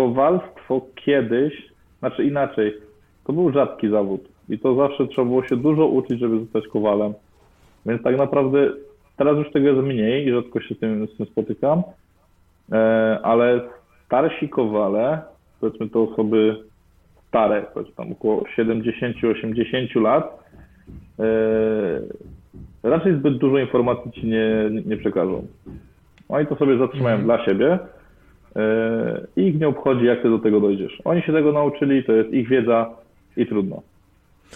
kowalstwo kiedyś, znaczy inaczej, to był rzadki zawód i to zawsze trzeba było się dużo uczyć, żeby zostać kowalem. Więc tak naprawdę teraz już tego jest mniej i rzadko się z tym, z tym spotykam, e, ale starsi kowale, powiedzmy to osoby stare, powiedzmy tam około 70-80 lat, e, raczej zbyt dużo informacji ci nie, nie przekażą. Oni to sobie zatrzymają Mhm. dla siebie i ich nie obchodzi, jak ty do tego dojdziesz. Oni się tego nauczyli, to jest ich wiedza i trudno.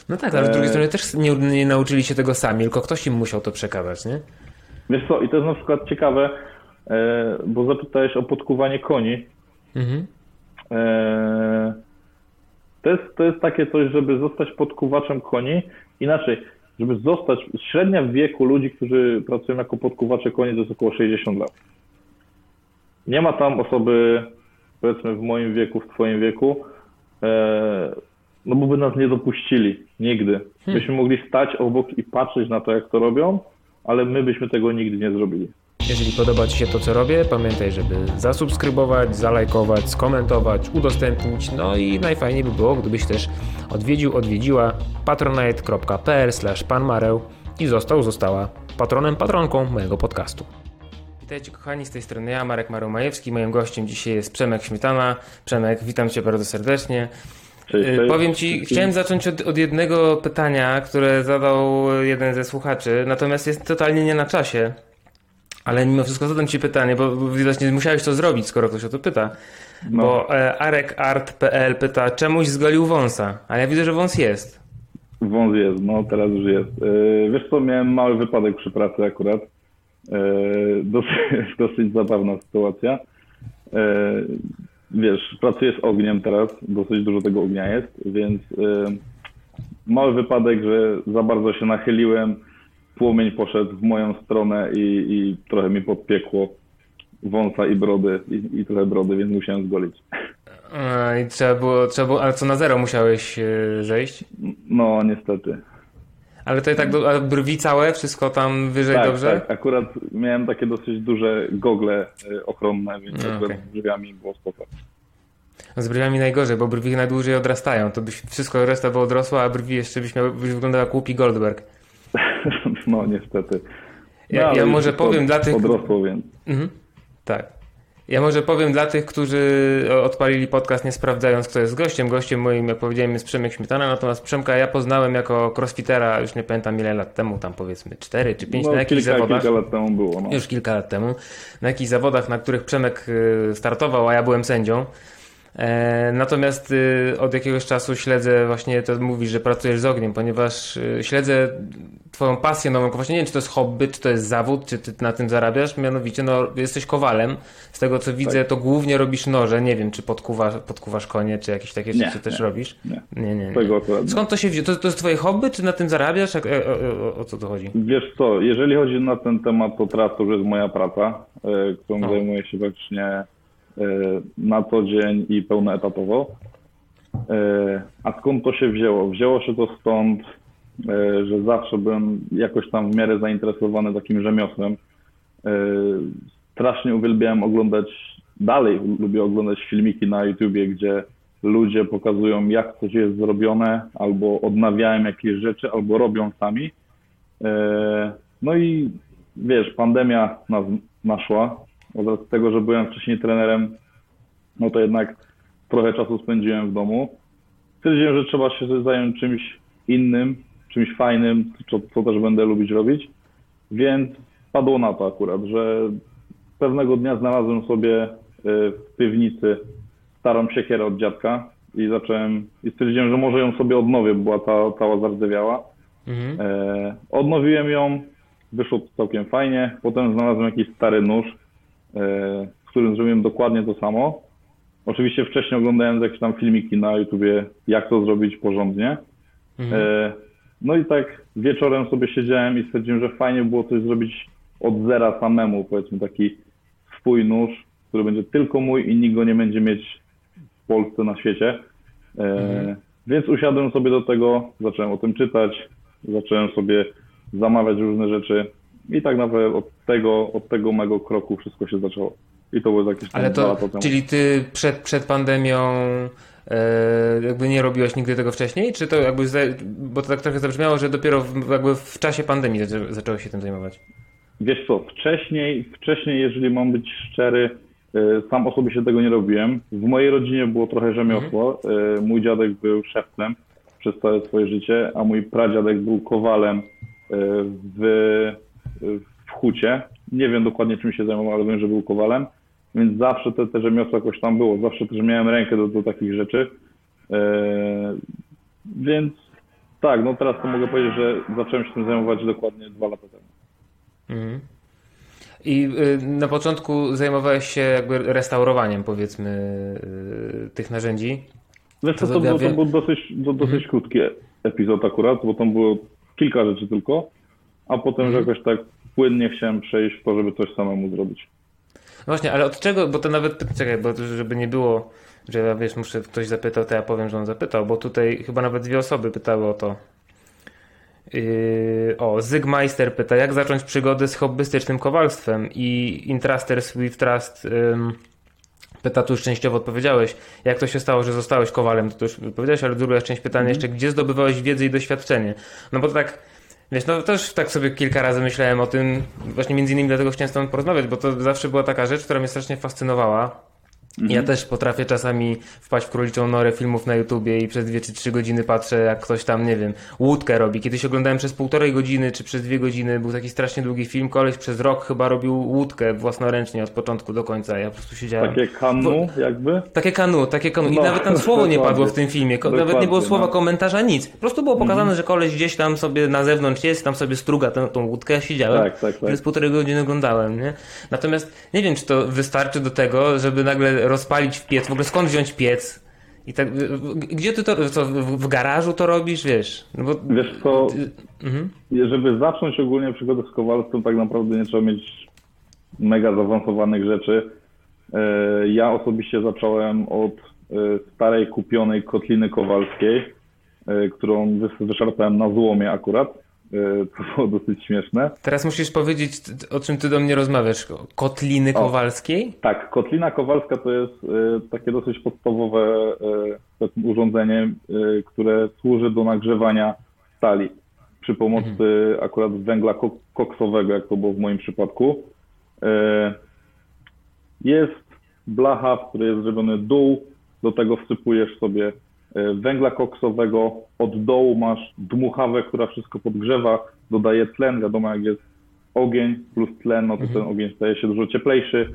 No tak, ale z drugiej E, strony też nie, nie nauczyli się tego sami, tylko ktoś im musiał to przekazać, nie? Wiesz co, i to jest na przykład ciekawe, e, bo zapytałeś o podkuwanie koni. Mhm. E, To jest, to jest takie coś, żeby zostać podkuwaczem koni. Inaczej, żeby zostać, średnia w wieku ludzi, którzy pracują jako podkuwacze koni, to jest około 60 lat. Nie ma tam osoby, powiedzmy w moim wieku, w twoim wieku, e, no bo by nas nie dopuścili. Nigdy. Byśmy mogli stać obok i patrzeć na to, jak to robią, ale my byśmy tego nigdy nie zrobili. Jeżeli podoba Ci się to, co robię, pamiętaj, żeby zasubskrybować, zalajkować, skomentować, udostępnić. No i najfajniej by było, gdybyś też odwiedził, odwiedziła patronite.pl panmareł i został, została patronem, patronką mojego podcastu. Witajcie kochani, z tej strony ja, Marek Marow-Majewski. Moim gościem dzisiaj jest Przemek Śmietana. Przemek, witam Cię bardzo serdecznie. Cześć, Y, cześć. Powiem Ci, chciałem zacząć od, od jednego pytania, które zadał jeden ze słuchaczy, natomiast jest totalnie nie na czasie. Ale mimo wszystko zadam Ci pytanie, bo widocznie musiałeś to zrobić, skoro ktoś o to pyta. No. Bo e, arekart.pl pyta, czemuś zgolił wąsa, ale ja widzę, że wąs jest. Wąs jest, no teraz już jest. Yy, wiesz co, miałem mały wypadek przy pracy akurat. Yy, dosyć, dosyć zabawna sytuacja. Yy, wiesz, pracuję z ogniem teraz, dosyć dużo tego ognia jest, więc yy, mały wypadek, że za bardzo się nachyliłem, płomień poszedł w moją stronę i, i trochę mi podpiekło wąsa i brody, i, i trochę brody, więc musiałem zgolić. E, I trzeba było, trzeba było, ale co na zero musiałeś e, zejść? No, niestety. Ale to i tak, do, brwi całe, wszystko tam wyżej Tak, dobrze? tak. Akurat miałem takie dosyć duże gogle y, ochronne, więc No, akurat okej. z drzwiami było spoko. Z brwiami najgorzej, bo brwi najdłużej odrastają. To byś wszystko reszta by odrosła, a brwi jeszcze byś, miał, byś wyglądał jak Łupi Goldberg. No niestety. No, Ja- ja może powiem dla tych- Odrosło, więc. Mhm. Tak. Ja może powiem dla tych, którzy odpalili podcast nie sprawdzając, kto jest gościem. Gościem moim, jak powiedziałem, jest Przemek Śmietana, natomiast Przemka ja poznałem jako crossfitera, już nie pamiętam ile lat temu, tam powiedzmy 4 czy 5, No, na jakichś kilka, zawodach. kilka lat temu było. No. Już kilka lat temu, na jakichś zawodach, na których Przemek y, startował, a ja byłem sędzią. E, Natomiast y, od jakiegoś czasu śledzę właśnie, to mówisz, że pracujesz z ogniem, ponieważ y, śledzę twoją pasję nową, właśnie nie wiem, czy to jest hobby, czy to jest zawód, czy ty na tym zarabiasz, mianowicie no, jesteś kowalem, z tego co widzę, Tak. to głównie robisz noże, nie wiem, czy podkuwasz, podkuwasz konie, czy jakieś takie Nie, rzeczy też nie, robisz? nie. nie, nie. nie. Skąd to się wzięło? To, to jest twoje hobby, czy na tym zarabiasz? Jak, e, e, o, o co to chodzi? Wiesz co, jeżeli chodzi na ten temat, to teraz to już jest moja praca, którą No. zajmuję się faktycznie y, na co dzień i pełnoetatowo. Y, A skąd to się wzięło? Wzięło się to stąd, y, że zawsze byłem jakoś tam w miarę zainteresowany takim rzemiosłem. Strasznie uwielbiałem oglądać, dalej lubię oglądać filmiki na YouTubie, gdzie ludzie pokazują, jak coś jest zrobione, albo odnawiają jakieś rzeczy, albo robią sami. E, No i wiesz, pandemia nas naszła. Od tego, że byłem wcześniej trenerem, no to jednak trochę czasu spędziłem w domu. Stwierdziłem, że trzeba się zająć czymś innym, czymś fajnym, co, co też będę lubić robić. Więc padło na to akurat, że pewnego dnia znalazłem sobie e, w piwnicy starą siekierę od dziadka i zacząłem, i stwierdziłem, że może ją sobie odnowię, bo była ta, cała zardzewiała. Mhm. E, odnowiłem ją, wyszło całkiem fajnie. Potem znalazłem jakiś stary nóż, z którym zrobiłem dokładnie to samo. Oczywiście wcześniej oglądałem jakieś tam filmiki na YouTubie, jak to zrobić porządnie. Mhm. E, no i tak wieczorem sobie siedziałem i stwierdziłem, że fajnie było coś zrobić od zera samemu, powiedzmy taki swój nóż, który będzie tylko mój i nikt go nie będzie mieć w Polsce, na świecie. E, Więc usiadłem sobie do tego, zacząłem o tym czytać, zacząłem sobie zamawiać różne rzeczy i tak naprawdę od tego, od tego mego kroku wszystko się zaczęło. I to było jakieś Ale to, czyli ty przed, przed pandemią e, jakby nie robiłeś nigdy tego wcześniej? Czy to jakby, bo to tak trochę zabrzmiało, że dopiero w, jakby w czasie pandemii zaczę, zacząłeś się tym zajmować? Wiesz co, wcześniej, wcześniej, jeżeli mam być szczery, y, sam osobiście tego nie robiłem. W mojej rodzinie było trochę rzemiosło. Y, Mój dziadek był szewcem przez całe swoje życie, a mój pradziadek był kowalem w, w hucie. Nie wiem dokładnie czym się zajmował, ale wiem, że był kowalem, więc zawsze te, te rzemiosło jakoś tam było. Zawsze też miałem rękę do, do takich rzeczy. Y, Więc tak, no teraz to mogę powiedzieć, że zacząłem się tym zajmować dokładnie dwa lata temu. Mhm. I y, na początku zajmowałeś się jakby restaurowaniem, powiedzmy, y, tych narzędzi. Wiesz To to, to wiem- był dosyć, do, dosyć krótki epizod akurat, bo tam było kilka rzeczy tylko, a potem Mhm. że jakoś tak płynnie chciałem przejść to, żeby coś samemu zrobić. No właśnie, ale od czego, bo to nawet, czekaj, bo żeby nie było, że ja wiesz, muszę, ktoś zapytał, to ja powiem, że on zapytał, bo tutaj chyba nawet dwie osoby pytały o to. Yy, o, Zygmeister pyta, jak zacząć przygodę z hobbystycznym kowalstwem i Intraster Swift Trust ym, pyta, tu już częściowo odpowiedziałeś, jak to się stało, że zostałeś kowalem, to, to już powiedziałeś, ale druga część pytania jeszcze, gdzie zdobywałeś wiedzę i doświadczenie? No bo to tak, wiesz, no też tak sobie kilka razy myślałem o tym, właśnie między innymi dlatego chciałem z tobą porozmawiać, bo to zawsze była taka rzecz, która mnie strasznie fascynowała. Ja też potrafię czasami wpaść w króliczą norę filmów na YouTubie i przez dwie czy trzy godziny patrzę, jak ktoś tam, nie wiem, łódkę robi. Kiedyś oglądałem przez półtorej godziny czy przez dwie godziny, był taki strasznie długi film, koleś przez rok chyba robił łódkę własnoręcznie od początku do końca. Ja po prostu siedziałem. Takie kanu jakby. Takie kanu, takie kanu. I No, nawet tam słowo nie padło w tym filmie. Nawet nie było słowa no. komentarza, nic. Po prostu było pokazane, że koleś gdzieś tam sobie na zewnątrz jest, tam sobie struga tę, tą łódkę. Ja siedziałem. Tak, tak, tak. Przez półtorej godziny oglądałem, nie? Natomiast nie wiem, czy to wystarczy do tego, żeby nagle rozpalić w piec. W ogóle skąd wziąć piec? I tak, gdzie ty to, co, w, garażu to robisz, wiesz? No bo, Wiesz co, Mhm. żeby zacząć ogólnie przygodę z kowalstwem, tak naprawdę nie trzeba mieć mega zaawansowanych rzeczy. E, Ja osobiście zacząłem od e, starej kupionej kotliny kowalskiej, e, którą wys- wyszarpałem na złomie akurat. To było dosyć śmieszne. Teraz musisz powiedzieć, o czym ty do mnie rozmawiasz. Kotliny Kowalskiej? Tak, kotlina kowalska to jest e, takie dosyć podstawowe powiedzmy, urządzenie, e, które służy do nagrzewania stali przy pomocy akurat węgla ko- koksowego, jak to było w moim przypadku. Jest blacha, w której jest zrobiony dół, do tego wsypujesz sobie węgla koksowego, od dołu masz dmuchawę, która wszystko podgrzewa, dodaje tlen, wiadomo jak jest ogień plus tlen, no to ten ogień staje się dużo cieplejszy.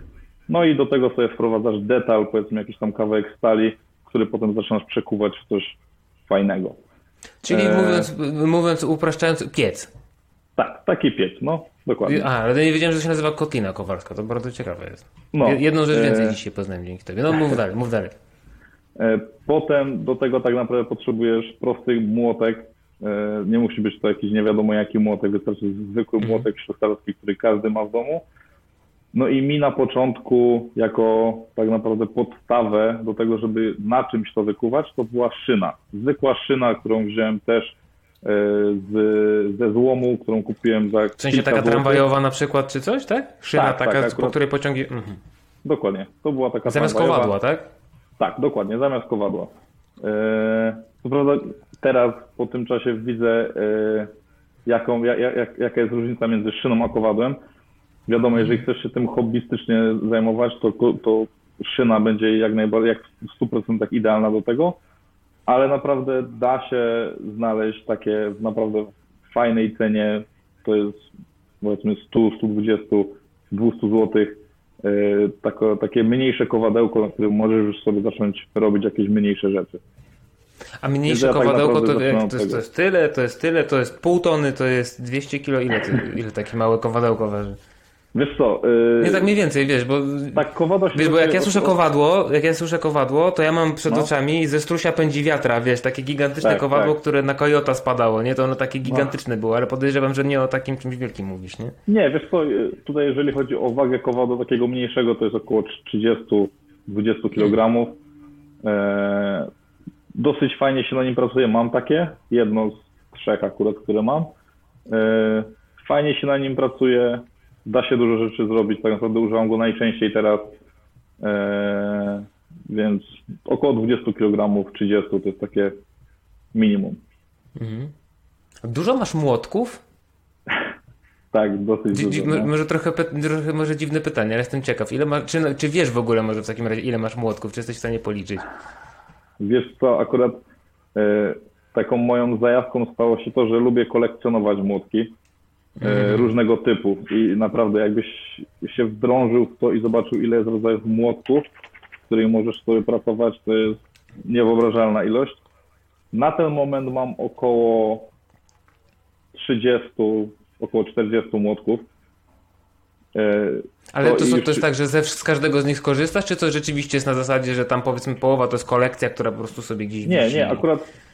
No i do tego sobie wprowadzasz detal, powiedzmy jakiś tam kawałek stali, który potem zaczynasz przekuwać w coś fajnego. Czyli Eee. mówiąc, mówiąc upraszczając, piec. Tak, taki piec, no, dokładnie. A, ale nie wiedziałem, że się nazywa kotlina kowalska. To bardzo ciekawe jest. No, Je- Jedną rzecz więcej e, dzisiaj poznałem dzięki tobie. No mów dalej, mów dalej. E, Potem do tego tak naprawdę potrzebujesz prosty młotek. E, Nie musi być to jakiś nie wiadomo jaki młotek, wystarczy zwykły młotek szwajcarski, który każdy ma w domu. No i mi na początku, jako tak naprawdę podstawę do tego, żeby na czymś to wykuwać, to była szyna. Zwykła szyna, którą wziąłem też e, z, ze złomu, którą kupiłem za W sensie taka złotych. tramwajowa na przykład, czy coś, tak? Szyna Tak, taka, tak, po której pociągi... Mhm. Dokładnie. To była taka Zamiast tramwajowa. kowadła, tak? Tak, dokładnie, zamiast kowadła. E, Co prawda teraz po tym czasie widzę, e, jaką, ja- ja- jak, jaka jest różnica między szyną a kowadłem. Wiadomo, jeżeli chcesz się tym hobbystycznie zajmować, to, to szyna będzie jak najbardziej, jak w 100% idealna do tego, ale naprawdę da się znaleźć takie w naprawdę fajnej cenie, to jest powiedzmy 100, 120, 200 złotych, tako, takie mniejsze kowadełko, na którym możesz już sobie zacząć robić jakieś mniejsze rzeczy. A mniejsze Ja tak kowadełko to, naprawdę jak, to, jest, to jest tyle, to jest tyle, to jest pół tony, to jest 200 kilo. Ile, ile takie małe kowadełko waży? Wiesz co, e, Nie tak mniej więcej, wiesz, bo... tak kowadło się... Wiesz, bo jak ja słyszę kowadło, jak ja słyszę kowadło, to ja mam przed No. oczami ze strusia pędzi wiatra, wiesz, takie gigantyczne Tak, kowadło, tak. które na kojota spadało, nie? To ono takie gigantyczne było, ale podejrzewam, że nie o takim czymś wielkim mówisz, nie? Nie, wiesz co, e, tutaj jeżeli chodzi o wagę kowadła takiego mniejszego, to jest około 30-20 kg. E, dosyć fajnie się na nim pracuje, mam takie, jedno z trzech akurat, które mam. E, fajnie się na nim pracuje, da się dużo rzeczy zrobić, tak naprawdę używam go najczęściej teraz E, więc około 20 kg, 30 to jest takie minimum. Dużo masz młotków? Tak, dosyć Dzi- dzi- dużo. mo- no. może trochę, trochę może dziwne pytanie, ale jestem ciekaw. Ile ma, czy, czy wiesz w ogóle może w takim razie, ile masz młotków? Czy jesteś w stanie policzyć? Wiesz co, akurat e, taką moją zajawką stało się to, że lubię kolekcjonować młotki e, różnego typu i naprawdę jakbyś się wdrążył w to i zobaczył ile jest rodzajów młotków, z którymi możesz sobie pracować, to jest niewyobrażalna ilość. Na ten moment mam około 30, około 40 młotków. E, Ale to, już to jest tak, że ze, z każdego z nich skorzystasz, czy to rzeczywiście jest na zasadzie, że tam powiedzmy połowa to jest kolekcja, która po prostu sobie gdzieś Nie, wisi? nie, akurat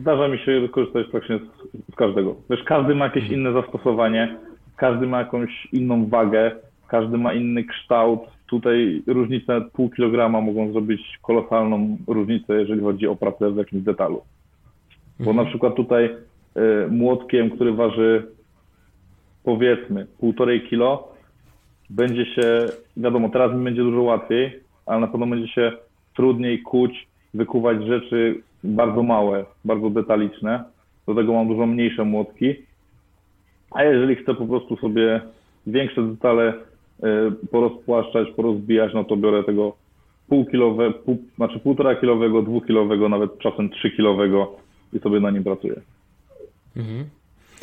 zdarza mi się korzystać praktycznie z, z każdego. Wiesz, każdy ma jakieś inne zastosowanie, każdy ma jakąś inną wagę, każdy ma inny kształt. Tutaj różnice pół kilograma mogą zrobić kolosalną różnicę, jeżeli chodzi o pracę w jakimś detalu. Bo na przykład tutaj y, młotkiem, który waży powiedzmy półtorej kilo, będzie się, wiadomo, teraz mi będzie dużo łatwiej, ale na pewno będzie się trudniej kuć, wykuwać rzeczy bardzo małe, bardzo detaliczne. Do tego mam dużo mniejsze młotki. A jeżeli chcę po prostu sobie większe detale y, porozpłaszczać, porozbijać, no to biorę tego półkilowe, pół, znaczy półtora kilowego, dwukilowego, nawet czasem trzykilowego i sobie na nim pracuję.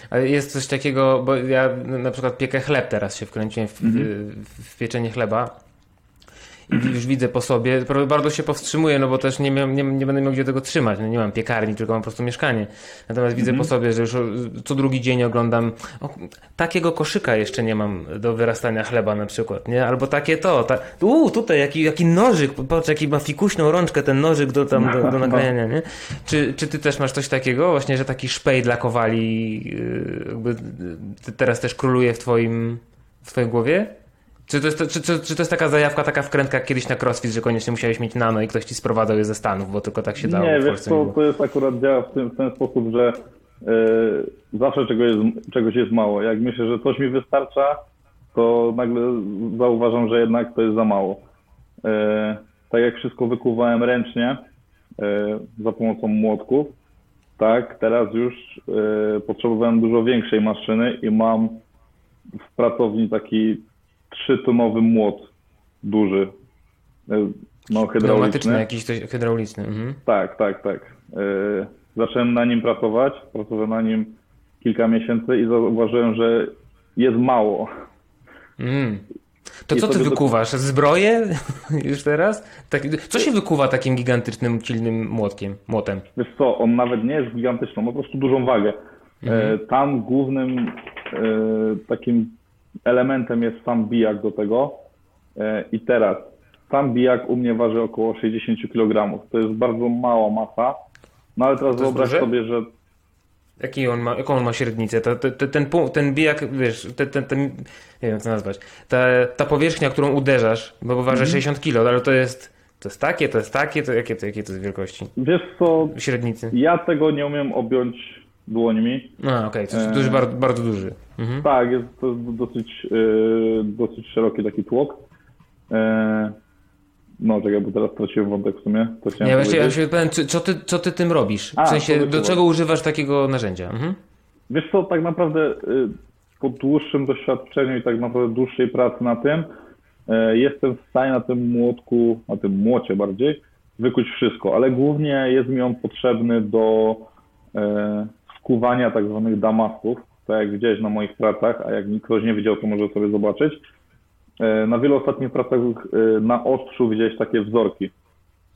Ale jest coś takiego, bo ja na przykład piekę chleb teraz się wkręciłem w, Mhm. w, w pieczenie chleba. I już widzę po sobie, bardzo się powstrzymuję, no bo też nie, miałem, nie, nie będę miał gdzie tego trzymać. No nie mam piekarni, tylko mam po prostu mieszkanie. Natomiast widzę po sobie, że już co drugi dzień oglądam, o, takiego koszyka jeszcze nie mam do wyrastania chleba na przykład, nie? Albo takie to, ta, u, tutaj jaki, jaki nożyk, patrz jaki ma fikuśną rączkę ten nożyk do, tam, do, do nagrania, nie? Czy, czy ty też masz coś takiego właśnie, że taki szpej dla kowali yy, jakby y, teraz też króluje w twoim, w twojej głowie? Czy to, jest, czy, czy, czy to jest taka zajawka, taka wkrętka jak kiedyś na crossfit, że koniecznie musiałeś mieć nano i ktoś ci sprowadzał je ze Stanów, bo tylko tak się dało Nie, w wiesz co, to jest akurat działa w, tym, w ten sposób, że y, zawsze czego jest, czegoś jest mało. Jak myślę, że coś mi wystarcza, to nagle zauważam, że jednak to jest za mało. Y, tak jak wszystko wykuwałem ręcznie y, za pomocą młotków, tak, teraz już potrzebowałem dużo większej maszyny i mam w pracowni taki trzytonowy młot duży, y, no hydrauliczny. Jakiś, coś hydrauliczny. Mhm. Tak, tak, tak. Yy, zacząłem na nim pracować, pracowałem na nim kilka miesięcy i zauważyłem, że jest mało. Mm. To I co ty wykuwasz? Zbroję? Już teraz? Tak, co się wykuwa takim gigantycznym, silnym młotkiem, młotem? Wiesz co, on nawet nie jest gigantyczny, ma po prostu dużą wagę. E, Tam głównym e, takim elementem jest sam bijak do tego. E, I teraz, sam bijak u mnie waży około 60 kg. To jest bardzo mała masa. No ale teraz wyobraź duże? sobie, że Jaki on ma, jaką on ma średnicę? To, to, to, ten, ten bijak, wiesz, ten, ten, ten, nie wiem co nazwać, ta, ta powierzchnia, którą uderzasz, bo waży 60 kg, ale to jest, to jest takie, to jest takie, to jakie to, jakie to jest wielkości? wiesz co, Średnicy. ja tego nie umiem objąć dłońmi. A, okej, to jest duży, bardzo, bardzo duży. Mhm. Tak, jest to dosyć, yy, dosyć szeroki taki tłok. E, no czekaj, bo teraz straciłem wątek w sumie. To Ja właśnie ja się pytam, co, ty, co ty tym robisz? W A, sensie, do czego używasz takiego narzędzia? Mhm. Wiesz co, tak naprawdę y, po dłuższym doświadczeniu i tak naprawdę dłuższej pracy na tym, jestem w stanie na tym młotku, na tym młocie bardziej, wykuć wszystko, ale głównie jest mi on potrzebny do skuwania tak zwanych damastów, tak jak widziałeś na moich pracach, a jak ktoś nie widział, to może sobie zobaczyć. Y, Na wielu ostatnich pracach y, na ostrzu widziałeś takie wzorki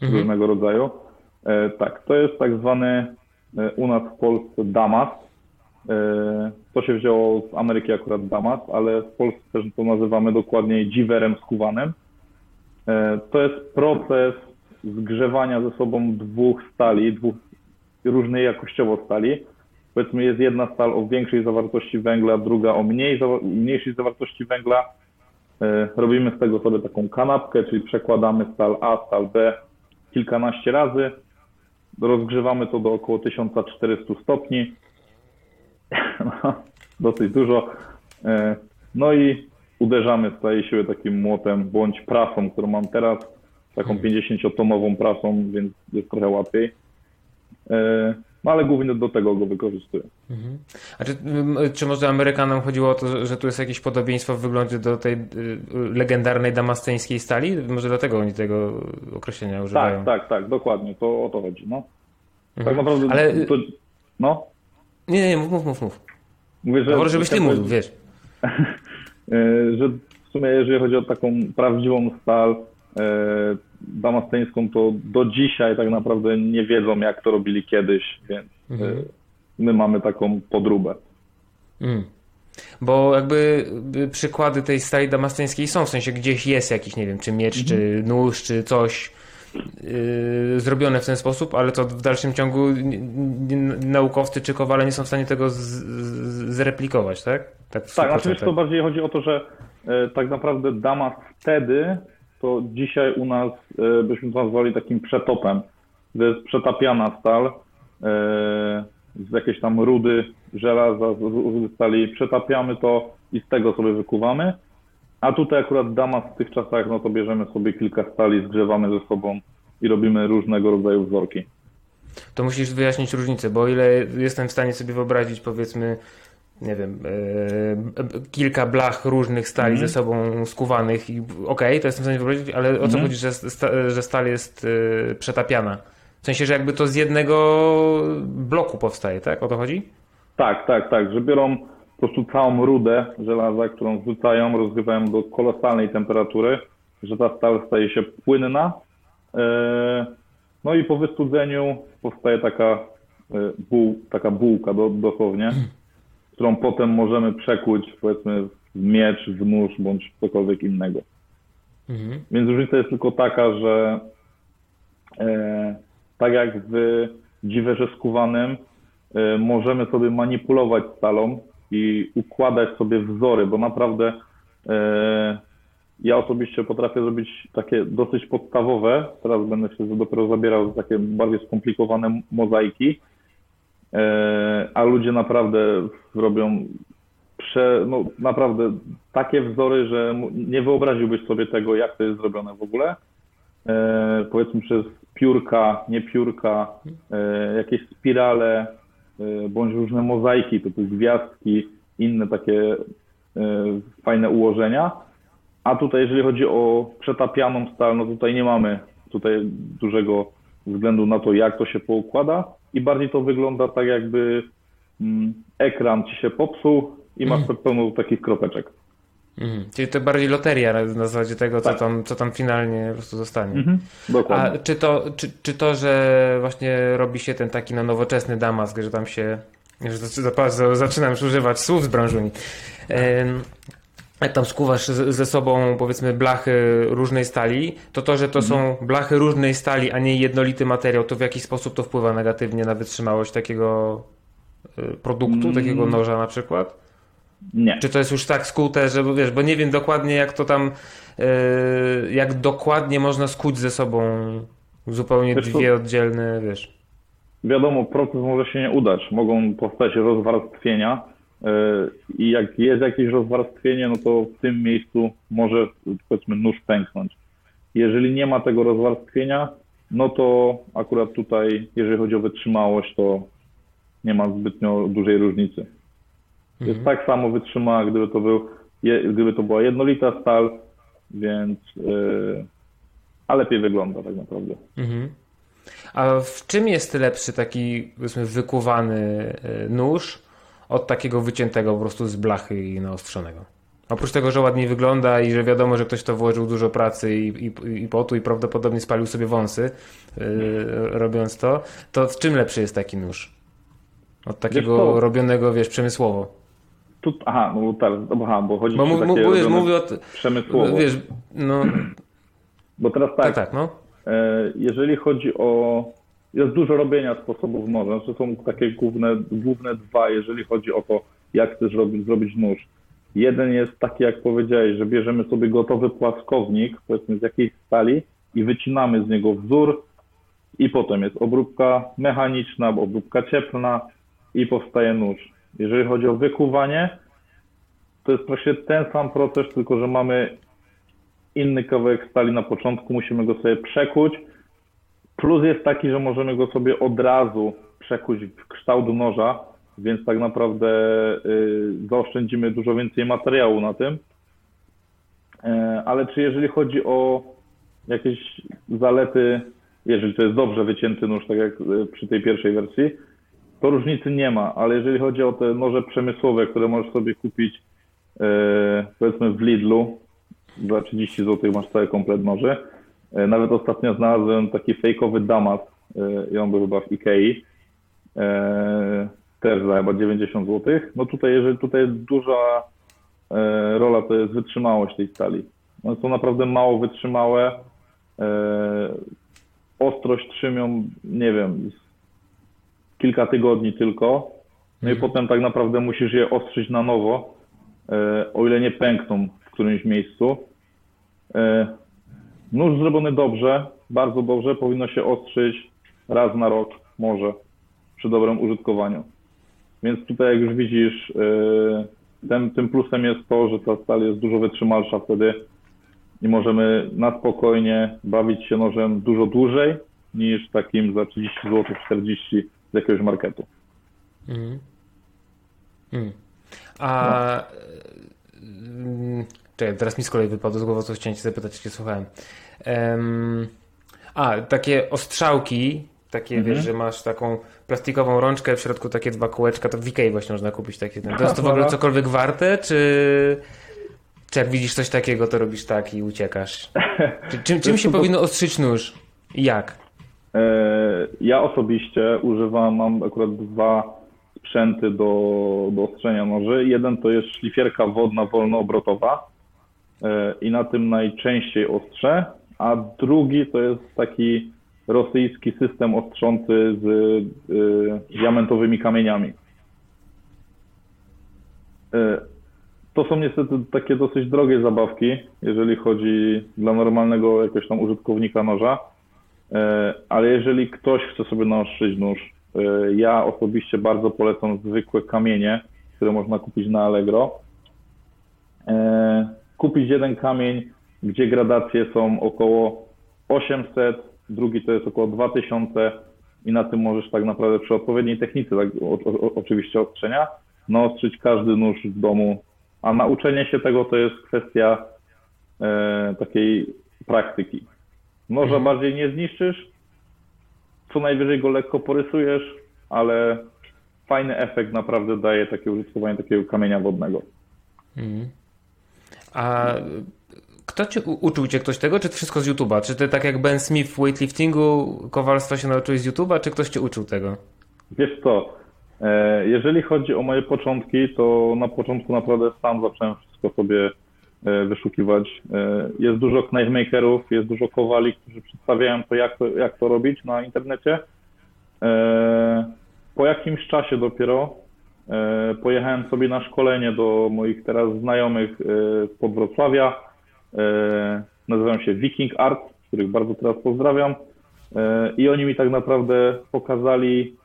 różnego rodzaju. E, tak, to jest tak zwany e, u nas w Polsce damast. E, to się wzięło z Ameryki akurat damast, ale w Polsce też to nazywamy dokładniej dziwerem skuwanym. E, to jest proces zgrzewania ze sobą dwóch stali, dwóch różnej jakościowo stali. Powiedzmy jest jedna stal o większej zawartości węgla, druga o mniej, mniejszej zawartości węgla. E, Robimy z tego sobie taką kanapkę, czyli przekładamy stal A, stal B kilkanaście razy. Rozgrzewamy to do około 1400 stopni. No, dosyć dużo. E, No i uderzamy z całej siły takim młotem bądź prasą, którą mam teraz, taką 50-tonową prasą, więc jest trochę łatwiej. No ale głównie do tego go wykorzystuję. A czy, czy może Amerykanom chodziło o to, że tu jest jakieś podobieństwo w wyglądzie do tej y, legendarnej damasteńskiej stali? Może dlatego oni tego określenia używają? Tak, tak, tak, dokładnie, to o to chodzi. No. Tak Mhm. naprawdę Ale- to, no, Nie, nie, mów, mów, mów. mów. mówię, że, No, może żebyś ty mówił, wiesz. E, że w sumie jeżeli chodzi o taką prawdziwą stal e, damasteńską, to do dzisiaj tak naprawdę nie wiedzą jak to robili kiedyś, więc Mhm. my mamy taką podróbę. Mm. Bo jakby y, przykłady tej stali damasteńskiej są, w sensie gdzieś jest jakiś, nie wiem, czy miecz, czy nóż, czy coś yy, zrobione w ten sposób, ale to w dalszym ciągu naukowcy czy kowale nie są w stanie tego zreplikować, tak? Tak, Tak, znaczy wiesz, 100%. to bardziej chodzi o to, że e, tak naprawdę Damas wtedy, to dzisiaj u nas e, byśmy to nazwali takim przetopem. To jest przetapiana stal e, z jakiejś tam rudy żelaza, z rudy stali, przetapiamy to i z tego sobie wykuwamy. A tutaj akurat Damas w tych czasach, no to bierzemy sobie kilka stali, zgrzewamy ze sobą i robimy różnego rodzaju wzorki. To musisz wyjaśnić różnicę, bo o ile jestem w stanie sobie wyobrazić, powiedzmy, nie wiem, e, kilka blach różnych stali Mhm. ze sobą skuwanych i okej, to jestem w stanie wyobrazić, ale o co Mhm. chodzi, że, sta, że stal jest e, przetapiana? W sensie, że jakby to z jednego bloku powstaje, tak? O to chodzi? Tak, tak, tak, że biorą po prostu całą rudę żelaza, którą wrzucają, rozgrywają do kolosalnej temperatury, że ta stal staje się płynna. e, No i po wystudzeniu powstaje taka, buł, taka bułka do, dosłownie, którą potem możemy przekuć powiedzmy w miecz, w nóż bądź cokolwiek innego. Mhm. Więc różnica jest tylko taka, że e, tak jak w dziwerze skówanym e, możemy sobie manipulować stalą i układać sobie wzory, bo naprawdę e, ja osobiście potrafię zrobić takie dosyć podstawowe, teraz będę się dopiero zabierał za takie bardziej skomplikowane mozaiki, a ludzie naprawdę robią prze, no, naprawdę takie wzory, że nie wyobraziłbyś sobie tego, jak to jest zrobione w ogóle. E, powiedzmy przez piórka, nie piórka, e, jakieś spirale, e, bądź różne mozaiki typu gwiazdki, inne takie e, fajne ułożenia. A tutaj, jeżeli chodzi o przetapianą stal, no tutaj nie mamy tutaj dużego względu na to, jak to się poukłada i bardziej to wygląda tak, jakby mm, ekran ci się popsuł i masz pełno takich kropeczek. Mhm. Czyli to bardziej loteria na zasadzie tego, co, Tak. tam, co tam finalnie po prostu zostanie. Mhm, A dokładnie. czy to, czy, czy to, że właśnie robi się ten taki no, nowoczesny damask, że tam się. Za- zaczynam już używać słów z branżuni. Jak tam skuwasz ze sobą, powiedzmy, blachy różnej stali, to to, że to są blachy różnej stali, a nie jednolity materiał, to w jaki sposób to wpływa negatywnie na wytrzymałość takiego y, produktu, Mm. takiego noża na przykład? Nie. Czy to jest już tak skute, że wiesz, bo nie wiem dokładnie jak to tam, yy, jak dokładnie można skuć ze sobą zupełnie Wiesz dwie oddzielne, wiesz. Wiadomo, proces może się nie udać. Mogą powstać rozwarstwienia i jak jest jakieś rozwarstwienie, no to w tym miejscu może powiedzmy nóż pęknąć. Jeżeli nie ma tego rozwarstwienia, no to akurat tutaj, jeżeli chodzi o wytrzymałość, to nie ma zbytnio dużej różnicy. Jest tak samo wytrzymała, gdyby to był, gdyby to była jednolita stal, więc yy, a lepiej wygląda tak naprawdę. Mhm. A w czym jest lepszy taki, powiedzmy, wykuwany yy, nóż od takiego wyciętego po prostu z blachy i naostrzonego? Oprócz tego, że ładniej wygląda i że wiadomo, że ktoś to włożył dużo pracy i, i, i potu i prawdopodobnie spalił sobie wąsy yy, robiąc to, to w czym lepszy jest taki nóż? Od takiego co? robionego, wiesz, przemysłowo. Tu, aha, no bo teraz, aha, bo chodzi Bo mu- takie mówię, robione mówię o... przemysłowo. Wiesz, no Bo teraz tak, tak, tak, no. e, jeżeli chodzi o... Jest dużo robienia sposobów noża, to są takie główne, główne dwa, jeżeli chodzi o to, jak chcesz robić, zrobić nóż. Jeden jest taki, jak powiedziałeś, że bierzemy sobie gotowy płaskownik, powiedzmy z jakiejś stali i wycinamy z niego wzór i potem jest obróbka mechaniczna, obróbka cieplna i powstaje nóż. Jeżeli chodzi o wykuwanie, to jest właśnie ten sam proces, tylko że mamy inny kawałek stali na początku, musimy go sobie przekuć. Plus jest taki, że możemy go sobie od razu przekuć w kształt noża, więc tak naprawdę y, zaoszczędzimy dużo więcej materiału na tym. E, ale czy jeżeli chodzi o jakieś zalety, jeżeli to jest dobrze wycięty nóż, tak jak y, przy tej pierwszej wersji, to różnicy nie ma, ale jeżeli chodzi o te noże przemysłowe, które możesz sobie kupić e, powiedzmy w Lidlu, za 30 zł masz cały komplet noży. E, Nawet ostatnio znalazłem taki fejkowy Damas e, i on był chyba w Ikei. E, Też za chyba 90 zł. No tutaj, jeżeli tutaj duża e, rola to jest wytrzymałość tej stali. One są naprawdę mało wytrzymałe. Ostrość trzymią, nie wiem, kilka tygodni tylko. No i potem tak naprawdę musisz je ostrzyć na nowo, o ile nie pękną w którymś miejscu. Nóż zrobiony dobrze, bardzo dobrze, powinno się ostrzyć raz na rok, może, przy dobrym użytkowaniu. Więc tutaj, jak już widzisz, e, tym, plusem jest to, że ta stal jest dużo wytrzymalsza wtedy i możemy na spokojnie bawić się nożem dużo dłużej niż takim za 30 zł, 40 z jakiegoś marketu. Mhm. Mm. A. No. Czekaj, teraz mi z kolei wypadło z głowy, co chciałem cię zapytać, cię słuchałem. Em, a, takie ostrzałki, takie Mhm. wiesz, że masz taką plastikową rączkę, w środku takie dwa kółeczka, to w Ikei właśnie można kupić takie. To jest to w ogóle cokolwiek warte, czy, czy jak widzisz coś takiego, to robisz tak i uciekasz? Czy, czym, czym się powinno ostrzyć nóż? I jak? E, Ja osobiście używam, mam akurat dwa sprzęty do, do ostrzenia noży. Jeden to jest szlifierka wodna wolnoobrotowa i na tym najczęściej ostrzę, a drugi to jest taki rosyjski system ostrzący z e, diamentowymi kamieniami. E, To są niestety takie dosyć drogie zabawki, jeżeli chodzi dla normalnego jakiegoś tam użytkownika noża. E, Ale jeżeli ktoś chce sobie naostrzyć nóż, e, ja osobiście bardzo polecam zwykłe kamienie, które można kupić na Allegro. Kupić jeden kamień, gdzie gradacje są około 800, drugi to jest około 2000 i na tym możesz tak naprawdę przy odpowiedniej technice, tak, o, o, oczywiście ostrzenia, naostrzyć każdy nóż w domu. A nauczenie się tego to jest kwestia e, takiej praktyki. Noża bardziej nie zniszczysz, co najwyżej go lekko porysujesz, ale fajny efekt naprawdę daje takie użytkowanie takiego kamienia wodnego. Mhm. A kto cię uczył cię ktoś tego, czy to wszystko z YouTube'a? Czy ty tak jak Ben Smith w weightliftingu, kowalstwa się nauczyłeś z YouTube'a, czy ktoś cię uczył tego? Wiesz co, e, jeżeli chodzi o moje początki, to na początku naprawdę sam zacząłem wszystko sobie e, wyszukiwać. E, Jest dużo knifemakerów, jest dużo kowali, którzy przedstawiają to jak, to, jak to robić na internecie. Po jakimś czasie dopiero pojechałem sobie na szkolenie do moich teraz znajomych e, z Wrocławia. E, Nazywają się Viking Art, których bardzo teraz pozdrawiam. E, I oni mi tak naprawdę pokazali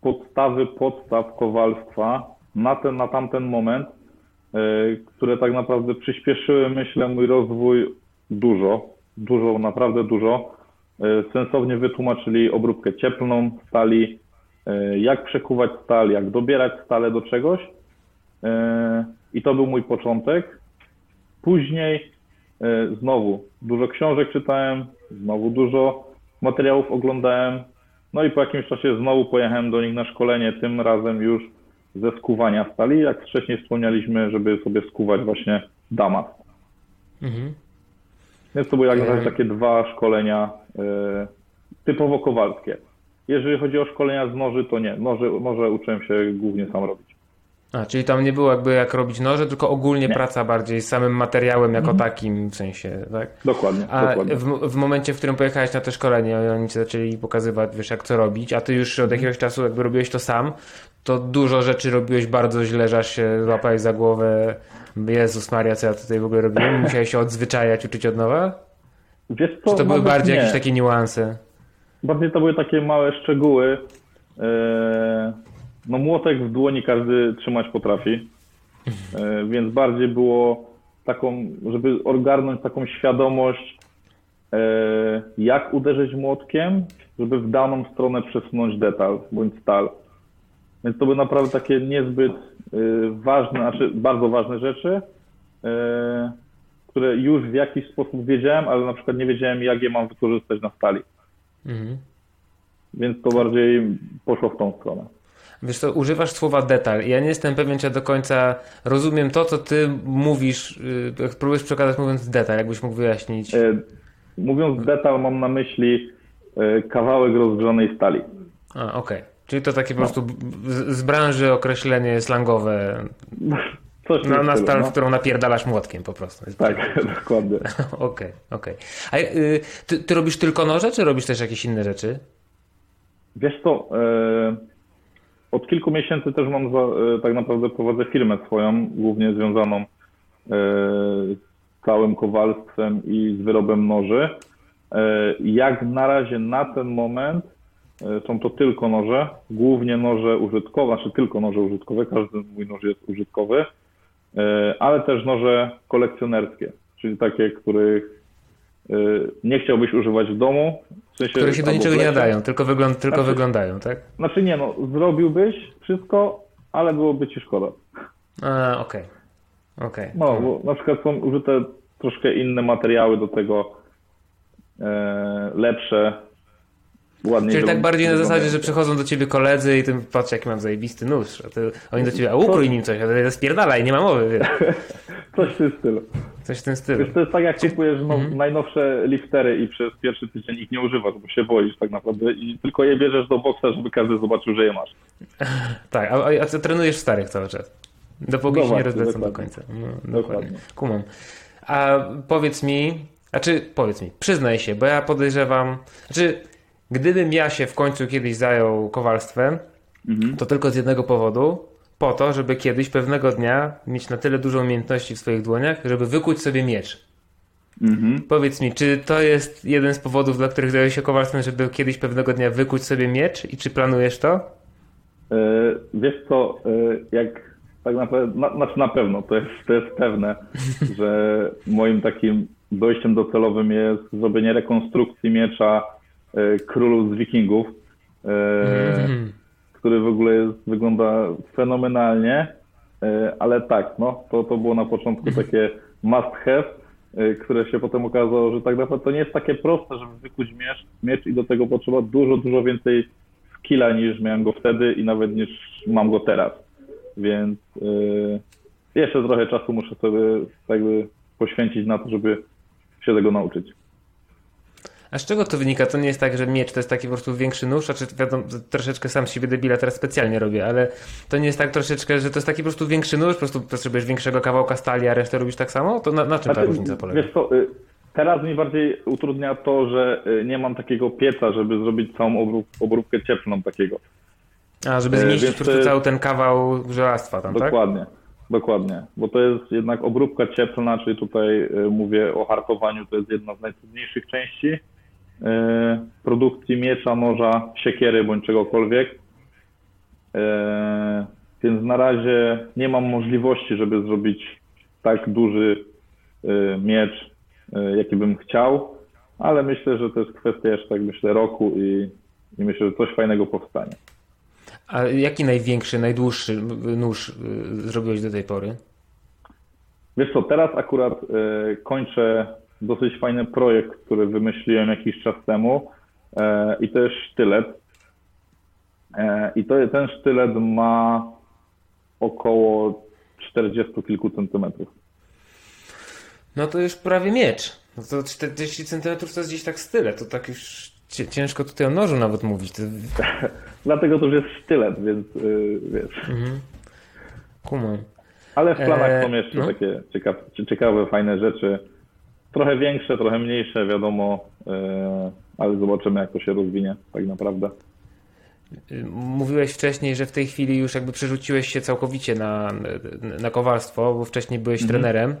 podstawy podstaw kowalstwa na ten, na tamten moment, e, które tak naprawdę przyspieszyły, myślę, mój rozwój dużo, dużo, naprawdę dużo. E, Sensownie wytłumaczyli obróbkę cieplną stali, e, jak przekuwać stal, jak dobierać stale do czegoś. E, I to był mój początek. Później e, znowu dużo książek czytałem, znowu dużo materiałów oglądałem. No i po jakimś czasie znowu pojechałem do nich na szkolenie, tym razem już ze skuwania stali, jak wcześniej wspomnieliśmy, żeby sobie skuwać właśnie damas. Mhm. Więc to były jak na razie Ej. takie dwa szkolenia e, typowo kowalskie. Jeżeli chodzi o szkolenia z noży, to nie. Noże, noże uczyłem się głównie sam robić. A, czyli tam nie było jakby jak robić noże, tylko ogólnie Nie. praca bardziej z samym materiałem jako takim w sensie, tak? Dokładnie, A dokładnie. w, w momencie, w którym pojechałeś na to szkolenie, oni ci zaczęli pokazywać, wiesz, jak co robić, a ty już od jakiegoś czasu jakby robiłeś to sam, to dużo rzeczy robiłeś bardzo źle, że aż się złapałeś za głowę. Jezus Maria, co ja tutaj w ogóle robiłem? Musiałeś się odzwyczajać, uczyć od nowa? Wiesz co, Czy to były bardziej nie. jakieś takie niuanse? Bardziej to były takie małe szczegóły. E, No młotek w dłoni każdy trzymać potrafi. E, więc bardziej było taką, żeby ogarnąć taką świadomość, e, jak uderzyć młotkiem, żeby w daną stronę przesunąć detal bądź stal. Więc to były naprawdę takie niezbyt ważne, znaczy bardzo ważne rzeczy, które już w jakiś sposób wiedziałem, ale na przykład nie wiedziałem, jak je mam wykorzystać na stali. Mhm. Więc to bardziej poszło w tą stronę. Wiesz co, używasz słowa detal. Ja nie jestem pewien, czy ja do końca rozumiem to, co ty mówisz, yy, próbujesz przekazać mówiąc detal, jakbyś mógł wyjaśnić. E, Mówiąc detal, mam na myśli e, kawałek rozgrzanej stali. A, okej. Czyli to takie po prostu b- z, z branży określenie slangowe Coś w na, na stal, no. w którą napierdalasz młotkiem po prostu. Jest- Tak, dokładnie. Okej, okej. A y, ty, ty robisz tylko noże, czy robisz też jakieś inne rzeczy? Wiesz co, e, od kilku miesięcy też mam za, e, tak naprawdę prowadzę firmę swoją, głównie związaną e, z całym kowalstwem i z wyrobem noży. Jak na razie na ten moment są to tylko noże, głównie noże użytkowe, znaczy tylko noże użytkowe, każdy mój nóż jest użytkowy, ale też noże kolekcjonerskie, czyli takie, których e, nie chciałbyś używać w domu. W sensie, Które się do niczego nie nadają, tylko, wygląd, tylko Znaczy- wyglądają, tak? Znaczy nie no, zrobiłbyś wszystko, ale byłoby ci szkoda. A, okej. Okej. No, bo na przykład są użyte troszkę inne materiały do tego, e, lepsze, ładniej. Czyli tak bardziej na zasadzie, że przychodzą do ciebie koledzy i ty patrz jaki mam zajebisty nóż. A ty, oni do ciebie, a ukrój nim coś, a ty spierdalaj, nie ma mowy, wiesz. Coś w tym stylu. Coś w tym stylu. Wiesz, to jest tak jak kupujesz no, Mhm. najnowsze liftery i przez pierwszy tydzień ich nie używasz, bo się boisz tak naprawdę i tylko je bierzesz do boksa, żeby każdy zobaczył, że je masz. Tak, a, a co trenujesz w starych cały czas? Dopóki No się nie rozlecą do końca. No, Dokładnie. dokładnie. Kumam. A powiedz mi, znaczy powiedz mi, przyznaj się, bo ja podejrzewam, znaczy gdybym ja się w końcu kiedyś zajął kowalstwem, Mhm. to tylko z jednego powodu, po to, żeby kiedyś pewnego dnia mieć na tyle dużo umiejętności w swoich dłoniach, żeby wykuć sobie miecz. Mhm. Powiedz mi, czy to jest jeden z powodów, dla których zająłeś się kowalstwem, żeby kiedyś pewnego dnia wykuć sobie miecz i czy planujesz to? E, Wiesz co, e, jak tak naprawdę, na, znaczy na pewno, to jest, to jest pewne, że moim takim dojściem docelowym jest zrobienie rekonstrukcji miecza e, królów z wikingów, Mhm. który w ogóle jest, wygląda fenomenalnie, e, ale tak, no, to, to było na początku takie must have, które się potem okazało, że tak naprawdę to nie jest takie proste, żeby wykuć miecz, miecz i do tego potrzeba dużo, dużo więcej skilla niż miałem go wtedy i nawet niż mam go teraz. Więc yy, jeszcze trochę czasu muszę sobie jakby poświęcić na to, żeby się tego nauczyć. A z czego to wynika? To nie jest tak, że miecz to jest taki po prostu większy nóż, a czy wiadomo, troszeczkę sam z siebie debila teraz specjalnie robię, ale to nie jest tak troszeczkę, że to jest taki po prostu większy nóż, po prostu potrzebujesz większego kawałka stali, a resztę robisz tak samo? To na, na czym ta różnica polega? Wiesz co, y, teraz mi bardziej utrudnia to, że y, nie mam takiego pieca, żeby zrobić całą obrób, obróbkę cieplną takiego. A, żeby e, zmieścić więc po prostu cały ten kawał żelastwa tam, tak? Dokładnie, dokładnie. Bo to jest jednak obróbka cieplna, czyli tutaj y, mówię o hartowaniu, to jest jedna z najtrudniejszych części y, produkcji miecza, noża, siekiery bądź czegokolwiek. Y, Więc na razie nie mam możliwości, żeby zrobić tak duży y, miecz, jaki bym chciał, ale myślę, że to jest kwestia jeszcze, tak myślę, roku i, i myślę, że coś fajnego powstanie. A jaki największy, najdłuższy nóż zrobiłeś do tej pory? Wiesz co, teraz akurat e, kończę dosyć fajny projekt, który wymyśliłem jakiś czas temu e, i to jest sztylet. E, I to, ten sztylet ma około 40 kilku centymetrów. No to już prawie miecz. No to 40 cm to jest gdzieś tak style, to tak już ciężko tutaj o nożu nawet mówić. To... Dlatego to już jest sztylet, więc y, wiesz. Mhm. Kumam. Ale w planach E, są jeszcze no. takie ciekawe, ciekawe, fajne rzeczy. Trochę większe, trochę mniejsze, wiadomo, e, ale zobaczymy, jak to się rozwinie tak naprawdę. Y, Mówiłeś wcześniej, że w tej chwili już jakby przerzuciłeś się całkowicie na, na kowalstwo, bo wcześniej byłeś Mhm. trenerem.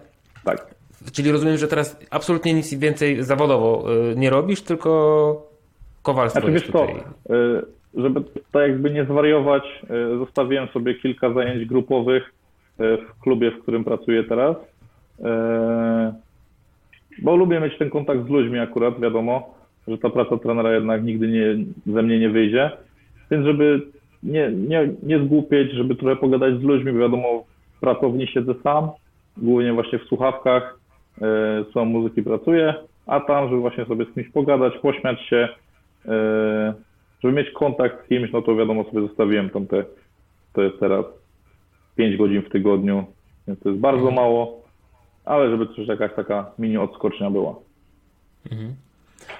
Tak. Czyli rozumiem, że teraz absolutnie nic więcej zawodowo y, nie robisz, tylko kowalstwo Znaczy jest wiesz co, tutaj. y, żeby tak jakby nie zwariować, zostawiłem sobie kilka zajęć grupowych w klubie, w którym pracuję teraz. Bo lubię mieć ten kontakt z ludźmi akurat, wiadomo, że ta praca trenera jednak nigdy nie, ze mnie nie wyjdzie. Więc żeby nie, nie, nie zgłupieć, żeby trochę pogadać z ludźmi, bo wiadomo, w pracowni siedzę sam, głównie właśnie w słuchawkach, są muzyki pracuję, a tam, żeby właśnie sobie z kimś pogadać, pośmiać się, e, żeby mieć kontakt z kimś, no to wiadomo sobie zostawiłem tam te, to jest teraz 5 godzin w tygodniu, więc to jest bardzo Mhm. mało, ale żeby też jakaś taka mini odskocznia była.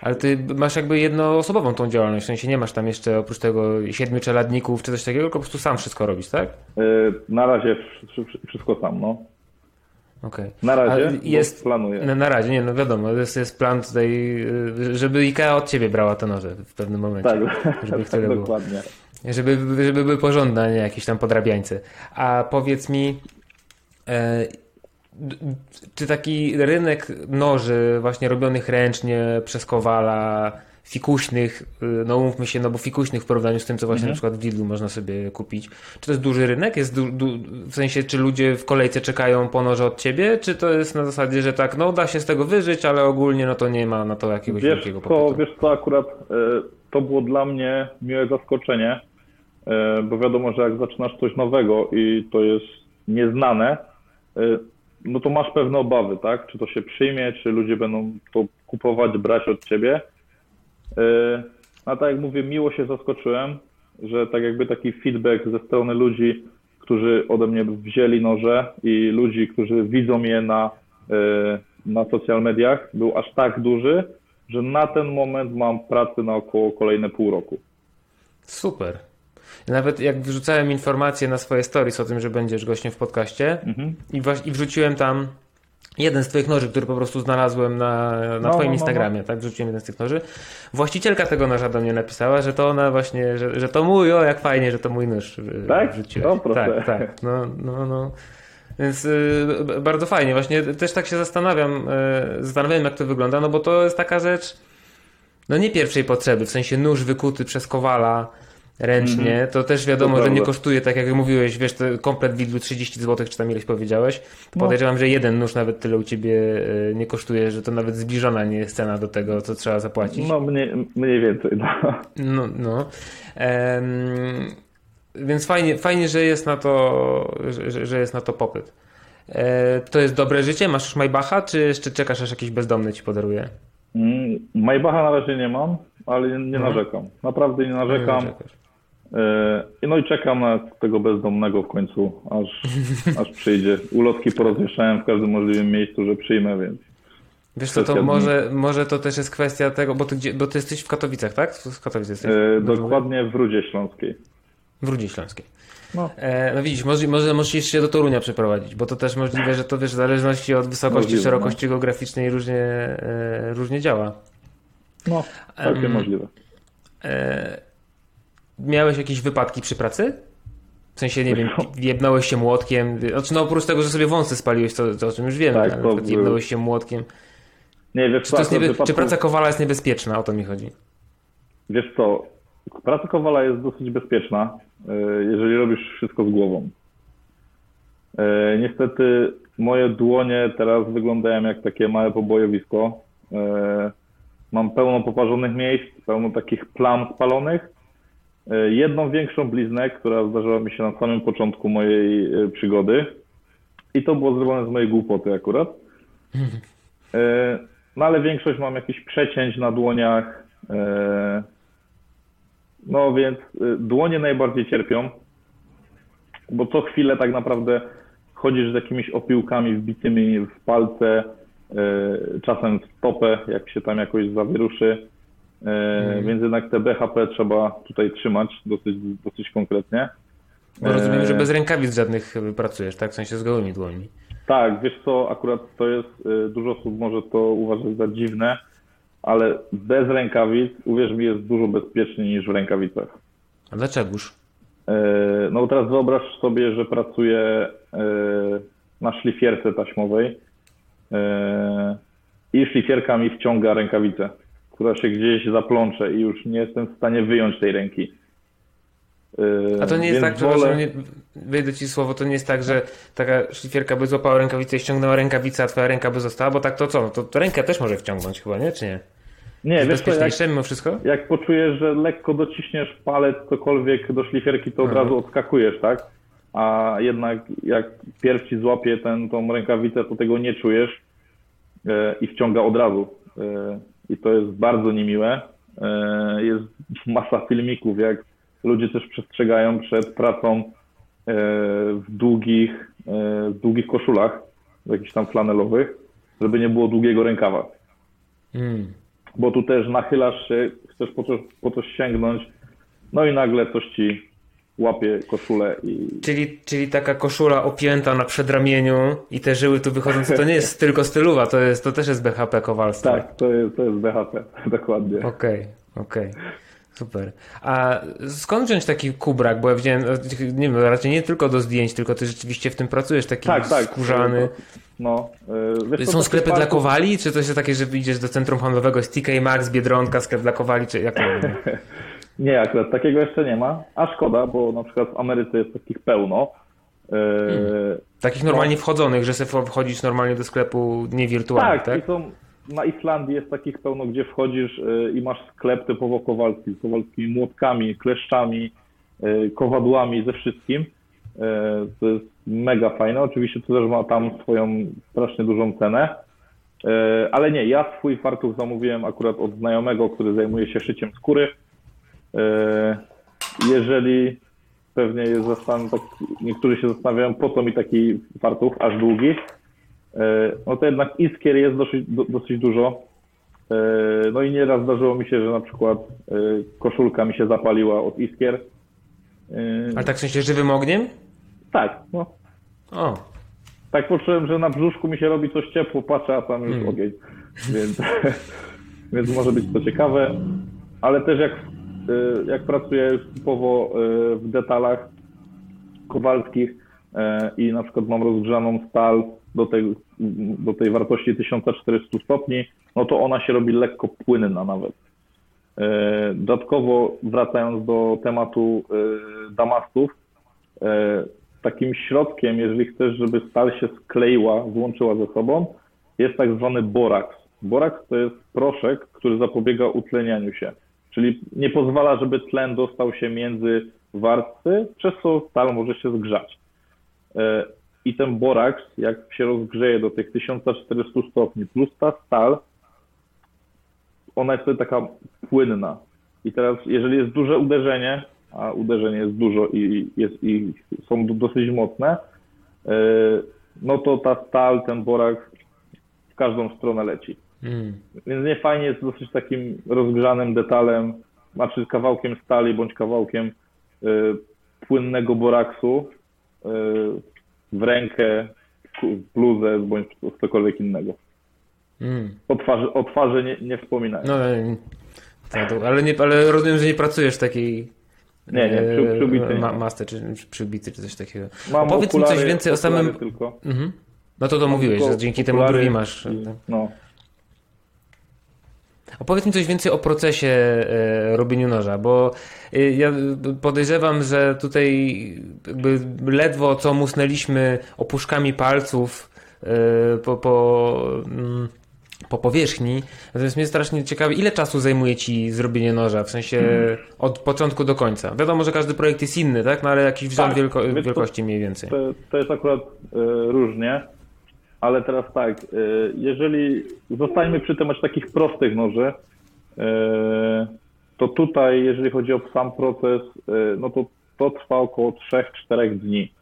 Ale ty masz jakby jednoosobową tą działalność, w sensie nie masz tam jeszcze oprócz tego siedmiu czeladników czy coś takiego, tylko po prostu sam wszystko robisz, tak? E, Na razie wsz- wsz- wszystko sam, no. Okej. Na razie, jest- planuję. No, na razie, nie, no wiadomo, jest, jest plan tutaj, y, żeby IKEA od ciebie brała te noże w pewnym momencie. Tak, Żeby tak tyle było. dokładnie. Żeby, żeby były porządne, a nie jakieś tam podrabiańce. A powiedz mi, e, czy taki rynek noży właśnie robionych ręcznie przez Kowala, fikuśnych, y, no umówmy się, no bo fikuśnych w porównaniu z tym, co właśnie na przykład w Lidlu można sobie kupić. Czy to jest duży rynek? Jest du, du, w sensie, czy ludzie w kolejce czekają po noże od ciebie? Czy to jest na zasadzie, że tak, no da się z tego wyżyć, ale ogólnie no to nie ma na to jakiegoś Wiesz wielkiego co, popytu? wiesz co, akurat e, to było dla mnie miłe zaskoczenie, e, bo wiadomo, że jak zaczynasz coś nowego i to jest nieznane, e, no to masz pewne obawy, tak? Czy to się przyjmie, czy ludzie będą to kupować, brać od ciebie. E, A tak jak mówię, miło się zaskoczyłem, że tak jakby taki feedback ze strony ludzi, którzy ode mnie wzięli noże i ludzi, którzy widzą je na, e, na social mediach, był aż tak duży, że na ten moment mam pracy na około kolejne pół roku. Super. Nawet jak wrzucałem informacje na swoje stories o tym, że będziesz gościem w podcaście Mhm. i, i wrzuciłem tam jeden z twoich noży, który po prostu znalazłem na, na No, twoim no, no, Instagramie, tak? Wrzuciłem jeden z tych noży. Właścicielka tego noża do mnie napisała, że to ona właśnie, że, że to mój, o jak fajnie, że to mój nóż y, Tak? wrzuciłeś. O, proszę. Tak, tak. No, no, no. Więc y, bardzo fajnie. Właśnie też tak się zastanawiam, y, zastanawiam jak to wygląda, no bo to jest taka rzecz, no nie pierwszej potrzeby, w sensie nóż wykuty przez kowala ręcznie, to też wiadomo, To że nie kosztuje, tak jak mówiłeś, wiesz, to komplet w Lidlu 30 zł, czy tam ileś powiedziałeś. No. Podejrzewam, że jeden nóż nawet tyle u ciebie y, nie kosztuje, że to nawet zbliżona nie jest cena do tego, co trzeba zapłacić. No mniej, mniej więcej. No. No, no. Em, więc fajnie, fajnie, że jest na to, że- że, jest na to popyt. E, to jest dobre życie? Masz już Maybacha, czy jeszcze czekasz, aż jakiś bezdomny ci podaruje? Mm, Maybacha na razie nie mam, ale nie, nie Mhm. narzekam. Naprawdę nie narzekam. Czekasz. E, No i czekam na tego bezdomnego w końcu, aż, aż przyjdzie. Ulotki porozwieszałem w każdym możliwym miejscu, że przyjmę, więc Wiesz co, to może, może to też jest kwestia tego, bo ty, gdzie, bo ty jesteś w Katowicach, tak? Z Katowic jesteś? e, dokładnie w Rudzie Śląskiej. W Rudzie Śląskiej. No. E, no widzisz, może, może musisz się do Torunia przeprowadzić, bo to też możliwe, że to wiesz, w zależności od wysokości, Możliwe, szerokości geograficznej różnie, e, różnie działa. No, całkiem Em, możliwe. E, miałeś jakieś wypadki przy pracy? W sensie, nie wiem, Co? jebnąłeś się młotkiem. Znaczy, no oprócz tego, że sobie wąsy spaliłeś, to, to o czym już wiemy, Tak, to jebnąłeś się młotkiem. Nie, wiesz Czy, akurat niebe... wypadku- czy praca kowala jest niebezpieczna? O to mi chodzi. Wiesz co, praca kowala jest dosyć bezpieczna, e, jeżeli robisz wszystko z głową. E, Niestety moje dłonie teraz wyglądają jak takie małe pobojowisko. E, Mam pełno poparzonych miejsc, pełno takich plam spalonych. E, Jedną większą bliznę, która zdarzyła mi się na samym początku mojej e, przygody. I to było zrobione z mojej głupoty akurat. E, No ale większość mam jakichś przecięć na dłoniach. No więc dłonie najbardziej cierpią, bo co chwilę tak naprawdę chodzisz z jakimiś opiłkami wbitymi w palce, czasem w stopę, jak się tam jakoś zawieruszy. E, Więc jednak te BHP trzeba tutaj trzymać dosyć, dosyć konkretnie. Bo rozumiem, E, że bez rękawic żadnych pracujesz, tak? W sensie z gołymi dłońmi. Tak, wiesz co, akurat to jest, y, dużo osób może to uważać za dziwne, ale bez rękawic, uwierz mi, jest dużo bezpieczniej niż w rękawicach. A dlaczegoż? E, No teraz wyobraź sobie, że pracuję e, na szlifierce taśmowej e, i szlifierka mi wciąga rękawicę, która się gdzieś zaplącze i już nie jestem w stanie wyjąć tej ręki. Yy, A to nie jest tak, przepraszam, wolę- nie, wyjdę ci słowo, to nie jest tak, że taka szlifierka by złapała rękawicę i ściągnęła rękawicę, a twoja ręka by została, bo tak to co? No to, to rękę też może wciągnąć chyba, nie? Czy nie? Nie, Jest wiesz co, jak, bezpieczniejsze mimo wszystko? jak poczujesz, że lekko dociśniesz palec, cokolwiek do szlifierki, to od Aha. razu odskakujesz, tak? A jednak jak pierw ci złapie ten, tą rękawicę, to tego nie czujesz e, i wciąga od razu. I to jest bardzo niemiłe. E, jest masa filmików, jak ludzie też przestrzegają przed pracą e, w długich, e, w długich koszulach, jakichś tam flanelowych, żeby nie było długiego rękawa Mm. bo tu też nachylasz się, chcesz po coś, po coś sięgnąć, no i nagle coś ci łapie koszulę i Czyli, czyli taka koszula opięta na przedramieniu i te żyły tu wychodzące, to nie jest tylko stylowa, to, jest, to też jest BHP Kowalstwa. tak, to jest, to jest BHP, dokładnie. Okej, okej. Super. A skąd wziąć taki kubrak? Bo ja widziałem, nie wiem, raczej nie tylko do zdjęć, tylko ty rzeczywiście w tym pracujesz, taki Tak, tak. skórzany. No, y, wiesz Są sklepy dla kowali, czy to jest takie, że idziesz do centrum handlowego, jest TK Maxx, Biedronka, sklep dla kowali, czy jak? Nie, akurat takiego jeszcze nie ma, a szkoda, bo na przykład w Ameryce jest takich pełno. Y, Takich normalnie wchodzonych, że sobie wchodzisz normalnie do sklepu niewirtualnie, tak, tak? i są, na Islandii jest takich pełno, gdzie wchodzisz y, i masz sklep typowo kowalski, z kowalskimi młotkami, kleszczami, y, kowadłami, ze wszystkim. Y, To jest mega fajne. Oczywiście to też ma tam swoją strasznie dużą cenę. Ale nie, ja swój fartuch zamówiłem akurat od znajomego, który zajmuje się szyciem skóry. Y, Jeżeli pewnie jest zastan- tak, niektórzy się zastanawiają, po co mi taki fartuch aż długi, E, no to jednak iskier jest dosyć, do, dosyć dużo. E, No i nieraz zdarzyło mi się, że na przykład e, koszulka mi się zapaliła od iskier. E, Ale tak w sensie żywym ogniem? Tak, no. O, Tak poczułem, że na brzuszku mi się robi coś ciepło, patrzę, a tam już Hmm. ogień. Więc, więc może być to ciekawe. Ale też jak, e, jak pracuję typowo e, w detalach kowalskich e, i na przykład mam rozgrzaną stal do tej, do tej wartości 1400 stopni, no to ona się robi lekko płynna nawet. Dodatkowo wracając do tematu damastów, takim środkiem, jeżeli chcesz, żeby stal się skleiła, złączyła ze sobą, jest tak zwany boraks. Boraks to jest proszek, który zapobiega utlenianiu się, czyli nie pozwala, żeby tlen dostał się między warstwy, przez co stal może się zgrzać. E, I ten boraks, jak się rozgrzeje do tych 1400 stopni, plus ta stal, ona jest wtedy taka płynna. I teraz, jeżeli jest duże uderzenie, a uderzenie jest dużo i, jest, i są do- dosyć mocne, e, no to ta stal, ten boraks w każdą stronę leci. Mm. Więc nie fajnie jest dosyć takim rozgrzanym detalem, znaczy kawałkiem stali bądź kawałkiem y, płynnego boraksu y, w rękę, w bluzę bądź cokolwiek innego. Mm. O twarzy, o twarzy nie, nie wspominałem. No, ale, nie, ale rozumiem, że nie pracujesz w takiej Nie, nie, przy- e, przybity nie. ma, masce, czy przy- przybity, czy coś takiego. Mam Opowiedz mi okulary- coś więcej o samym... Tylko. Mhm. No to to mówiłeś, że dzięki temu brwi masz. i- No. Opowiedz mi coś więcej o procesie e, robieniu noża, bo e, ja podejrzewam, że tutaj jakby ledwo co musnęliśmy opuszkami palców e, po, po, mm, po powierzchni. Natomiast mnie strasznie ciekawi, ile czasu zajmuje ci zrobienie noża, w sensie od początku do końca. Wiadomo, że każdy projekt jest inny, tak? No ale jakiś wzór Tak, wielko, wielkości mniej więcej. To, to jest akurat e, różnie, ale teraz tak, e, jeżeli zostańmy przy temacie takich prostych noży, e, to tutaj, jeżeli chodzi o sam proces, e, no to to trwa około 3-4 dni.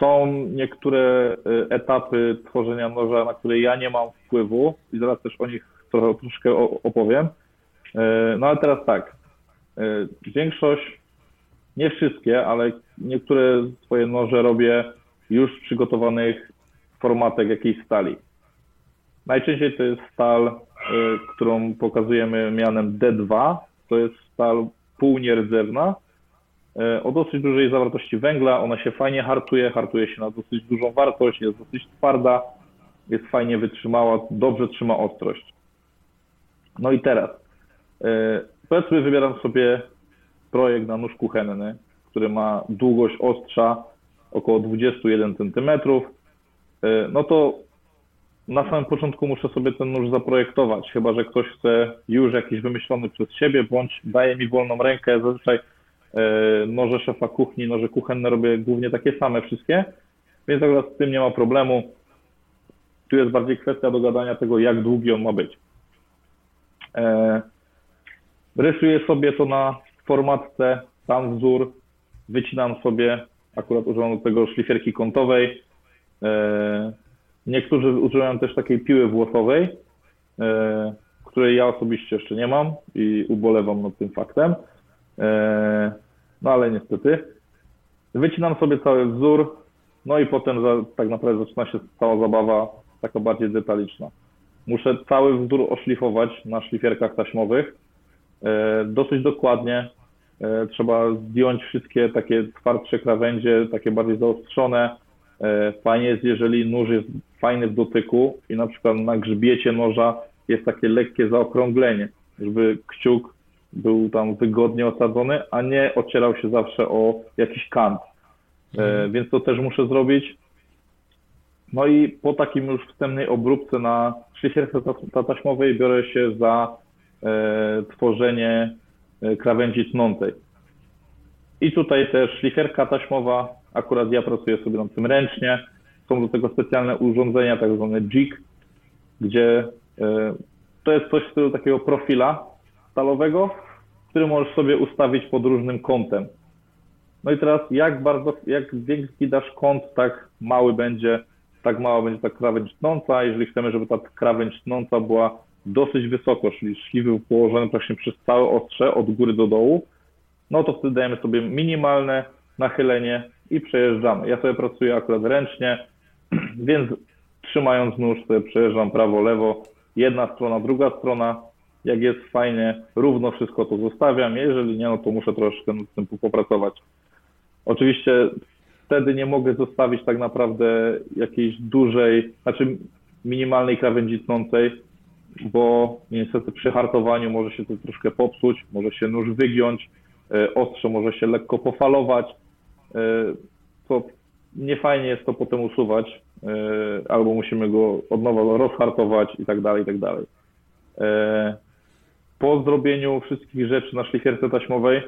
Są niektóre etapy tworzenia noża, na które ja nie mam wpływu i zaraz też o nich trochę, troszkę opowiem. No ale teraz tak, większość nie wszystkie, ale niektóre swoje noże robię już przygotowanych formatek jakiejś stali. Najczęściej to jest stal, y, którą pokazujemy mianem D2. To jest stal półnierdzewna y, o dosyć dużej zawartości węgla. Ona się fajnie hartuje, hartuje się na dosyć dużą wartość, jest dosyć twarda, jest fajnie wytrzymała, dobrze trzyma ostrość. No i teraz, y, powiedzmy wybieram sobie projekt na nóż kuchenny, który ma długość ostrza około 21 cm, no to na samym początku muszę sobie ten nóż zaprojektować, chyba że ktoś chce już jakiś wymyślony przez siebie, bądź daje mi wolną rękę. Zazwyczaj e, noże szefa kuchni, noże kuchenne robię głównie takie same wszystkie, więc akurat z tym nie ma problemu. Tu jest bardziej kwestia dogadania tego, jak długi on ma być. E, rysuję sobie to na formatce, sam wzór, wycinam sobie, akurat używam do tego szlifierki kątowej. E, niektórzy używają też takiej piły włosowej, e, której ja osobiście jeszcze nie mam i ubolewam nad tym faktem. E, no ale niestety. Wycinam sobie cały wzór, no i potem za, tak naprawdę zaczyna się cała zabawa taka bardziej detaliczna. Muszę cały wzór oszlifować na szlifierkach taśmowych dosyć dokładnie. E, trzeba zdjąć wszystkie takie twardsze krawędzie, takie bardziej zaostrzone. E, fajnie jest, jeżeli nóż jest fajny w dotyku i na przykład na grzbiecie noża jest takie lekkie zaokrąglenie, żeby kciuk był tam wygodnie osadzony, a nie ocierał się zawsze o jakiś kant. Mhm. Więc to też muszę zrobić. No i po takim już wstępnej obróbce na szlifierce taśmowej biorę się za e, tworzenie e, krawędzi tnącej. I tutaj też szlifierka taśmowa, akurat ja pracuję sobie nad tym ręcznie. Są do tego specjalne urządzenia, tak zwane jig, gdzie e, to jest coś w stylu takiego profila stalowego, który możesz sobie ustawić pod różnym kątem. No i teraz jak bardzo, jak większy dasz kąt, tak mały będzie tak mała będzie ta krawędź tnąca. Jeżeli chcemy, żeby ta krawędź tnąca była dosyć wysoko, czyli szliwy był położony praktycznie przez całe ostrze od góry do dołu, no to wtedy dajemy sobie minimalne nachylenie i przejeżdżamy. Ja sobie pracuję akurat ręcznie, więc trzymając nóż sobie przejeżdżam prawo, lewo, jedna strona, druga strona. Jak jest fajnie, równo wszystko to zostawiam. Jeżeli nie, no to muszę troszkę nad tym popracować. Oczywiście wtedy nie mogę zostawić tak naprawdę jakiejś dużej, znaczy minimalnej krawędzi tnącej, bo niestety przy hartowaniu może się to troszkę popsuć, może się nóż wygiąć, e, ostrze może się lekko pofalować, e, to nie fajnie jest to potem usuwać, e, albo musimy go od nowa rozhartować i tak dalej, i tak dalej. Po zrobieniu wszystkich rzeczy na szlifierce taśmowej,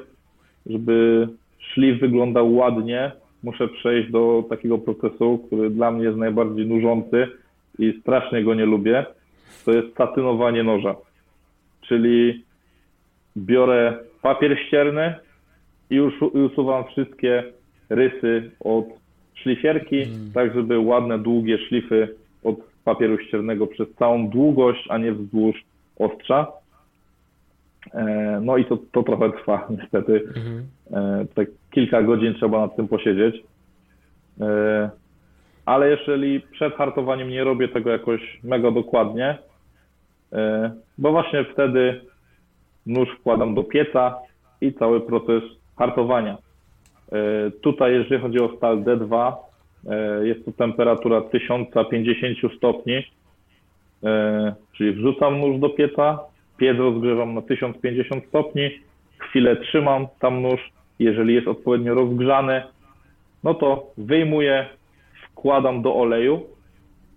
żeby szlif wyglądał ładnie, muszę przejść do takiego procesu, który dla mnie jest najbardziej nużący i strasznie go nie lubię. To jest satynowanie noża. Czyli biorę papier ścierny i usuwam wszystkie rysy od szlifierki, mm. tak żeby ładne, długie szlify od papieru ściernego przez całą długość, a nie wzdłuż ostrza. E, no i to, to trochę trwa niestety. Mhm. E, tak kilka godzin trzeba nad tym posiedzieć. E, ale jeżeli przed hartowaniem nie robię tego jakoś mega dokładnie, bo właśnie wtedy nóż wkładam do pieca i cały proces hartowania. Tutaj, jeżeli chodzi o stal D2, jest to temperatura 1050 stopni, czyli wrzucam nóż do pieca, piec rozgrzewam na 1050 stopni, chwilę trzymam tam nóż, jeżeli jest odpowiednio rozgrzany, no to wyjmuję, wkładam do oleju.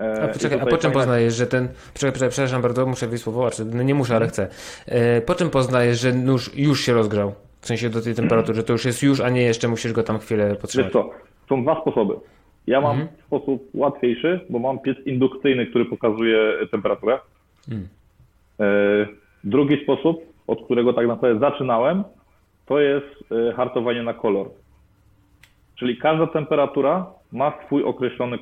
E, a, poczekaj, a po czym poznajesz, że ten. Poczekaj, przepraszam bardzo, muszę wyjść słowo, czy no nie muszę, ale chcę. E, po czym poznajesz, że nóż już się rozgrzał? W sensie do tej temperatury, że to już jest już, a nie jeszcze musisz go tam chwilę podtrzymać. Wiesz co, są dwa sposoby. Ja mam mhm. sposób łatwiejszy, bo mam piec indukcyjny, który pokazuje temperaturę. Mhm. Drugi sposób, od którego tak naprawdę zaczynałem, to jest e, hartowanie na kolor. Czyli każda temperatura ma swój określony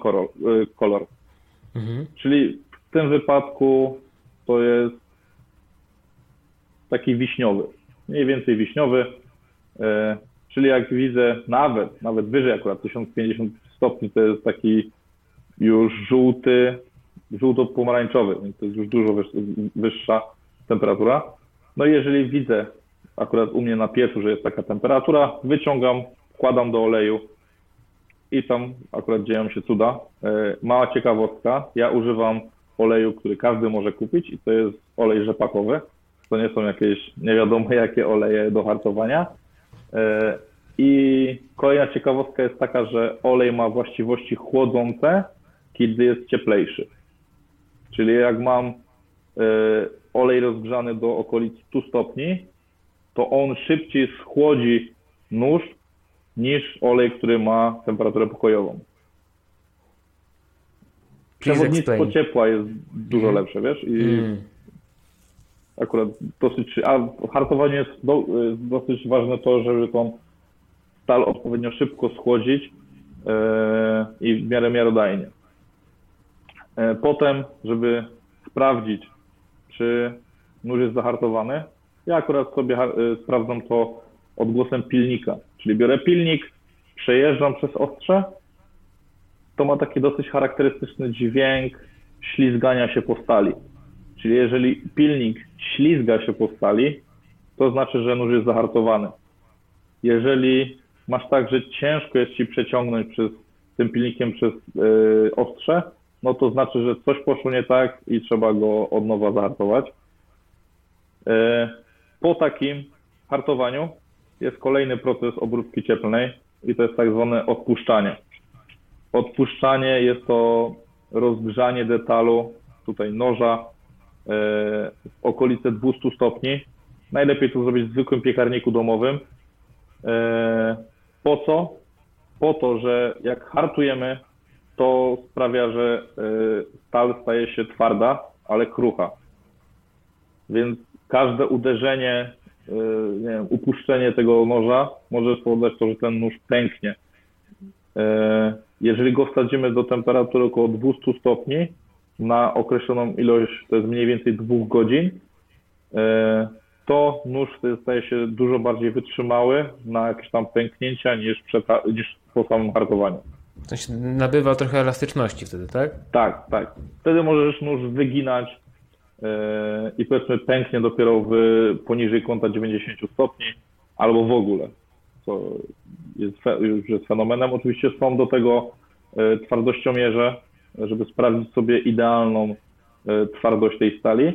kolor. E, mhm. Czyli w tym wypadku to jest taki wiśniowy, mniej więcej wiśniowy. E, czyli jak widzę nawet, nawet wyżej akurat 1050 stopni, to jest taki już żółty, żółto-pomarańczowy, więc to jest już dużo wyższa temperatura. No i jeżeli widzę akurat u mnie na piecu, że jest taka temperatura, wyciągam, wkładam do oleju i tam akurat dzieją się cuda. E, mała ciekawostka, ja używam oleju, który każdy może kupić i to jest olej rzepakowy. To nie są jakieś nie wiadomo jakie oleje do hartowania. E, I kolejna ciekawostka jest taka, że olej ma właściwości chłodzące, kiedy jest cieplejszy. Czyli jak mam e, olej rozgrzany do okolic 100 stopni, to on szybciej schłodzi nóż niż olej, który ma temperaturę pokojową. Przewodnictwo ciepła jest dużo lepsze, wiesz? I Mm. akurat dosyć, a w hartowaniu jest do, dosyć ważne to, żeby tą stal odpowiednio szybko schłodzić e, i w miarę miarodajnie. E, potem, żeby sprawdzić, czy nóż jest zahartowany, ja akurat sobie e, sprawdzam to odgłosem pilnika, czyli biorę pilnik, przejeżdżam przez ostrze, to ma taki dosyć charakterystyczny dźwięk ślizgania się po stali. Czyli jeżeli pilnik ślizga się po stali, to znaczy, że nóż jest zahartowany. Jeżeli masz tak, że ciężko jest ci przeciągnąć przez tym pilnikiem przez yy, ostrze, no to znaczy, że coś poszło nie tak i trzeba go od nowa zahartować. Yy, po takim hartowaniu jest kolejny proces obróbki cieplnej i to jest tak zwane odpuszczanie. Odpuszczanie jest to rozgrzanie detalu, tutaj noża, e, w okolice 200 stopni. Najlepiej to zrobić w zwykłym piekarniku domowym. E, Po co? Po to, że jak hartujemy, to sprawia, że e, stal staje się twarda, ale krucha. Więc każde uderzenie, nie wiem, upuszczenie tego noża może spowodować to, że ten nóż pęknie. E, Jeżeli go wsadzimy do temperatury około 200 stopni na określoną ilość, to jest mniej więcej dwóch godzin, e, to nóż staje się dużo bardziej wytrzymały na jakieś tam pęknięcia niż, przed, niż po samym hartowaniu. W sensie nabywa trochę elastyczności wtedy, tak? Tak, tak. Wtedy możesz nóż wyginać i powiedzmy pęknie dopiero w, poniżej kąta 90 stopni albo w ogóle, co jest, już jest fenomenem. Oczywiście są do tego e, twardościomierze, żeby sprawdzić sobie idealną e, twardość tej stali.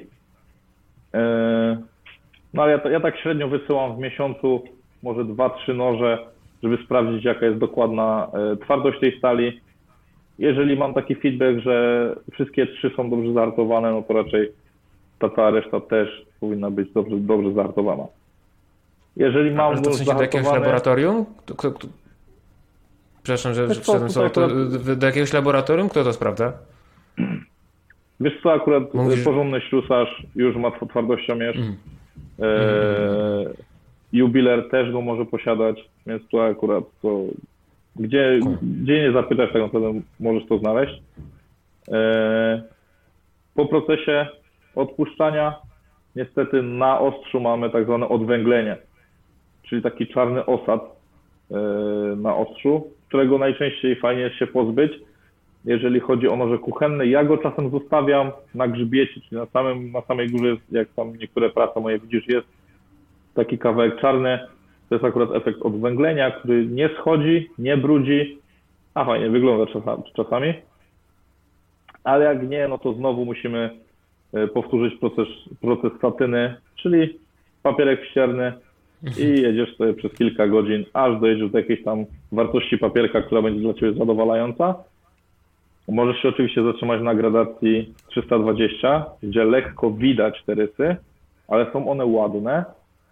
No ale ja, ja tak średnio wysyłam w miesiącu może 2-3 noże, żeby sprawdzić jaka jest dokładna twardość tej stali. Jeżeli mam taki feedback, że wszystkie trzy są dobrze zahartowane, no to raczej ta cała reszta też powinna być dobrze, dobrze zahartowana. Jeżeli mam Ale to w nóż sensie do jakiegoś laboratorium? Kto, kto, kto... Przepraszam, że wszedłem słowo. To, tutaj do jakiegoś laboratorium? Kto to sprawdza? wiesz co, akurat Mówisz- porządny ślusarz już ma tw- twardościomierz. Mm. E, jubiler też go może posiadać, więc tu akurat to gdzie, gdzie nie zapytasz, tak naprawdę możesz to znaleźć. E, po procesie odpuszczania niestety na ostrzu mamy tak zwane odwęglenie, czyli taki czarny osad e, na ostrzu, którego najczęściej fajnie jest się pozbyć, jeżeli chodzi o noże kuchenne. Ja go czasem zostawiam na grzbiecie, czyli na, samym, na samej górze, jak tam niektóre prace moje widzisz, jest taki kawałek czarny. To jest akurat efekt odwęglenia, który nie schodzi, nie brudzi, a fajnie wygląda czasami. Ale jak nie, no to znowu musimy powtórzyć proces, proces satyny, czyli papierek ścierny i jedziesz sobie przez kilka godzin, aż dojedziesz do jakiejś tam wartości papierka, która będzie dla Ciebie zadowalająca. Możesz się oczywiście zatrzymać na gradacji 320, gdzie lekko widać te rysy, ale są one ładne.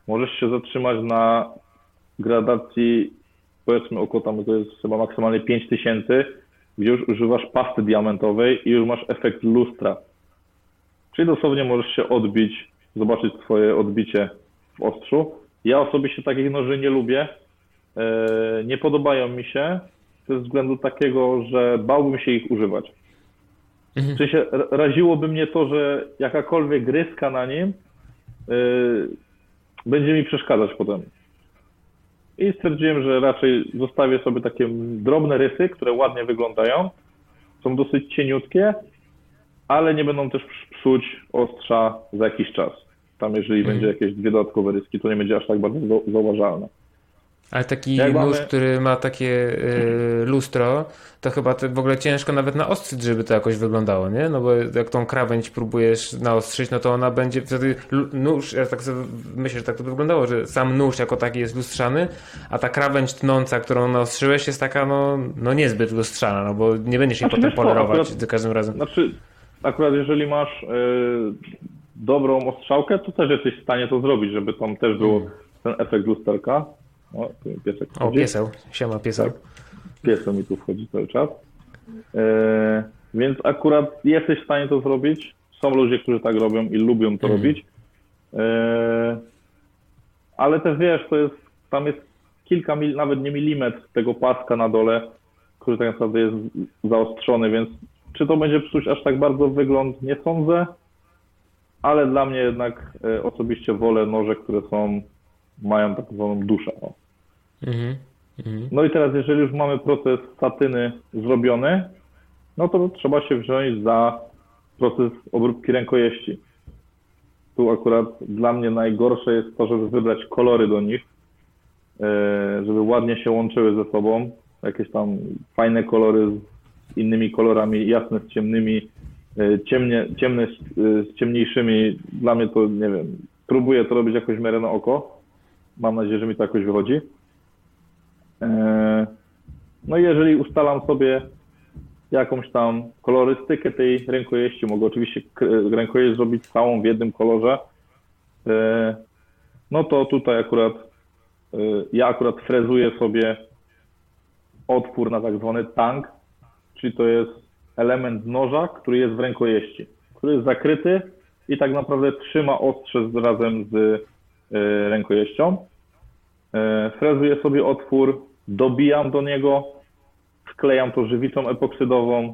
Możesz się zatrzymać na gradacji, powiedzmy około tam, to jest chyba maksymalnie 5000, gdzie już używasz pasty diamentowej i już masz efekt lustra. Czyli dosłownie możesz się odbić, zobaczyć swoje odbicie w ostrzu. Ja osobiście takich noży nie lubię. E, Nie podobają mi się ze względu takiego, że bałbym się ich używać. W sensie ra- raziłoby mnie to, że jakakolwiek ryska na nim yy, będzie mi przeszkadzać potem. I stwierdziłem, że raczej zostawię sobie takie drobne rysy, które ładnie wyglądają, są dosyć cieniutkie, ale nie będą też psuć ostrza za jakiś czas. Tam jeżeli będzie jakieś dwie dodatkowe ryski, to nie będzie aż tak bardzo zau- zauważalne. Ale taki Jak nóż, mamy- który ma takie y, lustro, to chyba to w ogóle ciężko nawet naostrzyć, żeby to jakoś wyglądało, nie? No bo jak tą krawędź próbujesz naostrzyć, no to ona będzie wtedy nóż, ja tak sobie myślę, że tak to by wyglądało, że sam nóż jako taki jest lustrzany, a ta krawędź tnąca, którą naostrzyłeś jest taka no, no niezbyt lustrzana, no bo nie będziesz jej Znaczy, potem polerować za każdym razem. Znaczy, akurat jeżeli masz e, dobrą ostrzałkę, to też jesteś w stanie to zrobić, żeby tam też było ten efekt lusterka. O, piesek O, wchodzi. pieseł, siema pieseł. Tak. Piesek mi tu wchodzi cały czas. E, więc akurat jesteś w stanie to zrobić. Są ludzie, którzy tak robią i lubią to Mhm. robić. E, ale też wiesz, to jest, tam jest kilka, mil, nawet nie milimetr tego paska na dole, który tak naprawdę jest zaostrzony, więc czy to będzie psuć aż tak bardzo wygląd, nie sądzę, ale dla mnie jednak e, osobiście wolę noże, które są, mają tak zwaną duszę. O. Mhm. Mhm. No i teraz, jeżeli już mamy proces satyny zrobiony, no to trzeba się wziąć za proces obróbki rękojeści. Tu akurat dla mnie najgorsze jest to, żeby wybrać kolory do nich, e, żeby ładnie się łączyły ze sobą. Jakieś tam fajne kolory innymi kolorami, jasne z ciemnymi, e, ciemnie, ciemne z, e, z ciemniejszymi. Dla mnie to, nie wiem, próbuję to robić jakoś w miarę na oko. Mam nadzieję, że mi to jakoś wychodzi. E, No i jeżeli ustalam sobie jakąś tam kolorystykę tej rękojeści, mogę oczywiście rękojeść zrobić całą w jednym kolorze, no to tutaj akurat ja akurat frezuję sobie otwór na tak zwany tank, czyli to jest element noża, który jest w rękojeści, który jest zakryty i tak naprawdę trzyma ostrze razem z e, rękojeścią. E, Frezuję sobie otwór, dobijam do niego, wklejam to żywicą epoksydową.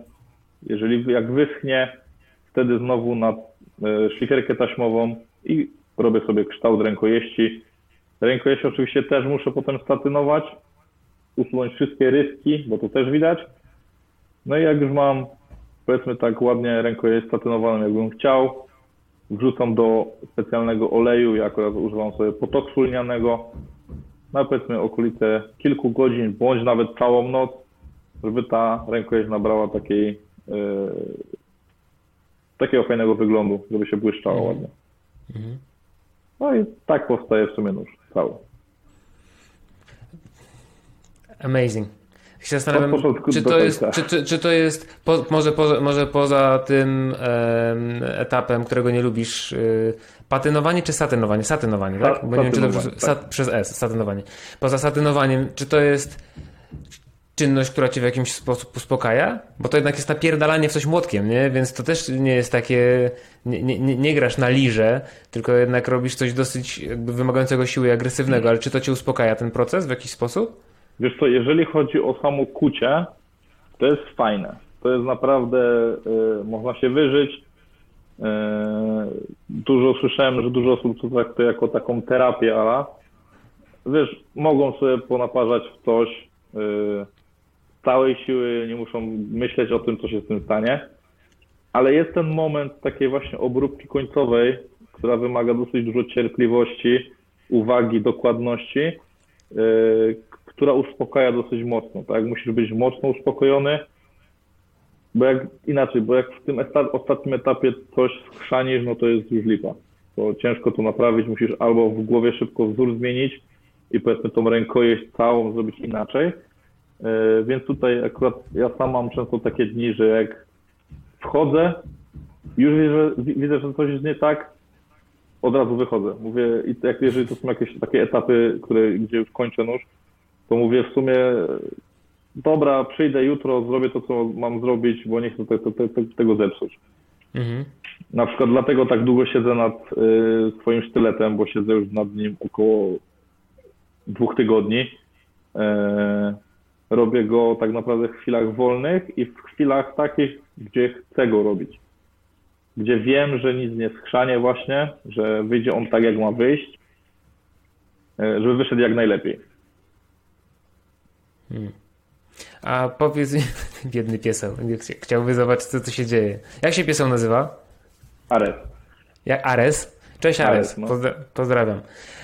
Jeżeli jak wyschnie, wtedy znowu na e, szlifierkę taśmową i robię sobie kształt rękojeści. Rękojeść oczywiście też muszę potem statynować, usunąć wszystkie ryski, bo to też widać. No i jak już mam, powiedzmy tak ładnie rękojeść statynowaną, jakbym chciał, wrzucam do specjalnego oleju, ja akurat używam sobie potoksu lnianego, na powiedzmy okolice kilku godzin, bądź nawet całą noc, żeby ta rękojeść nabrała takiej, e, takiego fajnego wyglądu, żeby się błyszczała ładnie. No i tak powstaje w sumie nóż cały. Amazing. Się zastanawiam, czy to jest, czy, czy, czy to jest po, może, poza, może poza tym em, etapem, którego nie lubisz, y, patynowanie czy satynowanie? Satynowanie, tak? Bo nie wiem, czy dobrze, satynowanie, sat, przez S, satynowanie. Poza satynowaniem, czy to jest czynność, która cię w jakimś sposób uspokaja? Bo to jednak jest napierdalanie w coś młotkiem, nie? Więc to też nie jest takie, nie, nie, nie- grasz na lirze, tylko jednak robisz coś dosyć wymagającego siły i agresywnego, ale czy to cię uspokaja ten proces w jakiś sposób? Wiesz co, jeżeli chodzi o samo kucie, to jest fajne. To jest naprawdę, y, można się wyżyć. Y, dużo słyszałem, że dużo osób to traktuje jako taką terapię, ale wiesz, mogą sobie ponaparzać w coś y, całej siły, nie muszą myśleć o tym, co się z tym stanie. Ale jest ten moment takiej właśnie obróbki końcowej, która wymaga dosyć dużo cierpliwości, uwagi, dokładności, y, która uspokaja dosyć mocno, tak? Musisz być mocno uspokojony, bo jak inaczej, bo jak w tym ostatnim etapie coś skrzanisz, no to jest już lipa. To ciężko to naprawić, musisz albo w głowie szybko wzór zmienić i powiedzmy tą rękojeść całą zrobić inaczej. Yy, Więc tutaj akurat ja sam mam często takie dni, że jak wchodzę, już widzę, widzę, że coś jest nie tak, od razu wychodzę. Mówię, i jak jeżeli to są jakieś takie etapy, które, gdzie już kończę nóż, to mówię w sumie, dobra, przyjdę jutro, zrobię to, co mam zrobić, bo nie chcę te, te, te, tego zepsuć. Mhm. Na przykład dlatego tak długo siedzę nad y, swoim sztyletem, bo siedzę już nad nim około dwóch tygodni. E, robię go tak naprawdę w chwilach wolnych i w chwilach takich, gdzie chcę go robić. Gdzie wiem, że nic nie skrzanie właśnie, że wyjdzie on tak, jak ma wyjść, e, żeby wyszedł jak najlepiej. A powiedz mi, biedny pieseł, chciałby zobaczyć, co tu się dzieje. Jak się pieseł nazywa? Ares. Jak Ares? Cześć Ares, Ares, no. Pozdra- pozdrawiam.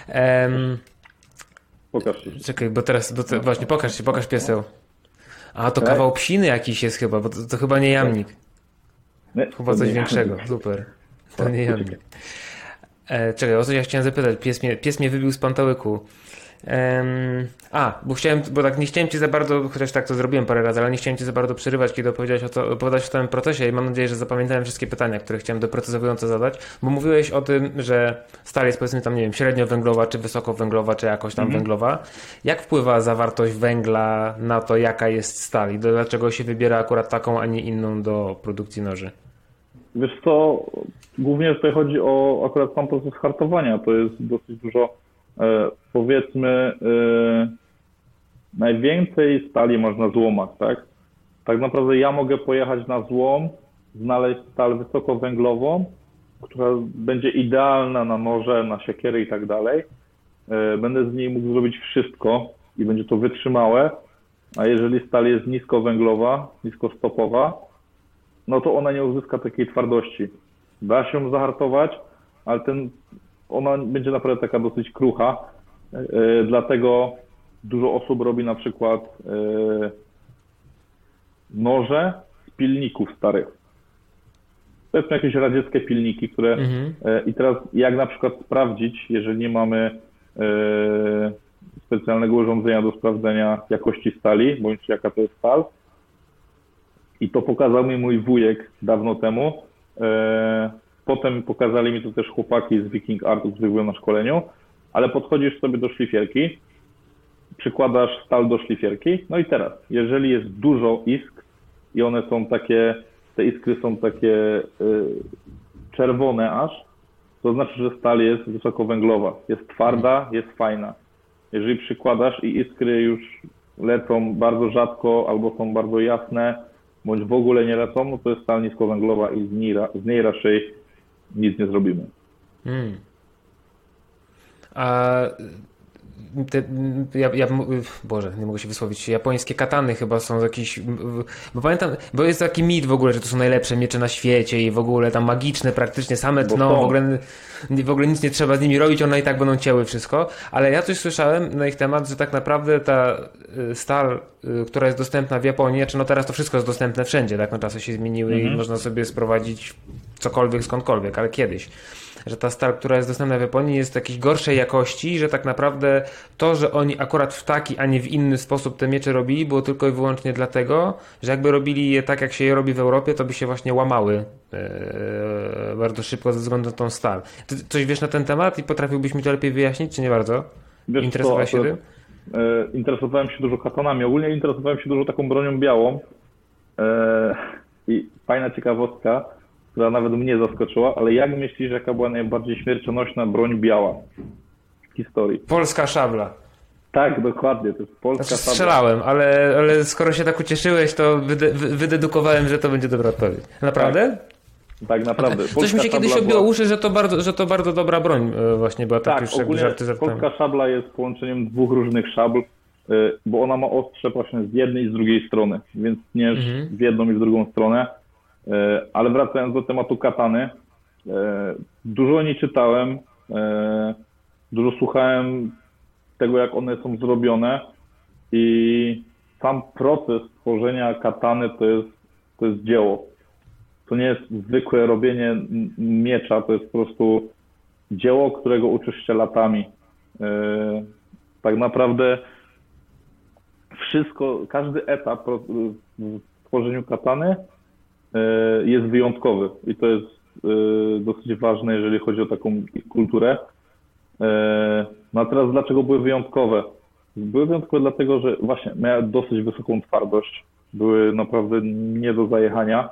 Em, Pokaż się. Czekaj, bo teraz, bo te, właśnie, pokaż się, pokaż pieseł. A, to Tak? kawał psiny jakiś jest chyba, bo to, to chyba nie jamnik. Nie, Chyba coś nie- większego, super. To nie jamnik. E, czekaj, o coś ja chciałem zapytać, pies mnie, pies mnie wybił z pantałyku. A, bo chciałem, bo tak nie chciałem ci za bardzo, chociaż tak to zrobiłem parę razy, ale nie chciałem ci za bardzo przerywać, kiedy opowiedziałeś o to, opowiadać o całym procesie i mam nadzieję, że zapamiętałem wszystkie pytania, które chciałem doprecyzowująco zadać, bo mówiłeś o tym, że stal jest powiedzmy tam, nie wiem, średniowęglowa, czy wysokowęglowa, czy jakoś tam węglowa. Jak wpływa zawartość węgla na to, jaka jest stal i dlaczego się wybiera akurat taką, a nie inną do produkcji noży? Wiesz co, głównie tutaj chodzi o akurat sam proces hartowania. To jest dosyć dużo, powiedzmy, e, najwięcej stali można na złomach, tak? Tak naprawdę ja mogę pojechać na złom, znaleźć stal wysokowęglową, która będzie idealna na noże, na siekiery i tak dalej. E, Będę z niej mógł zrobić wszystko i będzie to wytrzymałe, a jeżeli stal jest niskowęglowa, niskostopowa, no to ona nie uzyska takiej twardości. Da się ją zahartować, ale ten, ona będzie naprawdę taka dosyć krucha. Yy, dlatego dużo osób robi na przykład yy, noże z pilników starych. To są jakieś radzieckie pilniki, które. Mhm. yy, I teraz, jak na przykład sprawdzić, jeżeli nie mamy specjalnego urządzenia do sprawdzenia jakości stali, bądź jaka to jest stal, i to pokazał mi mój wujek dawno temu. Potem pokazali mi to też chłopaki z Viking Artu, którzy byłem na szkoleniu. Ale podchodzisz sobie do szlifierki, przykładasz stal do szlifierki. No i teraz, jeżeli jest dużo isk i one są takie, te iskry są takie y, czerwone aż, to znaczy, że stal jest wysokowęglowa. Jest twarda, jest fajna. Jeżeli przykładasz i iskry już lecą bardzo rzadko albo są bardzo jasne, bądź w ogóle nie lecą, no to jest stal niskowęglowa i z niej, z niej raczej nic nie zrobimy. Mm. A te, ja, ja, Boże, nie mogę się wysłowić. Japońskie katany chyba są jakieś. Bo pamiętam, bo jest taki mit w ogóle, że to są najlepsze miecze na świecie i w ogóle tam magiczne, praktycznie same tną, w ogóle, w ogóle nic nie trzeba z nimi robić, one i tak będą cięły wszystko. Ale ja coś słyszałem na ich temat, że tak naprawdę ta y, stal, y, która jest dostępna w Japonii, czy no teraz to wszystko jest dostępne wszędzie, tak? No czasy się zmieniły i można sobie sprowadzić cokolwiek skądkolwiek, ale kiedyś że ta stal, która jest dostępna w Japonii jest jakiejś gorszej jakości, że tak naprawdę to, że oni akurat w taki, a nie w inny sposób te miecze robili, było tylko i wyłącznie dlatego, że jakby robili je tak, jak się je robi w Europie, to by się właśnie łamały e, bardzo szybko ze względu na tą stal. Ty coś wiesz na ten temat i potrafiłbyś mi to lepiej wyjaśnić, czy nie bardzo? Wiesz co, Interesowałeś się akurat, tym? e, interesowałem się dużo katanami, ogólnie interesowałem się dużo taką bronią białą. E, I fajna ciekawostka, która nawet mnie zaskoczyła, ale jak myślisz, jaka była najbardziej śmiercionośna broń biała w historii? Polska szabla. Tak, dokładnie, to jest polska Znaczy strzelałem, ale, ale skoro się tak ucieszyłeś, to wyde, wy- wydedukowałem, że to będzie dobra odpowiedź. Naprawdę? Tak naprawdę. Coś Polska mi się kiedyś szabla obiło była- uszy, że to bardzo, że to bardzo dobra broń e, właśnie była, tak, Tak, już ogólnie żarty żartami. polska szabla jest połączeniem dwóch różnych szabl, y, bo ona ma ostrze właśnie z jednej i z drugiej strony, więc tniesz Mhm. w jedną i w drugą stronę. Y, Ale wracając do tematu katany, y, dużo o niej czytałem, y, dużo słuchałem tego, jak one są zrobione i sam proces tworzenia katany to jest, to jest dzieło. To nie jest zwykłe robienie miecza, to jest po prostu dzieło, którego uczysz się latami. Tak naprawdę wszystko, każdy etap w tworzeniu katany jest wyjątkowy i to jest yy, dosyć ważne, jeżeli chodzi o taką ich kulturę. Yy, No a teraz dlaczego były wyjątkowe? Były wyjątkowe dlatego, że właśnie miały dosyć wysoką twardość, były naprawdę nie do zajechania.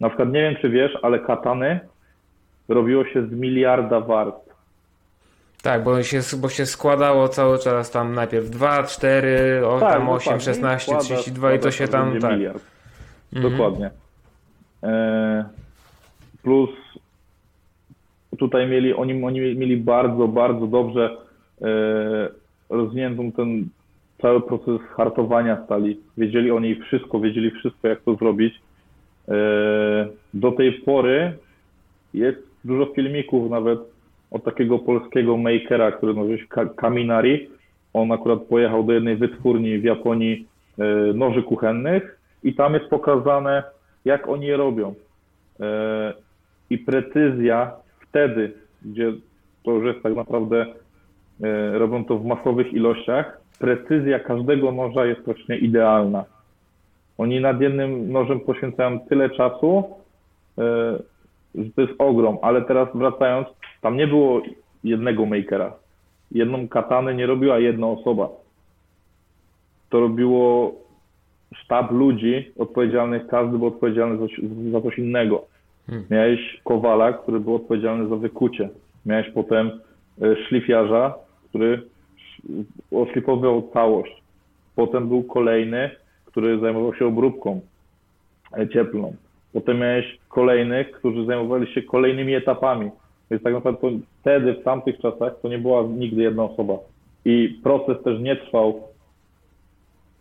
Na przykład nie wiem, czy wiesz, ale katany robiło się z miliarda warstw. Tak, bo się, bo się składało cały czas tam najpierw 2, 4, o, Tak, tam 8, dokładnie. 16, Składa- 32 i to składa się tam, tak. Miliard. Mhm. Dokładnie. E, plus tutaj mieli, oni, oni mieli bardzo, bardzo dobrze e, rozwiniętą ten cały proces hartowania stali. Wiedzieli o niej wszystko, wiedzieli wszystko, jak to zrobić. E, do tej pory jest dużo filmików nawet od takiego polskiego makera, który nazywa się Ka- Kaminari. On akurat pojechał do jednej wytwórni w Japonii noży kuchennych i tam jest pokazane, jak oni je robią. E, I precyzja wtedy, gdzie to już jest tak naprawdę, e, robią to w masowych ilościach, precyzja każdego noża jest właśnie idealna. Oni nad jednym nożem poświęcają tyle czasu, e, że to jest ogrom, ale teraz wracając, tam nie było jednego makera. Jedną katanę nie robiła jedna osoba. To robiło sztab ludzi odpowiedzialnych, każdy był odpowiedzialny za, coś- za coś innego. Miałeś kowala, który był odpowiedzialny za wykucie. Miałeś potem e, szlifiarza, który sz- oszlifował całość. Potem był kolejny, który zajmował się obróbką e, cieplną. Potem miałeś kolejnych, którzy zajmowali się kolejnymi etapami. Więc tak naprawdę to wtedy, w tamtych czasach, to nie była nigdy jedna osoba. I proces też nie trwał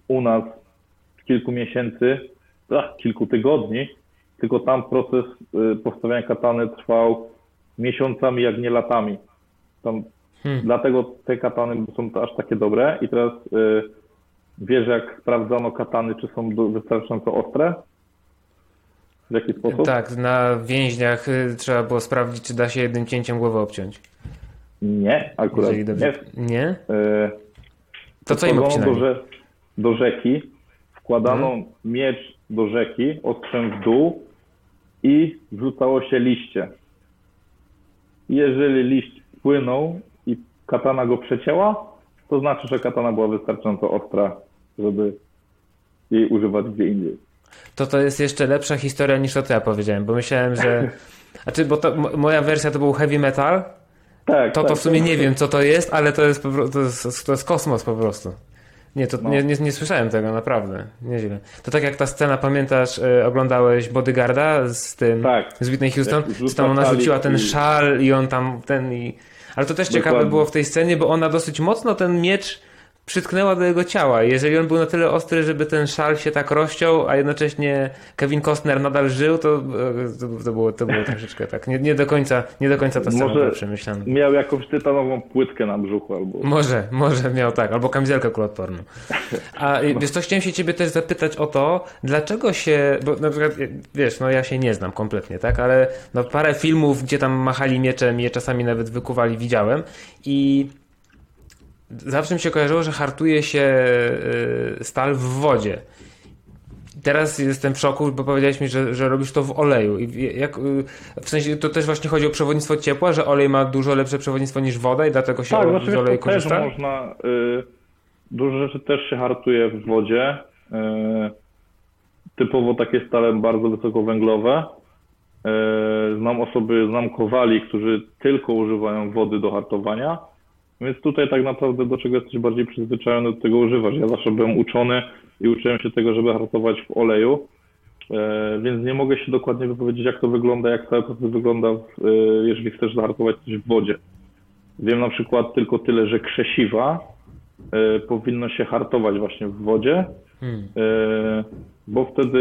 u nas kilku miesięcy, ach, kilku tygodni, tylko tam proces y, powstawiania katany trwał miesiącami, jak nie latami. Tam, Dlatego te katany są aż takie dobre. I teraz y, wiesz, jak sprawdzano katany, czy są wystarczająco ostre? W jaki sposób? Tak, na więźniach y, trzeba było sprawdzić, czy da się jednym cięciem głowę obciąć. Nie, akurat Jeżeli dobrze... nie. Nie? Y, To co im obcinali? do, rze- do rzeki, wkładano Mhm. miecz do rzeki, ostrzem w dół i wrzucało się liście. Jeżeli liść płynął i katana go przecięła, to znaczy, że katana była wystarczająco ostra, żeby jej używać gdzie indziej. To to jest jeszcze lepsza historia niż to, co ja powiedziałem, bo myślałem, że... Znaczy, bo to, mo- moja wersja to był heavy metal, Tak, to, tak, to w sumie tak. nie wiem, co to jest, ale to jest, to jest, to jest kosmos po prostu. Nie, to No. nie, nie, nie słyszałem tego, naprawdę. Nieźle. To tak jak ta scena, pamiętasz, e, oglądałeś Bodyguarda z tym, Tak. z Whitney Houston? Czy tam ona rzuciła ten i- szal i on tam ten i... Ale to też ciekawe Dokładnie. było w tej scenie, bo ona dosyć mocno ten miecz przytknęła do jego ciała. Jeżeli on był na tyle ostry, żeby ten szal się tak rozciął, a jednocześnie Kevin Costner nadal żył, to, e, to, to, było, to było troszeczkę tak. Nie, nie, do końca, nie do końca ta scena Może- była przemyślana. Miał jakąś tytanową płytkę na brzuchu albo... Może, może miał tak, albo kamizelkę kuloodporną. A wiesz co, chciałem się ciebie też zapytać o to, dlaczego się, bo na przykład, y, wiesz, no ja się nie znam kompletnie, tak, ale no parę filmów, gdzie tam machali mieczem i je czasami nawet wykuwali, widziałem i zawsze mi się kojarzyło, że hartuje się y, stal w wodzie. Teraz jestem w szoku, bo powiedziałeś mi, że, że robisz to w oleju. I jak, y, w sensie to też właśnie chodzi o przewodnictwo ciepła, że olej ma dużo lepsze przewodnictwo niż woda i dlatego się Tak, z oleju korzysta? można. Y, dużo rzeczy też się hartuje w wodzie. Y, typowo takie stale bardzo wysokowęglowe. Y, znam osoby, znam kowali, którzy tylko używają wody do hartowania. Więc tutaj tak naprawdę do czego jesteś bardziej przyzwyczajony, do tego używasz. Ja zawsze byłem uczony i uczyłem się tego, żeby hartować w oleju. E, Więc nie mogę się dokładnie wypowiedzieć, jak to wygląda, jak cały proces wygląda, e, jeżeli chcesz zahartować coś w wodzie. Wiem na przykład tylko tyle, że krzesiwa e, powinno się hartować właśnie w wodzie, Hmm. bo wtedy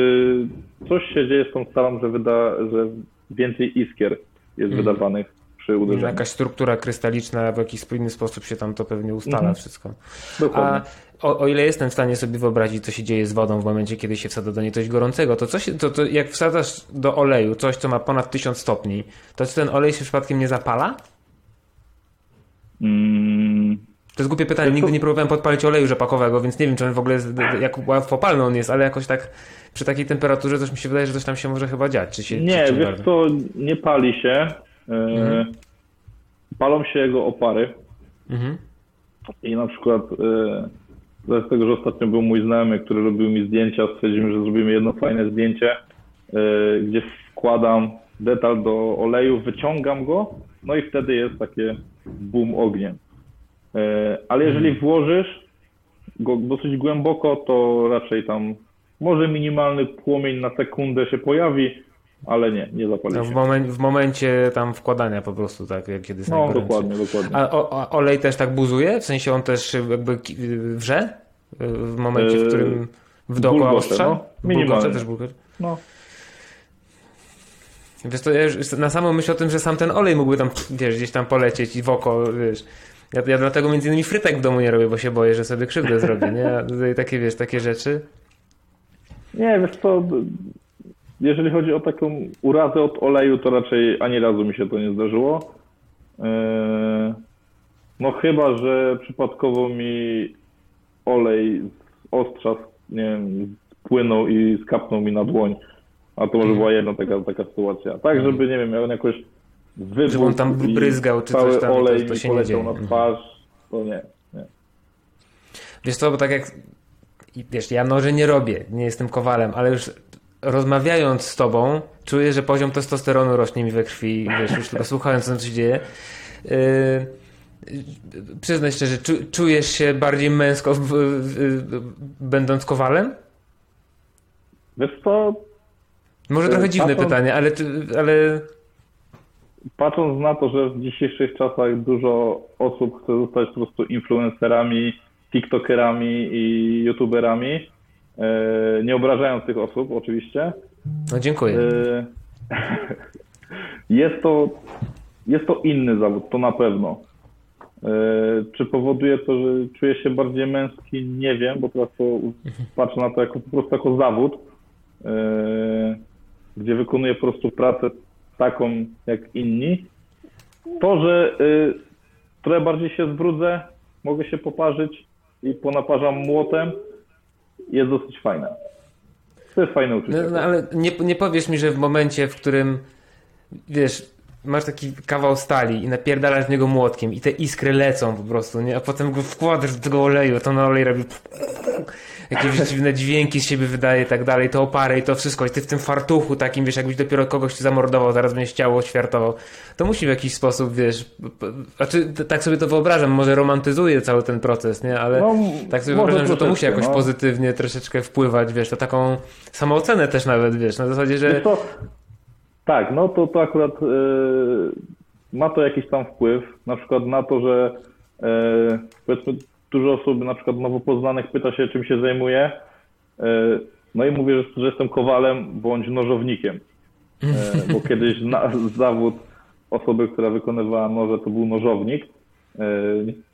coś się dzieje z tą stalą, że, wyda, że więcej iskier jest wydawanych przy uderzeniu. Jakaś struktura krystaliczna w jakiś inny sposób się tam to pewnie ustala Mhm. wszystko. Dokładnie. A o, o ile jestem w stanie sobie wyobrazić, co się dzieje z wodą w momencie, kiedy się wsadza do niej coś gorącego, to, coś, to, to jak wsadzasz do oleju coś, co ma ponad 1000 stopni, to czy ten olej się przypadkiem nie zapala? Mm, To jest głupie pytanie, nigdy nie próbowałem podpalić oleju rzepakowego, więc nie wiem, czy on w ogóle, jest, jak łatwopalny on jest, ale jakoś tak przy takiej temperaturze coś mi się wydaje, że coś tam się może chyba dziać. Czy się, Nie, wiesz bardzo? co, nie pali się. E, Mhm. Palą się jego opary. Mhm. I na przykład e, z tego, że ostatnio był mój znajomy, który robił mi zdjęcia, stwierdziliśmy, że zrobimy jedno fajne zdjęcie, e, gdzie wkładam detal do oleju, wyciągam go, no i wtedy jest takie boom ogniem. E, ale jeżeli włożysz go dosyć głęboko, to raczej tam może minimalny płomień na sekundę się pojawi, ale nie, nie zapali No, się. w, momen, w momencie tam wkładania po prostu, tak, jak kiedy jest No, dokładnie, dokładnie. A o, a olej też tak buzuje? W sensie on też jakby wrze? W momencie, w Yy, którym w dookoła ostrza? no. Minimalnie. też bulgocze. No, Wiesz, to ja już na samą myśl o tym, że sam ten olej mógłby tam, wiesz, gdzieś tam polecieć i w oko, wiesz. Ja, ja dlatego między innymi frytek w domu nie robię, bo się boję, że sobie krzywdę zrobię, nie? A tutaj takie, wiesz, takie rzeczy. Nie, wiesz co, jeżeli chodzi o taką urazę od oleju, to raczej ani razu mi się to nie zdarzyło. Eee, No chyba, że przypadkowo mi olej z ostrza, nie wiem, spłynął i skapnął mi na dłoń. A to może była jedna taka, taka sytuacja. Tak, żeby, nie wiem, miał jakoś wybuch Żeby on tam bryzgał czy cały coś tam, to- olej to mi się nie dzieje. na twarz, to nie, nie. Wiesz co, bo tak jak, wiesz, ja noże nie robię, nie jestem kowalem, ale już rozmawiając z tobą, czuję, że poziom testosteronu rośnie mi we krwi, wiesz, już tylko słuchając, co się dzieje. Yy, przyznaj szczerze, czu, czujesz się bardziej męsko w, w, w, będąc kowalem? Wiesz co, Może trochę dziwne patrząc- pytanie, ale, ale patrząc na to, że w dzisiejszych czasach dużo osób chce zostać po prostu influencerami, tiktokerami i youtuberami, nie obrażając tych osób oczywiście, no dziękuję. e, jest to, jest to inny zawód, to na pewno. E, Czy powoduje to, że czuję się bardziej męski? Nie wiem, bo teraz to patrzę na to jako, po prostu jako zawód, e, gdzie wykonuję po prostu pracę taką jak inni. To, że trochę bardziej się zwrócę, mogę się poparzyć i ponaparzam młotem, jest dosyć fajne. To jest fajne uczucie. No, no, ale nie, nie powiesz mi, że w momencie, w którym wiesz, masz taki kawał stali i napierdalasz w niego młotkiem i te iskry lecą po prostu, nie? A potem go wkładasz do tego oleju, to na olej robi jakieś dziwne dźwięki z siebie wydaje i tak dalej, to opary i to wszystko i ty w tym fartuchu takim, wiesz, jakbyś dopiero kogoś zamordował, zaraz będziesz ciało ćwiartował, to musi w jakiś sposób, wiesz, znaczy tak sobie to wyobrażam, może romantyzuję cały ten proces, nie? Ale No, tak sobie wyobrażam, że to musi jakoś no. pozytywnie troszeczkę wpływać, wiesz, to taką samoocenę też nawet, wiesz, na zasadzie, że co, tak, no to, to akurat y, ma to jakiś tam wpływ, na przykład na to, że y, powiedzmy dużo osób na przykład nowo poznanych pyta się, czym się zajmuję, y, no i mówię, że, że jestem kowalem bądź nożownikiem, y, bo kiedyś na, zawód osoby, która wykonywała noże, to był nożownik,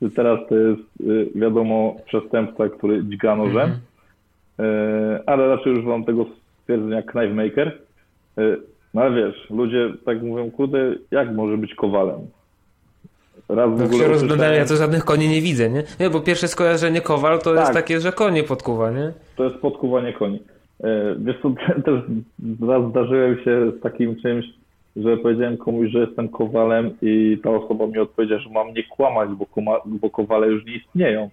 y, teraz to jest wiadomo przestępca, który dźga nożem, y, ale raczej używam tego stwierdzenia knife maker. No ale wiesz, ludzie tak mówią, kurde, jak może być kowalem? Raz w tak ogóle się ja to żadnych koni nie widzę, nie? Nie, bo pierwsze skojarzenie kowal to jest Tak. takie, że konie podkuwa, nie? to jest podkuwanie koni. E, Wiesz co, też raz zdarzyłem się z takim czymś, że powiedziałem komuś, że jestem kowalem i ta osoba mi odpowiedziała, że mam nie kłamać, bo, koma, bo kowale już nie istnieją.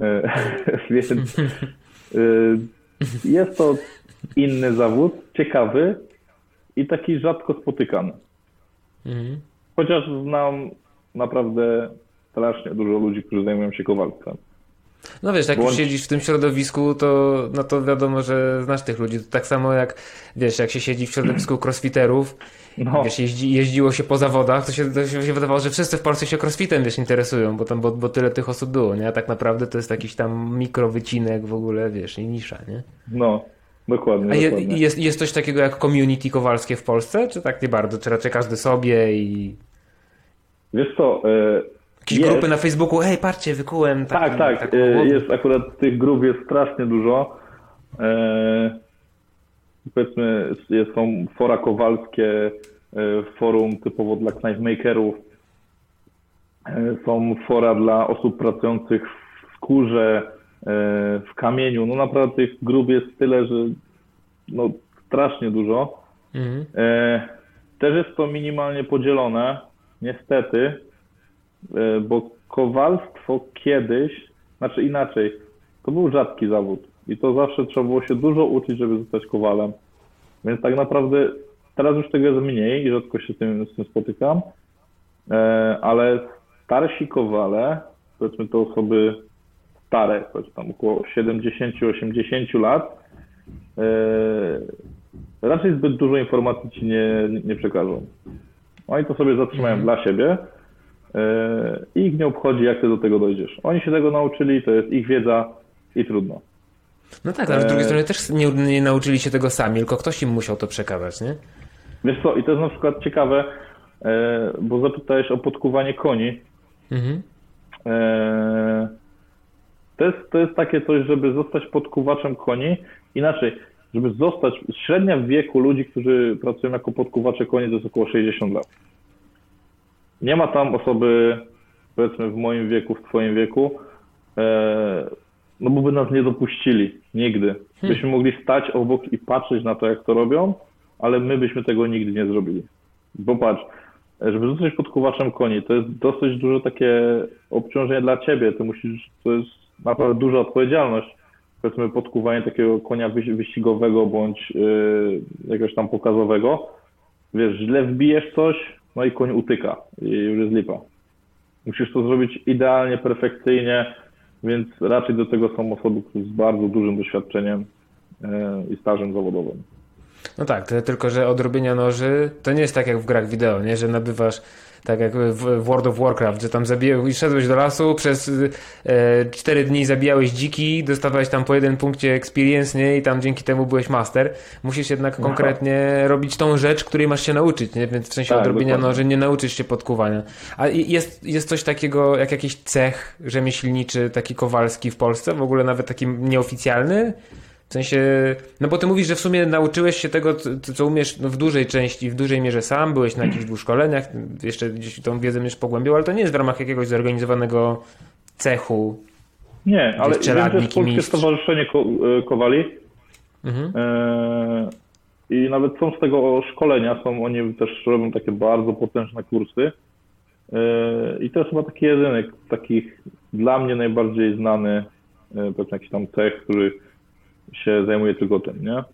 E, Więc e, jest to inny zawód, ciekawy i taki rzadko spotykany. Mhm. Chociaż znam naprawdę strasznie dużo ludzi, którzy zajmują się kowalstwem. No wiesz, jak już Bądź- siedzisz w tym środowisku, to, no to wiadomo, że znasz tych ludzi. To tak samo jak, wiesz, jak się siedzi w środowisku crossfiterów, No. wiesz, jeździ, jeździło się po zawodach, to się, to się wydawało, że wszyscy w Polsce się crossfitem, wiesz, interesują, bo tam, bo, bo tyle tych osób było, nie? A tak naprawdę to jest jakiś tam mikrowycinek w ogóle, wiesz, i nisza, nie? No, dokładnie. A je, dokładnie. jest, jest coś takiego jak community kowalskie w Polsce, czy tak nie bardzo? Czy raczej każdy sobie i Wiesz co, e, jakieś jest, grupy na Facebooku, hej, patrzcie, wykułem tak, tak, taką e, jest akurat tych grup jest strasznie dużo. E, powiedzmy, są fora kowalskie, forum typowo dla knifemakerów, są fora dla osób pracujących w skórze, w kamieniu. No naprawdę tych grup jest tyle, że no, strasznie dużo. Mhm. Też jest to minimalnie podzielone, niestety, e, bo kowalstwo kiedyś, znaczy inaczej, to był rzadki zawód i to zawsze trzeba było się dużo uczyć, żeby zostać kowalem. Więc tak naprawdę teraz już tego jest mniej i rzadko się z tym, z tym spotykam, E, ale starsi kowale, powiedzmy to osoby stare, choć tam około 70-80 lat, e, raczej zbyt dużo informacji ci nie, nie przekażą. Oni to sobie zatrzymają dla siebie e, i ich nie obchodzi, jak ty do tego dojdziesz. Oni się tego nauczyli, to jest ich wiedza i trudno. No tak, ale z drugiej E, strony też nie, nie nauczyli się tego sami, tylko ktoś im musiał to przekazać, nie? Wiesz co, i to jest na przykład ciekawe, e, bo zapytałeś o podkuwanie koni. Mhm. E, to, jest, to jest takie coś, żeby zostać podkuwaczem koni. Inaczej, żeby zostać, średnia w wieku ludzi, którzy pracują jako podkuwacze koni, to jest około 60 lat. Nie ma tam osoby, powiedzmy w moim wieku, w twoim wieku, e, no bo by nas nie dopuścili, nigdy. Byśmy mogli stać obok i patrzeć na to, jak to robią, ale my byśmy tego nigdy nie zrobili. Bo patrz, żeby zostać podkuwaczem koni, to jest dosyć dużo takie obciążenie dla ciebie. Ty musisz, to jest naprawdę duża odpowiedzialność. Powiedzmy podkuwanie takiego konia wyś- wyścigowego bądź yy, jakiegoś tam pokazowego. Wiesz, źle wbijesz coś, no i koń utyka i już jest lipa. Musisz to zrobić idealnie, perfekcyjnie, więc raczej do tego są osoby z bardzo dużym doświadczeniem yy, i stażem zawodowym. No tak, tyle tylko, że od robienia noży to nie jest tak jak w grach wideo, nie? Że nabywasz tak jak w World of Warcraft, że tam zabijałeś, szedłeś do lasu, przez e, 4 dni zabijałeś dziki, dostawałeś tam po jeden punkcie experience, nie? I tam dzięki temu byłeś master. Musisz jednak No. konkretnie robić tą rzecz, której masz się nauczyć, nie? Więc w sensie Tak, od robienia dokładnie. noży nie nauczysz się podkuwania. A jest, jest coś takiego, jak jakiś cech rzemieślniczy, taki kowalski w Polsce? W ogóle nawet taki nieoficjalny? W sensie, no bo ty mówisz, że w sumie nauczyłeś się tego, co, co umiesz no, w dużej części, w dużej mierze sam, byłeś na jakichś dwóch szkoleniach, jeszcze gdzieś tą wiedzę będziesz pogłębiał, ale to nie jest w ramach jakiegoś zorganizowanego cechu. Nie, ale wiem, że jest Polskie. Stowarzyszenie Ko- e, Kowali Mhm. e, i nawet są z tego szkolenia, są oni też robią takie bardzo potężne kursy e, i to jest chyba taki jedyny, takich dla mnie najbardziej znany e, powiedzmy jakiś tam cech, który się zajmuje tylko tym, nie?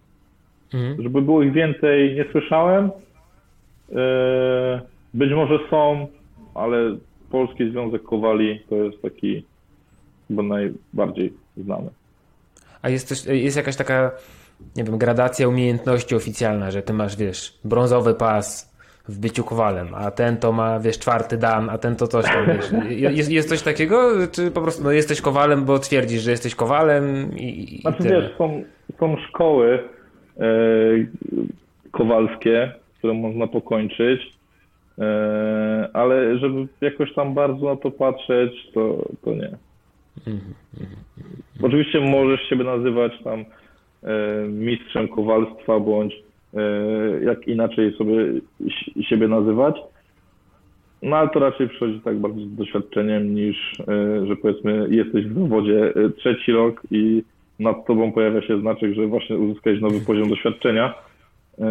Mhm. Żeby było ich więcej, nie słyszałem. E, Być może są, ale Polski Związek Kowali to jest taki chyba najbardziej znany. A jest, też, jest jakaś taka, nie wiem, gradacja umiejętności oficjalna, że ty masz, wiesz, brązowy pas w byciu kowalem, a ten to ma, wiesz, czwarty dan, a ten to coś tam, wiesz. Jest, jest coś takiego, czy po prostu no, jesteś kowalem, bo twierdzisz, że jesteś kowalem i, i Znaczy tyle? wiesz, są, są szkoły e, kowalskie, które można pokończyć, e, ale żeby jakoś tam bardzo na to patrzeć, to, to nie. Oczywiście możesz siebie nazywać tam e, mistrzem kowalstwa, bądź jak inaczej sobie si- siebie nazywać, no ale to raczej przychodzi tak bardzo z doświadczeniem niż, e, że powiedzmy jesteś w zawodzie e, trzeci rok i nad tobą pojawia się znaczek, że właśnie uzyskałeś nowy poziom doświadczenia. E,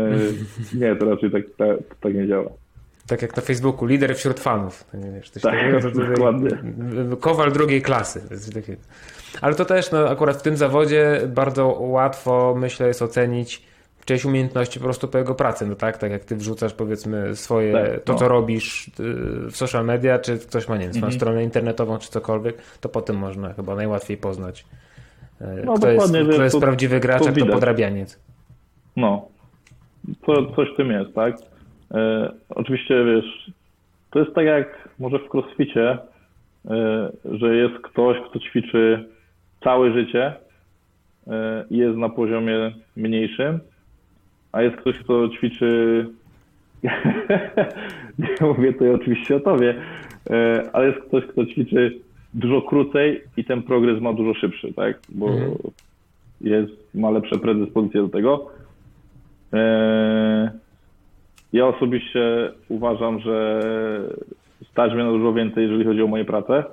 Nie, to raczej tak, tak, tak nie działa. Tak jak na Facebooku, lider wśród fanów. Wiesz, coś Tak, takiego, to tutaj. Kowal drugiej klasy. Ale to też, no, akurat w tym zawodzie bardzo łatwo, myślę, jest ocenić czyjeś umiejętności po prostu po jego pracy, no tak? Tak jak ty wrzucasz powiedzmy swoje, Tak, to no. co robisz y, w social media, czy ktoś ma, nie wiem, Mhm. stronę internetową, czy cokolwiek, to po tym można chyba najłatwiej poznać, y, No, kto, jest, kto jest to- prawdziwy gracz, to a kto podrabianiec. No, to, coś w tym jest, tak? E, oczywiście, wiesz, to jest tak jak może w crossficie, e, że jest ktoś, kto ćwiczy całe życie e, i jest na poziomie mniejszym, a jest ktoś, kto ćwiczy. Nie mówię tutaj oczywiście o tobie, e, ale jest ktoś, kto ćwiczy dużo krócej i ten progres ma dużo szybszy, tak? Bo Mhm. jest, ma lepsze predyspozycje do tego. E, Ja osobiście uważam, że stać mnie na dużo więcej, jeżeli chodzi o moje prace.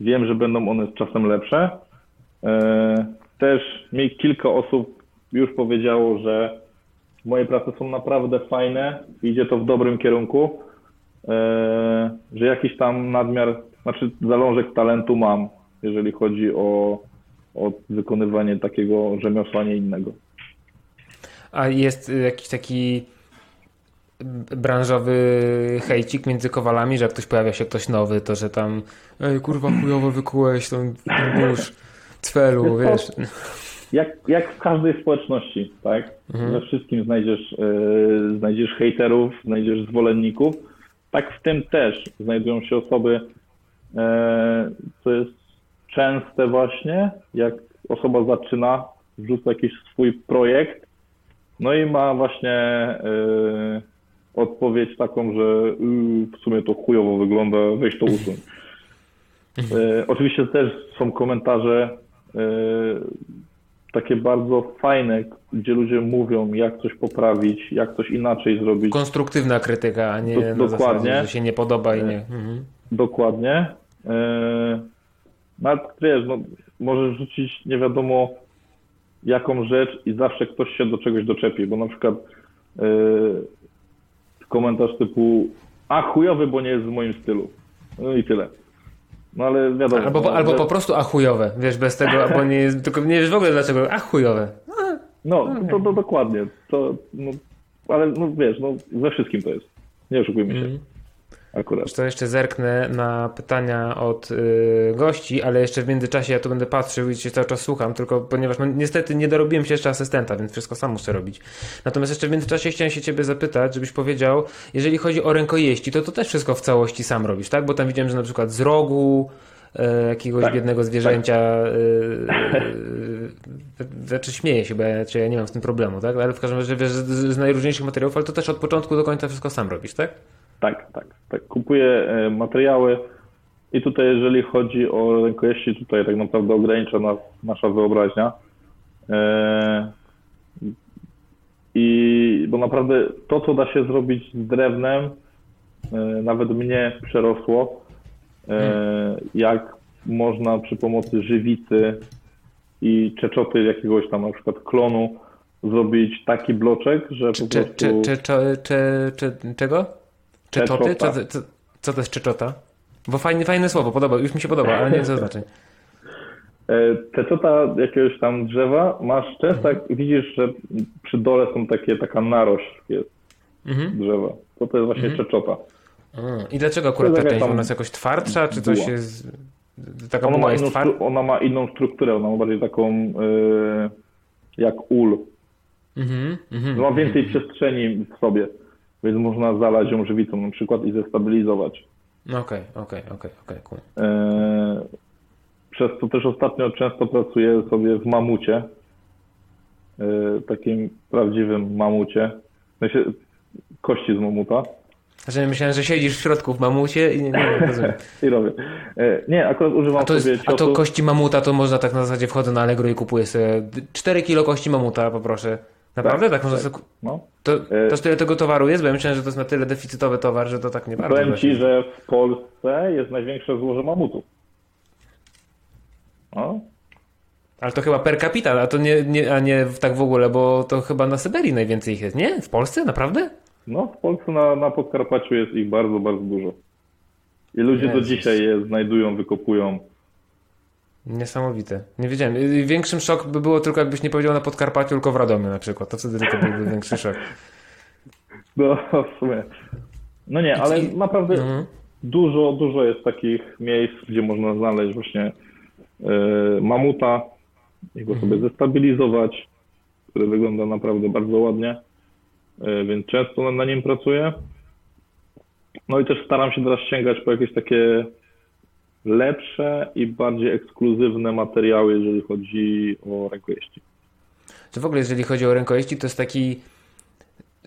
Wiem, że będą one z czasem lepsze. E, Też mi kilka osób już powiedziało, że moje prace są naprawdę fajne, idzie to w dobrym kierunku, e, że jakiś tam nadmiar, znaczy zalążek talentu mam, jeżeli chodzi o, o wykonywanie takiego rzemiosła, nie innego. A jest jakiś taki branżowy hejcik między kowalami, że jak ktoś pojawia się ktoś nowy, to że tam ej kurwa chujowo wykułeś ten nóż cfelu, Wiesz? Jak, jak w każdej społeczności, tak? Mhm. We wszystkim znajdziesz, e, znajdziesz hejterów, znajdziesz zwolenników. Tak w tym też znajdują się osoby, e, co jest częste właśnie, jak osoba zaczyna, wrzuca jakiś swój projekt, no i ma właśnie e, odpowiedź taką, że yy, w sumie to chujowo wygląda, weź to usuń. Oczywiście też są komentarze takie bardzo fajne, gdzie ludzie mówią, jak coś poprawić, jak coś inaczej zrobić. Konstruktywna krytyka, a nie Do- na dokładnie. zasadzie, że się nie podoba i nie. Mhm. Dokładnie. E, Nawet wiesz, no, możesz rzucić nie wiadomo jaką rzecz i zawsze ktoś się do czegoś doczepi, bo na przykład e, komentarz typu a chujowy, bo nie jest w moim stylu. No i tyle. No ale wiadomo. Albo, no, albo że- po prostu a chujowe, wiesz, bez tego, albo nie jest, tylko nie wiesz w ogóle dlaczego, a chujowe. No, to, to dokładnie. To, no, ale no wiesz, no ze wszystkim to jest. Nie oszukujmy się. Mhm. Akurat. To jeszcze zerknę na pytania od y, gości, ale jeszcze w międzyczasie ja tu będę patrzył i cię cały czas słucham, tylko ponieważ no, niestety nie dorobiłem się jeszcze asystenta, więc wszystko sam muszę robić. Natomiast jeszcze w międzyczasie chciałem się ciebie zapytać, żebyś powiedział, jeżeli chodzi o rękojeści, to to też wszystko w całości sam robisz, tak? Bo tam widziałem, że na przykład z rogu e, jakiegoś Tak, biednego zwierzęcia, e, e, znaczy śmieję się, bo ja, ja nie mam z tym problemu, tak? Ale w każdym razie wiesz, z, z najróżniejszych materiałów, ale to też od początku do końca wszystko sam robisz, tak? Tak, tak, tak. Kupuję e, materiały i tutaj jeżeli chodzi o rękojeści, tutaj tak naprawdę ogranicza nas nasza wyobraźnia. E, I bo naprawdę to, co da się zrobić z drewnem, e, nawet mnie przerosło, e, jak można przy pomocy żywicy i czeczoty jakiegoś tam na przykład klonu zrobić taki bloczek, że po prostu... cze, cze, czego? Czeczoty? Co, Czeczota. co, co to jest czeczota? Bo fajne, fajne słowo, podoba, już mi się podoba, ale nie co znaczy. E, Teczota jakiegoś tam drzewa masz często, jak widzisz, że przy dole są takie, taka narośl jest Mhm. drzewa. To to jest właśnie czeczota. A, I dlaczego akurat ta część? tam Ona jest jakoś twardsza, czy coś jest... Taka Ona ma, jest inną, ona ma inną strukturę, ona ma bardziej taką e, jak ul. Mhm, mhm. Ma więcej przestrzeni w sobie, więc można zalać ją żywicą na przykład i zestabilizować. No Okej, okej, okej, okej, cool. E, Przez to też ostatnio często pracuję sobie w mamucie. E, Takim prawdziwym mamucie. W sensie kości z mamuta. Znaczy myślałem, że siedzisz w środku w mamucie i nie, nie, rozumiem. I robię. E, Nie, akurat używam A to, jest, a to kości mamuta to można tak na zasadzie wchodzę na Allegro i kupuję sobie 4 kilo kości mamuta, poproszę. Naprawdę? Tak, można sobie... No. To, E- to tyle tego towaru jest? Bo ja myślałem, że to jest na tyle deficytowy towar, że to tak nie bardzo. Powiem. Ci, że w Polsce jest największe złoże mamutów. No. Ale to chyba per capita, a to nie, nie, a nie tak w ogóle, bo to chyba na Syberii najwięcej ich jest, nie? W Polsce? Naprawdę? No, w Polsce na, na Podkarpaciu jest ich bardzo, bardzo dużo. I ludzie do Jezus. dzisiaj je znajdują, wykopują. Niesamowite. Nie wiedziałem. Większym szok by było tylko jakbyś nie powiedział na Podkarpaciu, tylko w Radomiu na przykład. To wtedy to byłby większy szok. No, w sumie. No nie, ale I- naprawdę Mhm. dużo, dużo jest takich miejsc, gdzie można znaleźć właśnie e, mamuta, jego Mhm. sobie zestabilizować, który wygląda naprawdę bardzo ładnie, więc często na- nim pracuję. No i też staram się teraz sięgać po jakieś takie lepsze i bardziej ekskluzywne materiały, jeżeli chodzi o rękojeści. Czy w ogóle jeżeli chodzi o rękojeści, to jest taki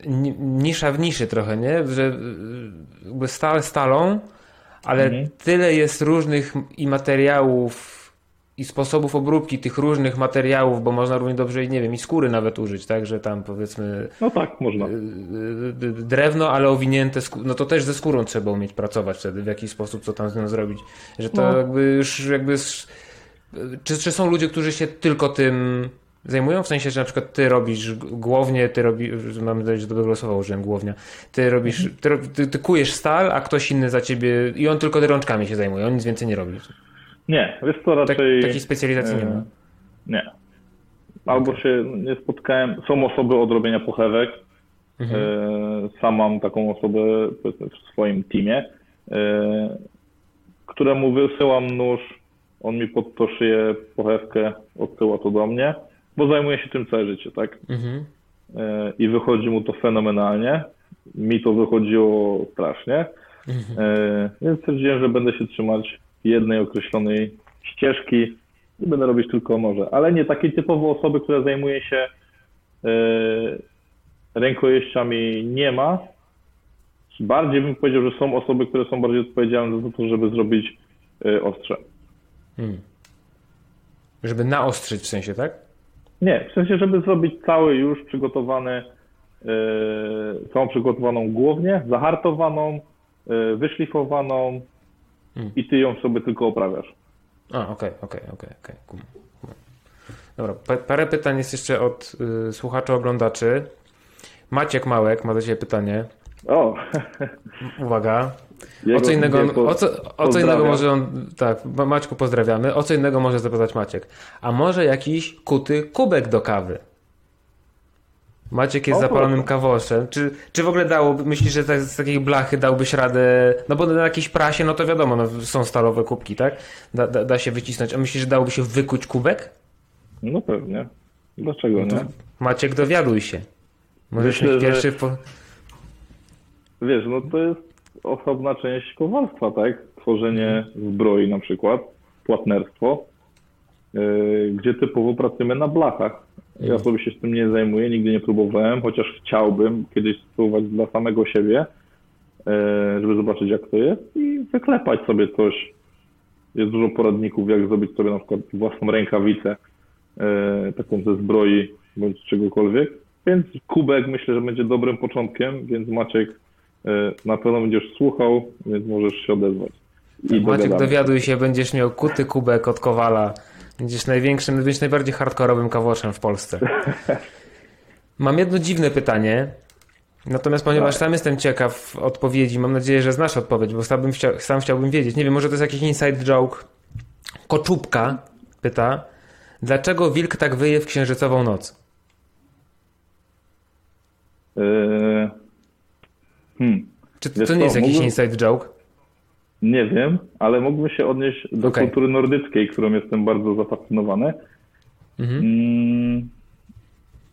ni- nisza w niszy trochę, nie? Że y, jakby stal stalą, ale Mhm. tyle jest różnych i materiałów i sposobów obróbki tych różnych materiałów, bo można równie dobrze, nie wiem, i skóry nawet użyć, tak? Że tam powiedzmy No tak, można. y, y, drewno, ale owinięte no to też ze skórą trzeba umieć pracować wtedy, w jakiś sposób, co tam z nią zrobić. Że to No. jakby już jakby... Czy, czy są ludzie, którzy się tylko tym zajmują? W sensie, że na przykład ty robisz głownie, ty robisz, mam nadzieję, że dobrego słowa użyłem, głownia. Ty robisz, ty, ro- ty, ty kujesz stal, a ktoś inny za ciebie i on tylko rączkami się zajmuje, on nic więcej nie robi. Nie, wiesz co, Tak, raczej... takiej specjalizacji nie e, ma. Nie. Albo się nie spotkałem. Są osoby od robienia pochewek. Mhm. E, Sam mam taką osobę w swoim teamie, e, któremu wysyłam nóż. On mi pod to szyje pochewkę, odsyła to do mnie, bo zajmuje się tym całe życie, tak? Mhm. E, I wychodzi mu to fenomenalnie. Mi to wychodziło strasznie. E, Więc stwierdziłem, że będę się trzymać jednej określonej ścieżki i będę robić tylko noże. Ale nie takiej typowo osoby, która zajmuje się e, rękojeściami nie ma. bardziej bym powiedział, że są osoby, które są bardziej odpowiedzialne za to, żeby zrobić y, ostrze. Hmm. Żeby naostrzyć w sensie, tak? Nie, w sensie, żeby zrobić cały już przygotowany, yy, całą przygotowaną głownię, zahartowaną, yy, wyszlifowaną Hmm. i ty ją sobie tylko oprawiasz. A, okej, okej, okej, okej. Dobra, pa- parę pytań jest jeszcze od y, słuchaczy, oglądaczy. Maciek Małek ma do Ciebie pytanie. O, Uwaga. O co innego, o co, o co innego może on, tak, Ma- Maćku pozdrawiamy, o co innego może zapytać Maciek. A może jakiś kuty kubek do kawy? Maciek jest O, zapalonym kawoszem. Czy, czy w ogóle dałoby, myślisz, że tak, z takiej blachy dałbyś radę, no bo na jakiejś prasie, no to wiadomo, no, są stalowe kubki, tak? Da, da, da się wycisnąć. A myślisz, że dałoby się wykuć kubek? No pewnie. Dlaczego No nie? Maciek, dowiaduj się. Możesz Myślę, mieć że- pierwszy... Po... Wiesz, no to jest osobna część kowalstwa, tak? Tworzenie zbroi na przykład, płatnerstwo, yy, gdzie typowo pracujemy na blachach. Ja sobie się z tym nie zajmuję, nigdy nie próbowałem, chociaż chciałbym kiedyś spróbować dla samego siebie, yy, żeby zobaczyć jak to jest i wyklepać sobie coś. Jest dużo poradników, jak zrobić sobie na przykład własną rękawicę, yy, taką ze zbroi bądź czegokolwiek. Więc kubek myślę, że będzie dobrym początkiem, więc Maciek yy, na pewno będziesz słuchał, więc możesz się odezwać. I Maciek, dogadamy. dowiaduj się, będziesz miał kuty kubek od Kowala. Będziesz największym, będziesz najbardziej hardkorowym kawoszem w Polsce. Mam jedno dziwne pytanie. Natomiast ponieważ Tak. sam jestem ciekaw odpowiedzi, mam nadzieję, że znasz odpowiedź, bo sam, chciał, sam chciałbym wiedzieć. Nie wiem, może to jest jakiś inside joke. Koczubka pyta, dlaczego wilk tak wyje w księżycową noc? Yy, Hmm. Czy to, to nie jest jakiś mógłbym- inside joke? Nie wiem, ale mógłbym się odnieść do Okej. kultury nordyckiej, którą jestem bardzo zafascynowany. Mhm. Mm,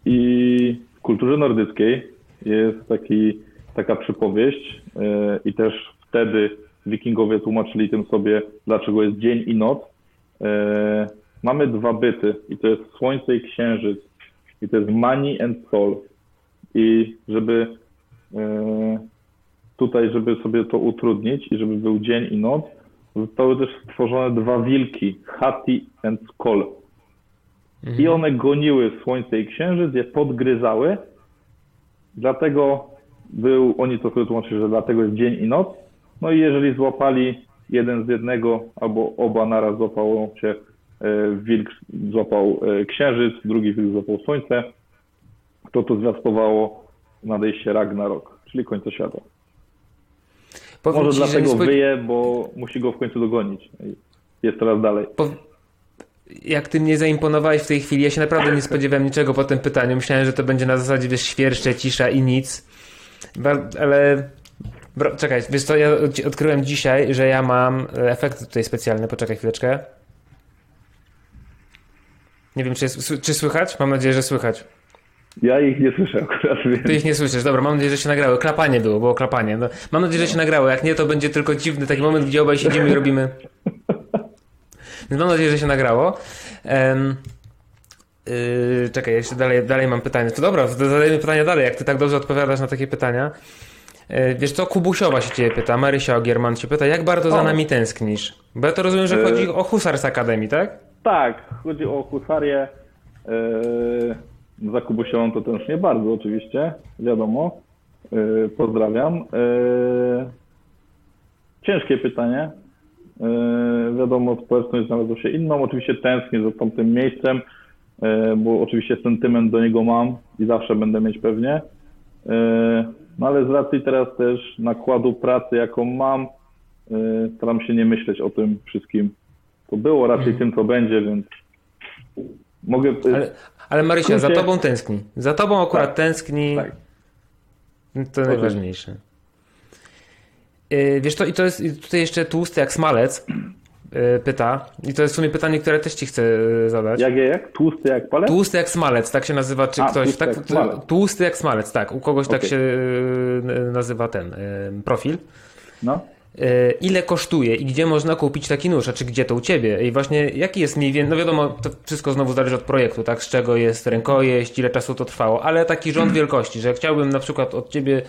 I w kulturze nordyckiej jest taki, taka przypowieść e, i też wtedy wikingowie tłumaczyli tym sobie, dlaczego jest dzień i noc. E, Mamy dwa byty i to jest słońce i księżyc i to jest money and soul. I żeby e, tutaj, żeby sobie to utrudnić i żeby był dzień i noc, zostały też stworzone dwa wilki, Hati and Skol. I one goniły słońce i księżyc, je podgryzały. Dlatego był, oni to sobie tłumaczyli, że dlatego jest dzień i noc. No i jeżeli złapali jeden z jednego, albo oba naraz złapało się, e, wilk złapał e, księżyc, drugi wilk złapał słońce, to to zwiastowało nadejście Ragnarok, czyli końca świata. Powiem Może ci, dlatego spod- wyje, bo musi go w końcu dogonić. Jest teraz dalej. Po... Jak ty mnie zaimponowałeś w tej chwili, ja się naprawdę nie spodziewałem niczego po tym pytaniu. Myślałem, że to będzie na zasadzie, wiesz, świerszcze, cisza i nic. Ale... Bro, czekaj, wiesz co, ja od- odkryłem dzisiaj, że ja mam efekty tutaj specjalne. Poczekaj chwileczkę. Nie wiem, czy, jest, czy słychać? Mam nadzieję, że słychać. Ja ich nie słyszę akurat, więc... Ty ich nie słyszysz. Dobra, mam nadzieję, że się nagrały. Klapanie było, było klapanie. No, mam nadzieję, że się nagrało. Jak nie, to będzie tylko dziwny taki moment, gdzie obaj siedzimy i robimy. Więc mam nadzieję, że się nagrało. Em, yy, czekaj, jeszcze dalej, dalej mam pytanie. To dobra, zadajemy pytania dalej, jak ty tak dobrze odpowiadasz na takie pytania. Yy, wiesz co, Kubusiowa się ciebie pyta, Marysia Ogierman się pyta, jak bardzo za O. nami tęsknisz? Bo ja to rozumiem, że Yy. chodzi o Husars Akademii, tak? Tak, chodzi o husarię. Yy, za Kubusią to też nie bardzo oczywiście, wiadomo. Yy, pozdrawiam. Yy, ciężkie pytanie. Yy, wiadomo, społeczność znalazła się inną. Oczywiście tęsknię za tamtym miejscem, bo oczywiście sentyment do niego mam i zawsze będę mieć pewnie. No ale z racji teraz też nakładu pracy, jaką mam, staram się nie myśleć o tym wszystkim. To było raczej tym, co będzie, więc mogę. Ale, ale Marysia, za tobą tęskni. Za tobą akurat Tak, tęskni. tak. To najważniejsze. Yy, Wiesz to i to jest i tutaj jeszcze tłusty jak smalec yy, pyta i to jest w sumie pytanie, które też ci chcę yy, zadać. Jak jak? Tłusty jak palec? Tłusty jak smalec, tak się nazywa, czy A, ktoś. tłusty Tak, jak smalec. tłusty jak smalec, tak. U kogoś tak Okej. się nazywa ten yy, profil. No. Yy, Ile kosztuje i gdzie można kupić taki nóż, a czy gdzie to u ciebie? I właśnie jaki jest mniej więcej, no wiadomo, to wszystko znowu zależy od projektu, tak? Z czego jest rękojeść, ile czasu to trwało, ale taki rząd wielkości, że chciałbym na przykład od ciebie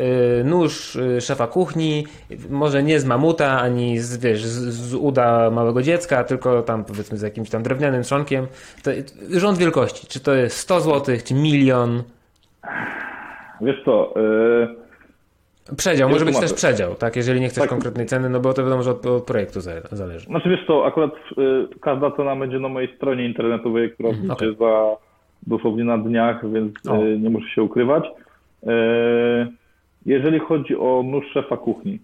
y, nóż y, szefa kuchni, może nie z mamuta, ani z, wiesz, z, z uda małego dziecka, tylko tam powiedzmy z jakimś tam drewnianym trzonkiem. To, rząd wielkości, czy to jest 100 zł, czy milion? Wiesz co, yy, Przedział, może być też przedział, tak? Jeżeli nie chcesz Tak. konkretnej ceny, no bo to wiadomo, że od, od projektu za- zależy. Znaczy wiesz co, akurat y, każda cena będzie na mojej stronie internetowej, która Mhm, będzie okej. za dosłownie na dniach, więc y, nie muszę się ukrywać. Y, jeżeli chodzi o nóż szefa kuchni,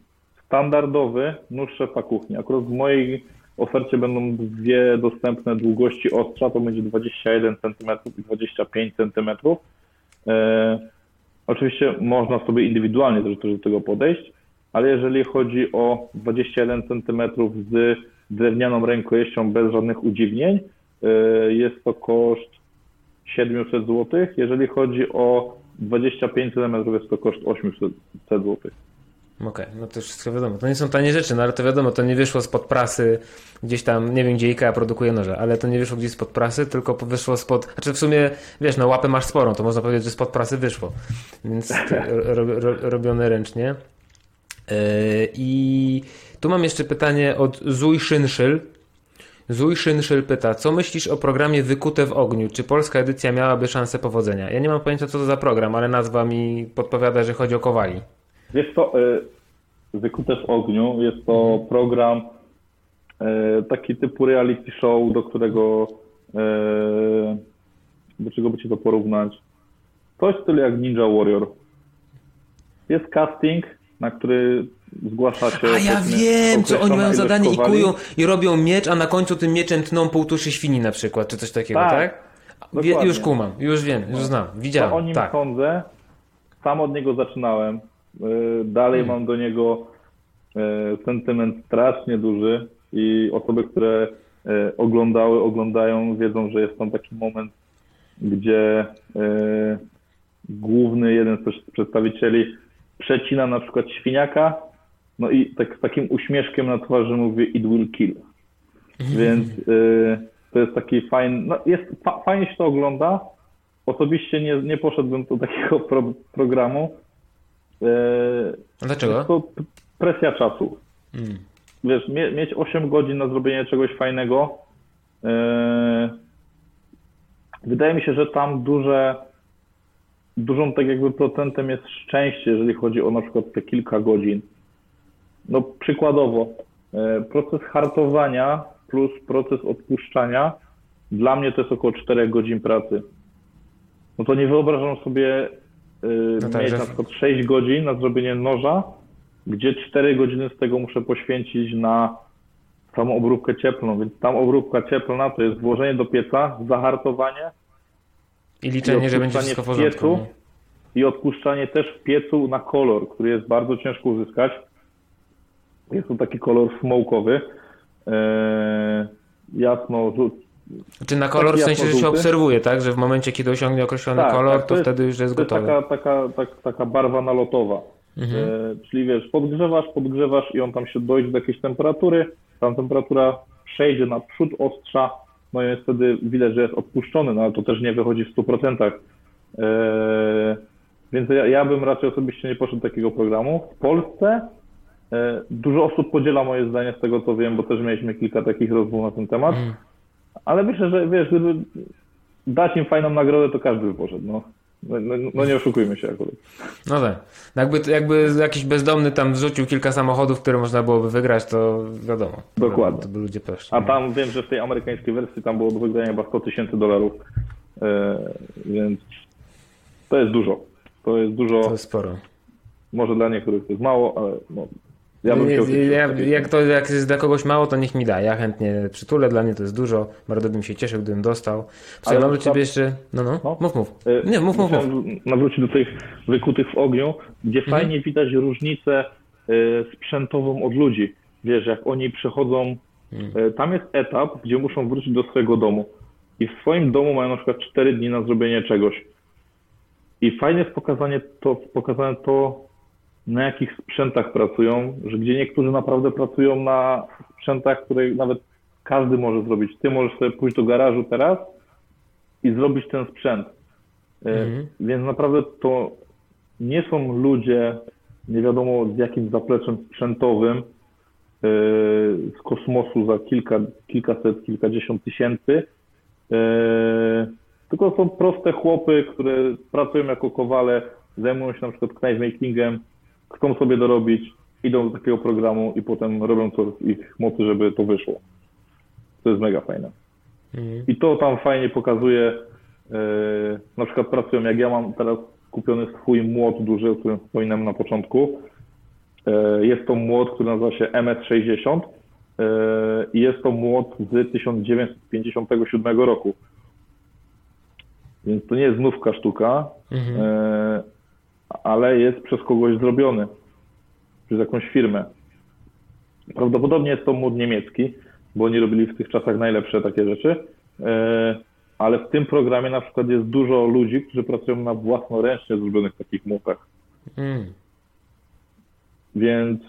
standardowy nóż szefa kuchni, akurat w mojej ofercie będą dwie dostępne długości ostrza, to będzie 21 cm i 25 cm. Oczywiście można sobie indywidualnie do tego podejść, ale jeżeli chodzi o 21 cm z drewnianą rękojeścią bez żadnych udziwnień, e, jest to koszt 700 zł. Jeżeli chodzi o 25 cm, jest to koszt 800 zł. Okej, no to wszystko wiadomo. To nie są tanie rzeczy, no ale to wiadomo, to nie wyszło spod prasy gdzieś tam, nie wiem gdzie IKEA produkuje noże, ale to nie wyszło gdzieś spod prasy, tylko wyszło spod, znaczy w sumie, wiesz, no łapę masz sporą, to można powiedzieć, że spod prasy wyszło. Więc ro, ro, robione ręcznie. Yy, I tu mam jeszcze pytanie od Zuj Szynszyl. Zuj Szynszyl pyta, co myślisz o programie Wykute w ogniu? Czy polska edycja miałaby szansę powodzenia? Ja nie mam pojęcia, co to za program, ale nazwa mi podpowiada, że chodzi o kowali. Wiesz co, y, Wykute w ogniu jest to program y, taki typu reality show, do którego y, do czego by ci to porównać? Coś w stylu jak Ninja Warrior. Jest casting, na który zgłasza się... A ja wiem, co oni mają zadanie i kują i robią miecz, a na końcu tym mieczem tną pół tuszy świni na przykład, czy coś takiego, tak? Tak, Wie, już kumam, już wiem, już znam, To widziałem, o nim tak. sądzę. Sam od niego zaczynałem. Y, Dalej Hmm. mam do niego y, sentyment strasznie duży i osoby, które y, oglądały, oglądają, wiedzą, że jest tam taki moment, gdzie główny jeden z przedstawicieli przecina na przykład świniaka, no i tak z takim uśmieszkiem na twarzy mówi it will kill. Więc y, to jest taki fajny, no jest, fa, fajnie się to ogląda. Osobiście nie, nie poszedłbym do takiego pro, programu. A dlaczego? p- presja czasu. Mm. Wiesz, mie, mieć 8 godzin na zrobienie czegoś fajnego. y, wydaje mi się, że tam duże, dużą tak jakby procentem jest szczęście, jeżeli chodzi o na przykład te kilka godzin. No przykładowo, e, proces hartowania plus proces odpuszczania dla mnie to jest około 4 godzin pracy. No to nie wyobrażam sobie e, No tak, mieć że- na przykład 6 godzin na zrobienie noża, gdzie 4 godziny z tego muszę poświęcić na samą obróbkę cieplną, więc tam obróbka cieplna to jest włożenie do pieca, zahartowanie I liczenie, i że będzie wszystko w porządku. piecu. nie? i odpuszczanie też w piecu na kolor, który jest bardzo ciężko uzyskać. Jest to taki kolor smoke'owy. Eee, jasno. Czy na kolor w sensie, że się obserwuje, tak? Że w momencie, kiedy osiągnie określony Tak, kolor, tak, to, to jest- wtedy już jest To jest gotowy. taka, taka, tak, taka barwa nalotowa. Mhm. Eee, czyli wiesz, podgrzewasz, podgrzewasz i on tam się dojdzie do jakiejś temperatury, tam temperatura przejdzie na przód ostrza, no i wtedy widać, że jest odpuszczony, no ale to też nie wychodzi w 100%. Eee, więc ja, ja bym raczej osobiście nie poszedł takiego programu. W Polsce e, dużo osób podziela moje zdanie z tego, co wiem, bo też mieliśmy kilka takich rozmów na ten temat, Mhm. Ale myślę, że wiesz, gdyby dać im fajną nagrodę, to każdy by poszedł, no. No, no, no nie oszukujmy się akurat. No tak. Jakby, jakby jakiś bezdomny tam zrzucił kilka samochodów, które można byłoby wygrać, to wiadomo. Dokładnie. To by ludzie poszli. A tam wiem, że w tej amerykańskiej wersji tam było do wygrania chyba 100 tysięcy dolarów, e, więc to jest dużo. To jest dużo, To jest sporo. może dla niektórych to jest mało, ale no, ja bym Nie, chciał... ja, jak to jak jest dla kogoś mało, to niech mi da. Ja chętnie przytulę, dla mnie to jest dużo. Bardzo bym się cieszył, gdybym dostał. Słuchaj, mam do ciebie jeszcze. No, no, No. mów, mów. E, Nie, mów, mów, mów. Nawrócić do tych wykutych w ogniu, gdzie Mhm. fajnie widać różnicę e, sprzętową od ludzi. Wiesz, jak oni przechodzą, Mhm. e, tam jest etap, gdzie muszą wrócić do swojego domu i w swoim domu mają na przykład 4 dni na zrobienie czegoś. I fajnie jest pokazanie to, pokazane to, na jakich sprzętach pracują, że gdzie niektórzy naprawdę pracują na sprzętach, które nawet każdy może zrobić. Ty możesz sobie pójść do garażu teraz i zrobić ten sprzęt. E, Mhm. Więc naprawdę to nie są ludzie, nie wiadomo z jakim zapleczem sprzętowym, yy, z kosmosu za kilka, kilkaset, kilkadziesiąt tysięcy, yy, tylko są proste chłopy, które pracują jako kowale, zajmują się na przykład knife makingiem, chcą sobie dorobić, idą do takiego programu i potem robią co w ich mocy, żeby to wyszło. To jest mega fajne. Mhm. I to tam fajnie pokazuje, yy, na przykład pracują, jak ja mam teraz kupiony swój młot duży, o którym wspominałem na początku. Yy, jest to młot, który nazywa się MS60 yy, i jest to młot z 1957 roku. Więc to nie jest znówka sztuka, Mhm. Yy, ale jest przez kogoś zrobiony, przez jakąś firmę. Prawdopodobnie jest to młot niemiecki, bo oni robili w tych czasach najlepsze takie rzeczy. E, Ale w tym programie na przykład jest dużo ludzi, którzy pracują na własnoręcznie zrobionych takich młotach. Mm. Więc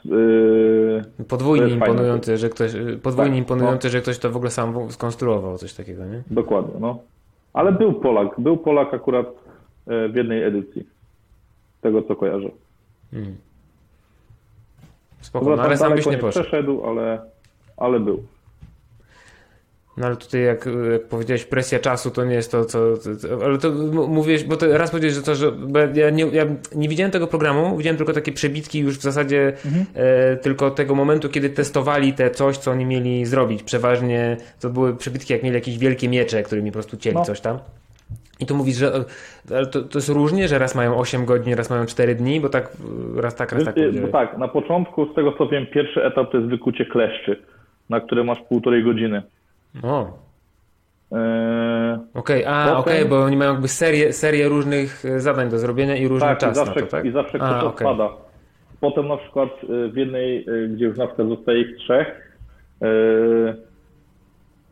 e, Podwójnie fajne. imponujące, że ktoś, podwójnie Tak, imponujące, że ktoś to w ogóle sam skonstruował, coś takiego, nie? dokładnie, no. Ale był Polak, był Polak akurat e, w jednej edycji. Z tego co kojarzę. Mm. Spoko, no, ale tam sam byś nie poszedł. przeszedł, ale, ale był. No ale tutaj jak, jak powiedziałeś presja czasu, to nie jest to, co... ale to mówiłeś, bo to raz powiedziałeś, że to, że bo ja nie, ja nie widziałem tego programu, widziałem tylko takie przebitki już w zasadzie e, tylko tego momentu, kiedy testowali te coś, co oni mieli zrobić. Przeważnie to były przebitki, jak mieli jakieś wielkie miecze, którymi po prostu cieli No. coś tam. I tu mówisz, że e, to, to jest różnie, że raz mają 8 godzin, raz mają 4 dni, bo tak e, raz tak, raz tak e, bo tak, na początku, z tego co wiem, pierwszy etap to jest wykucie kleszczy, na które masz półtorej godziny. O, E, okej, a Potem- okej, bo oni mają jakby serię, serię różnych e, zadań do zrobienia i różny Tak, czas i zawsze, to, tak? i zawsze A, ktoś okej. odpada. Potem na przykład y, w jednej, gdzie już na przykład zostaje ich trzech,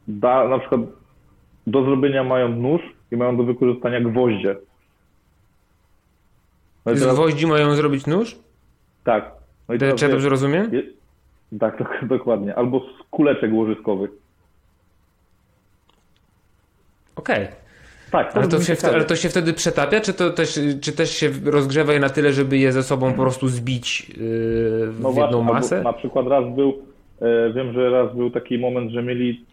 da, na przykład do zrobienia mają nóż i mają do wykorzystania gwoździe. No Z teraz, gwoździ mają zrobić nóż? tak. No i teraz czy ja dobrze rozumiem? je- tak, dok- dokładnie. Albo z kuleczek łożyskowych. Okej. Tak, Ale, to się, ciekawie. ale to się wtedy przetapia, czy to też, czy też się rozgrzewa je na tyle, żeby je ze sobą po prostu zbić yy, w No jedną właśnie, masę? na przykład raz był, e, wiem, że raz był taki moment, że mieli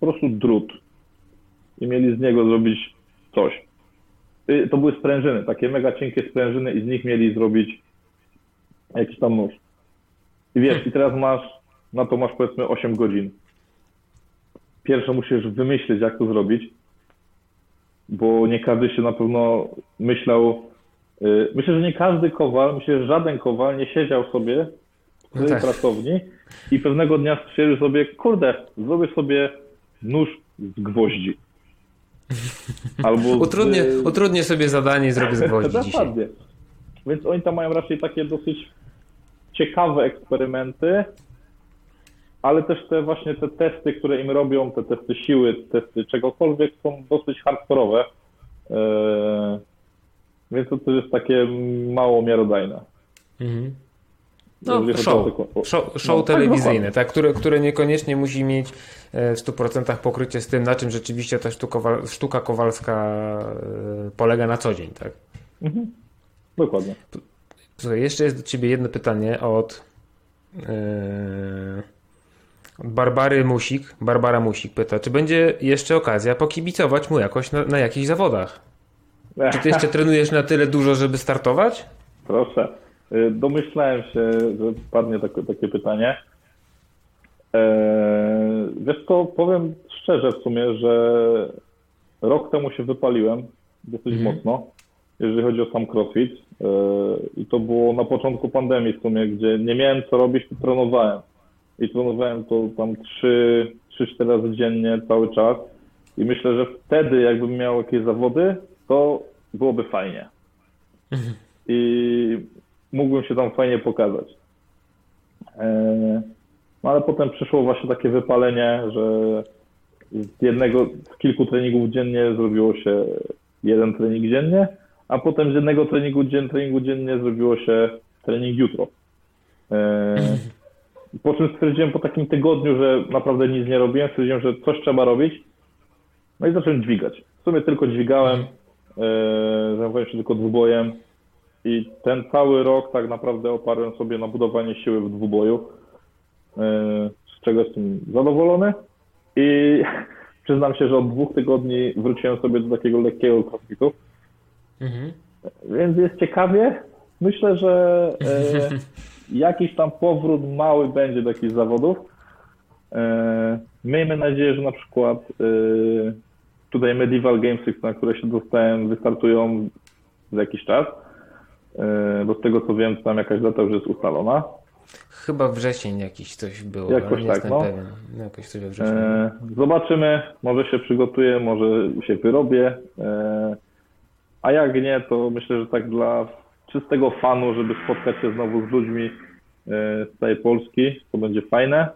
po prostu drut i mieli z niego zrobić coś. Y, To były sprężyny, takie mega cienkie sprężyny i z nich mieli zrobić jakiś tam nóż. I wiesz, i teraz masz, na to masz powiedzmy 8 godzin. Pierwsze musisz wymyślić, jak to zrobić, bo nie każdy się na pewno myślał, y, myślę, że nie każdy kowal, myślę, że żaden kowal nie siedział sobie w swojej tak. pracowni i pewnego dnia stwierdził sobie, kurde, zrobię sobie nóż z gwoździ. Albo Utrudnię, z... utrudnię sobie zadanie i zrobię z gwoździ dzisiaj. Dokładnie. Więc oni tam mają raczej takie dosyć ciekawe eksperymenty, ale też te właśnie te testy, które im robią, te testy siły, testy czegokolwiek są dosyć hardkorowe. Eee, więc to też jest takie mało miarodajne. Mhm. No, chodzi show, te- o- show, show No, tak, telewizyjne, tak, które, które niekoniecznie musi mieć e, w 100% pokrycie z tym, na czym rzeczywiście ta sztuka, sztuka kowalska e, polega na co dzień, tak? Mhm. Dokładnie. Słuchaj, jeszcze jest do ciebie jedno pytanie od, od Barbary Musik. Barbara Musik pyta, czy będzie jeszcze okazja pokibicować mu jakoś na, na jakichś zawodach? Czy ty jeszcze trenujesz na tyle dużo, żeby startować? Proszę. Y, Domyślałem się, że padnie takie, takie pytanie. Eee, wiesz co, powiem szczerze w sumie, że rok temu się wypaliłem dosyć Mhm. mocno, jeżeli chodzi o sam crossfit. Eee, I to było na początku pandemii w sumie, gdzie nie miałem co robić, to trenowałem. I trenowałem to tam 3-4 razy dziennie cały czas. I myślę, że wtedy jakbym miał jakieś zawody, to byłoby fajnie i mógłbym się tam fajnie pokazać. E, No ale potem przyszło właśnie takie wypalenie, że z jednego, z kilku treningów dziennie zrobiło się jeden trening dziennie, a potem z jednego treningu, dzien, treningu dziennie zrobiło się trening jutro. E, Po czym stwierdziłem po takim tygodniu, że naprawdę nic nie robiłem, stwierdziłem, że coś trzeba robić. No i zacząłem dźwigać. W sumie tylko dźwigałem, e, zajmowałem się tylko dwubojem i ten cały rok tak naprawdę oparłem sobie na budowanie siły w dwuboju, yy, z czego jestem zadowolony i przyznam się, że od dwóch tygodni wróciłem sobie do takiego lekkiego crossfitu, Mhm. więc jest ciekawie. Myślę, że e, jakiś tam powrót mały będzie do jakichś zawodów. E, miejmy nadzieję, że na przykład e, tutaj Medieval Gamesy, na które się dostałem, wystartują za jakiś czas. E, bo z tego co wiem, tam jakaś data już jest ustalona. Chyba wrzesień jakiś coś było, Jakoś nie tak, jestem no. pewien. No, Jakoś coś we wrześniu. E, zobaczymy, może się przygotuję, może się wyrobię. E, a jak nie, to myślę, że tak dla czystego fanu, żeby spotkać się znowu z ludźmi e, z całej Polski, to będzie fajne.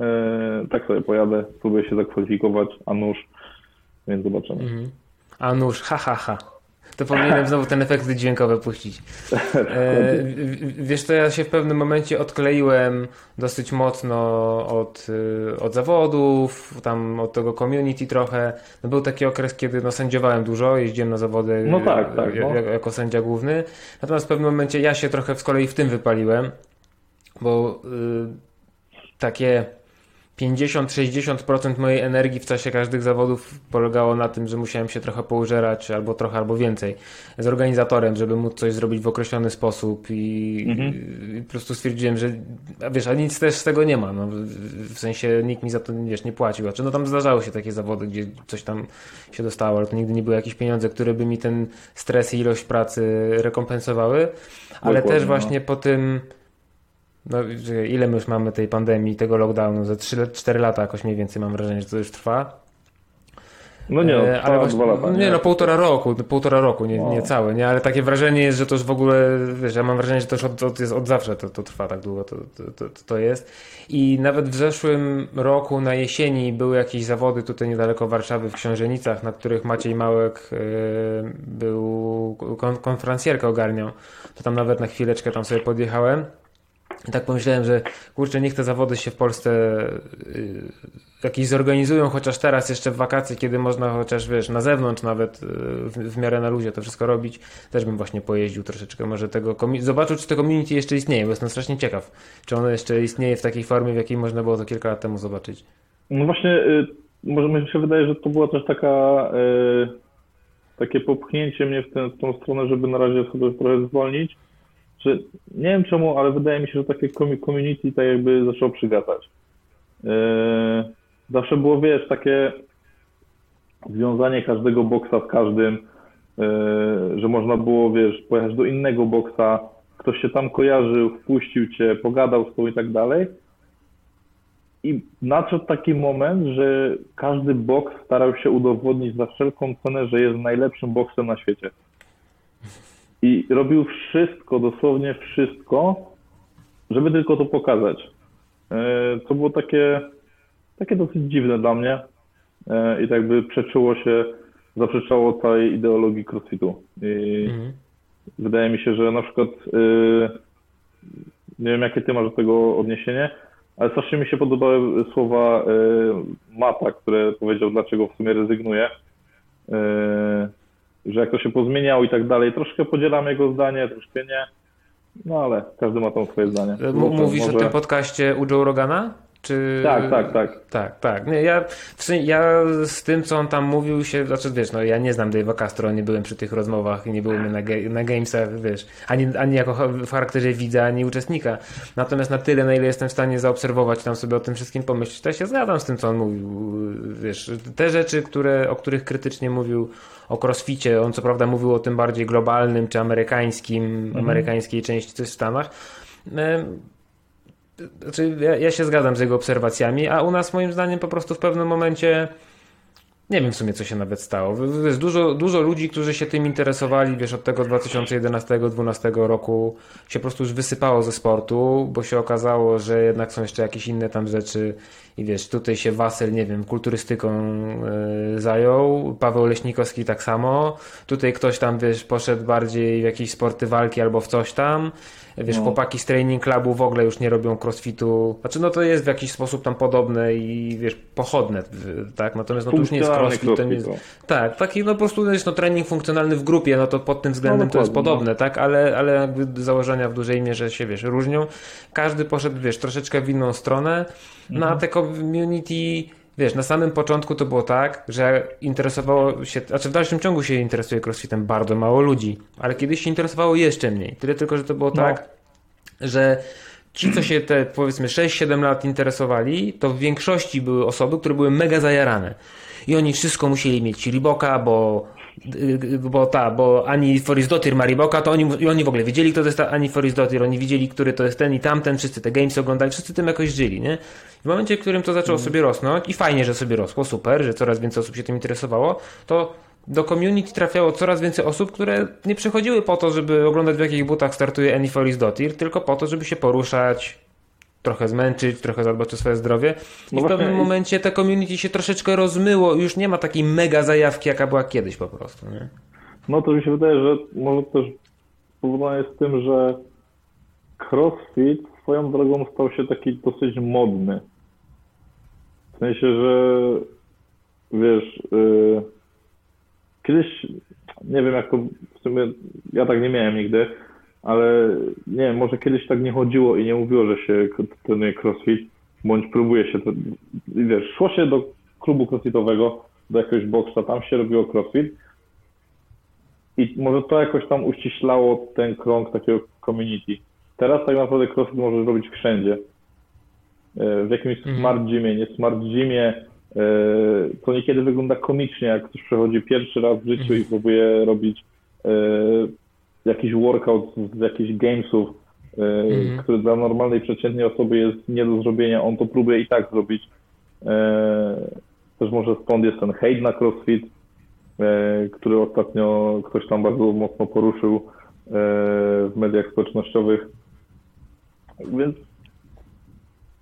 E, tak sobie pojadę, spróbuję się zakwalifikować, a nóż, więc zobaczymy. Mhm. A nóż, ha, ha, ha. To powinienem znowu ten efekty dźwiękowe puścić. E, wiesz, to ja się w pewnym momencie odkleiłem dosyć mocno od, y, od zawodów, tam od tego community trochę. No, był taki okres, kiedy no, sędziowałem dużo, jeździłem na zawody No tak, y, tak, no. jako, jako sędzia główny. Natomiast w pewnym momencie ja się trochę z kolei w tym wypaliłem, bo y, takie 50-60% mojej energii w czasie każdych zawodów polegało na tym, że musiałem się trochę poużerać, albo trochę, albo więcej z organizatorem, żeby móc coś zrobić w określony sposób i, Mhm. i po prostu stwierdziłem, że wiesz, a nic też z tego nie ma, no, w, sensie nikt mi za to wiesz, nie płacił, znaczy no tam zdarzały się takie zawody, gdzie coś tam się dostało, ale to nigdy nie były jakieś pieniądze, które by mi ten stres i ilość pracy rekompensowały, ale Dokładnie, też no. właśnie po tym no, ile my już mamy tej pandemii, tego lockdownu? Za 3-4 lata jakoś mniej więcej mam wrażenie, że to już trwa. No nie, no, E, trwa właśnie- lata. Nie, no półtora roku, półtora roku, nie, No. nie całe, nie? Ale takie wrażenie jest, że to już w ogóle, wiesz, ja mam wrażenie, że to już od, od, jest od zawsze to, to trwa tak długo, to, to, to, to jest. I nawet w zeszłym roku na jesieni były jakieś zawody tutaj niedaleko Warszawy w Książenicach, na których Maciej Małek e, był, kon, konferencjerkę ogarniał. To tam nawet na chwileczkę tam sobie podjechałem. I tak pomyślałem, że kurczę, niech te zawody się w Polsce y, jakieś zorganizują, chociaż teraz jeszcze w wakacje, kiedy można chociaż wiesz, na zewnątrz nawet y, w, w miarę na luzie to wszystko robić, też bym właśnie pojeździł troszeczkę, może tego, zobaczył czy to community jeszcze istnieje, bo jestem strasznie ciekaw, czy ono jeszcze istnieje w takiej formie, w jakiej można było to kilka lat temu zobaczyć. No właśnie, y, może mi się wydaje, że to była też taka y, takie popchnięcie mnie w, tę w tą stronę, żeby na razie sobie trochę zwolnić. Że nie wiem czemu, ale wydaje mi się, że takie community tak jakby zaczęło przygasać. Y, zawsze było, wiesz, takie związanie każdego boksa z każdym, y, że można było, wiesz, pojechać do innego boksa, ktoś się tam kojarzył, wpuścił cię, pogadał z tobą i tak dalej. I nadszedł taki moment, że każdy boks starał się udowodnić za wszelką cenę, że jest najlepszym boksem na świecie. I robił wszystko, dosłownie wszystko, żeby tylko to pokazać. E, To było takie, takie dosyć dziwne dla mnie E, i tak by przeczyło się, zaprzeczało całej ideologii crossfitu. I Mhm. wydaje mi się, że na przykład yy, nie wiem jakie ty masz do tego odniesienie, ale strasznie mi się podobały słowa yy, Mata, które powiedział, dlaczego w sumie rezygnuje. Że jak to się pozmieniało i tak dalej. Troszkę podzielam jego zdanie, troszkę nie. No ale każdy ma tam swoje zdanie. M- mówisz Może- o tym podcaście u Joe Rogana? Czy... Tak, tak, tak. Tak, tak. Nie, ja, ja z tym, co on tam mówił się, znaczy wiesz, no ja nie znam Dave'a Castro, nie byłem przy tych rozmowach i nie byłem na, ge- na Gamesach, wiesz, ani, ani jako w charakterze widza, ani uczestnika. Natomiast na tyle, na ile jestem w stanie zaobserwować tam sobie o tym wszystkim pomyśleć, to ja się zgadzam z tym, co on mówił. Wiesz, te rzeczy, które, o których krytycznie mówił o crossficie, on co prawda mówił o tym bardziej globalnym, czy amerykańskim, amerykańskiej części coś w Stanach. Znaczy, ja, ja się zgadzam z jego obserwacjami, a u nas moim zdaniem po prostu w pewnym momencie nie wiem w sumie co się nawet stało. Wiesz, dużo, dużo ludzi, którzy się tym interesowali, wiesz, od tego 2011-2012 roku się po prostu już wysypało ze sportu, bo się okazało, że jednak są jeszcze jakieś inne tam rzeczy i wiesz, tutaj się Wasel, nie wiem, kulturystyką y, zajął, Paweł Leśnikowski tak samo, tutaj ktoś tam, wiesz, poszedł bardziej w jakieś sporty walki albo w coś tam, wiesz, No. chłopaki z training clubu w ogóle już nie robią crossfitu, znaczy no to jest w jakiś sposób tam podobne i wiesz, pochodne, tak, natomiast no to już nie jest crossfit to nie jest... Tak, taki no po prostu wiesz, no, trening funkcjonalny w grupie, no to pod tym względem No, to jest dokładnie, podobne, tak, ale, ale jakby założenia w dużej mierze się, wiesz, różnią. Każdy poszedł, wiesz, troszeczkę w inną stronę, no Mhm. a te community... Wiesz, na samym początku to było tak, że interesowało się, znaczy w dalszym ciągu się interesuje crossfitem bardzo mało ludzi, ale kiedyś się interesowało jeszcze mniej. Tyle tylko, że to było No. tak, że ci, co się te powiedzmy 6-7 lat interesowali, to w większości były osoby, które były mega zajarane. I oni wszystko musieli mieć Riboka, bo, bo ta, bo Ani Forisdotir ma Riboka, to oni, i oni w ogóle wiedzieli, kto to jest Ani Forisdotir, oni widzieli, który to jest ten i tamten, wszyscy te games oglądali, wszyscy tym jakoś żyli, nie? W momencie, w którym to zaczęło sobie rosnąć i fajnie, że sobie rosło, super, że coraz więcej osób się tym interesowało, to do community trafiało coraz więcej osób, które nie przychodziły po to, żeby oglądać w jakich butach startuje Annie Foris Dotir, tylko po to, żeby się poruszać, trochę zmęczyć, trochę zadbać o swoje zdrowie. I No w pewnym momencie te community się troszeczkę rozmyło już nie ma takiej mega zajawki, jaka była kiedyś po prostu. Nie? No to mi się wydaje, że może też spowodowane jest tym, że crossfit swoją drogą stał się taki dosyć modny. W sensie, że wiesz, yy, kiedyś, nie wiem jak to w sumie, ja tak nie miałem nigdy, ale nie wiem, może kiedyś tak nie chodziło i nie mówiło, że się trenuje crossfit, bądź próbuje się, to, wiesz, szło się do klubu crossfitowego, do jakiegoś boksa, tam się robiło crossfit, i może to jakoś tam uściślało ten krąg takiego community. Teraz tak naprawdę crossfit możesz robić wszędzie. E, W jakimś Mhm. smart gymie, nie smart gymie, e, to niekiedy wygląda komicznie, jak ktoś przechodzi pierwszy raz w życiu i próbuje robić e, jakiś workout z jakichś gamesów, Mhm. który dla normalnej, przeciętnej osoby jest nie do zrobienia, on to próbuje i tak zrobić. E, Też może stąd jest ten hejt na crossfit, e, który ostatnio ktoś tam bardzo mocno poruszył w mediach społecznościowych. Więc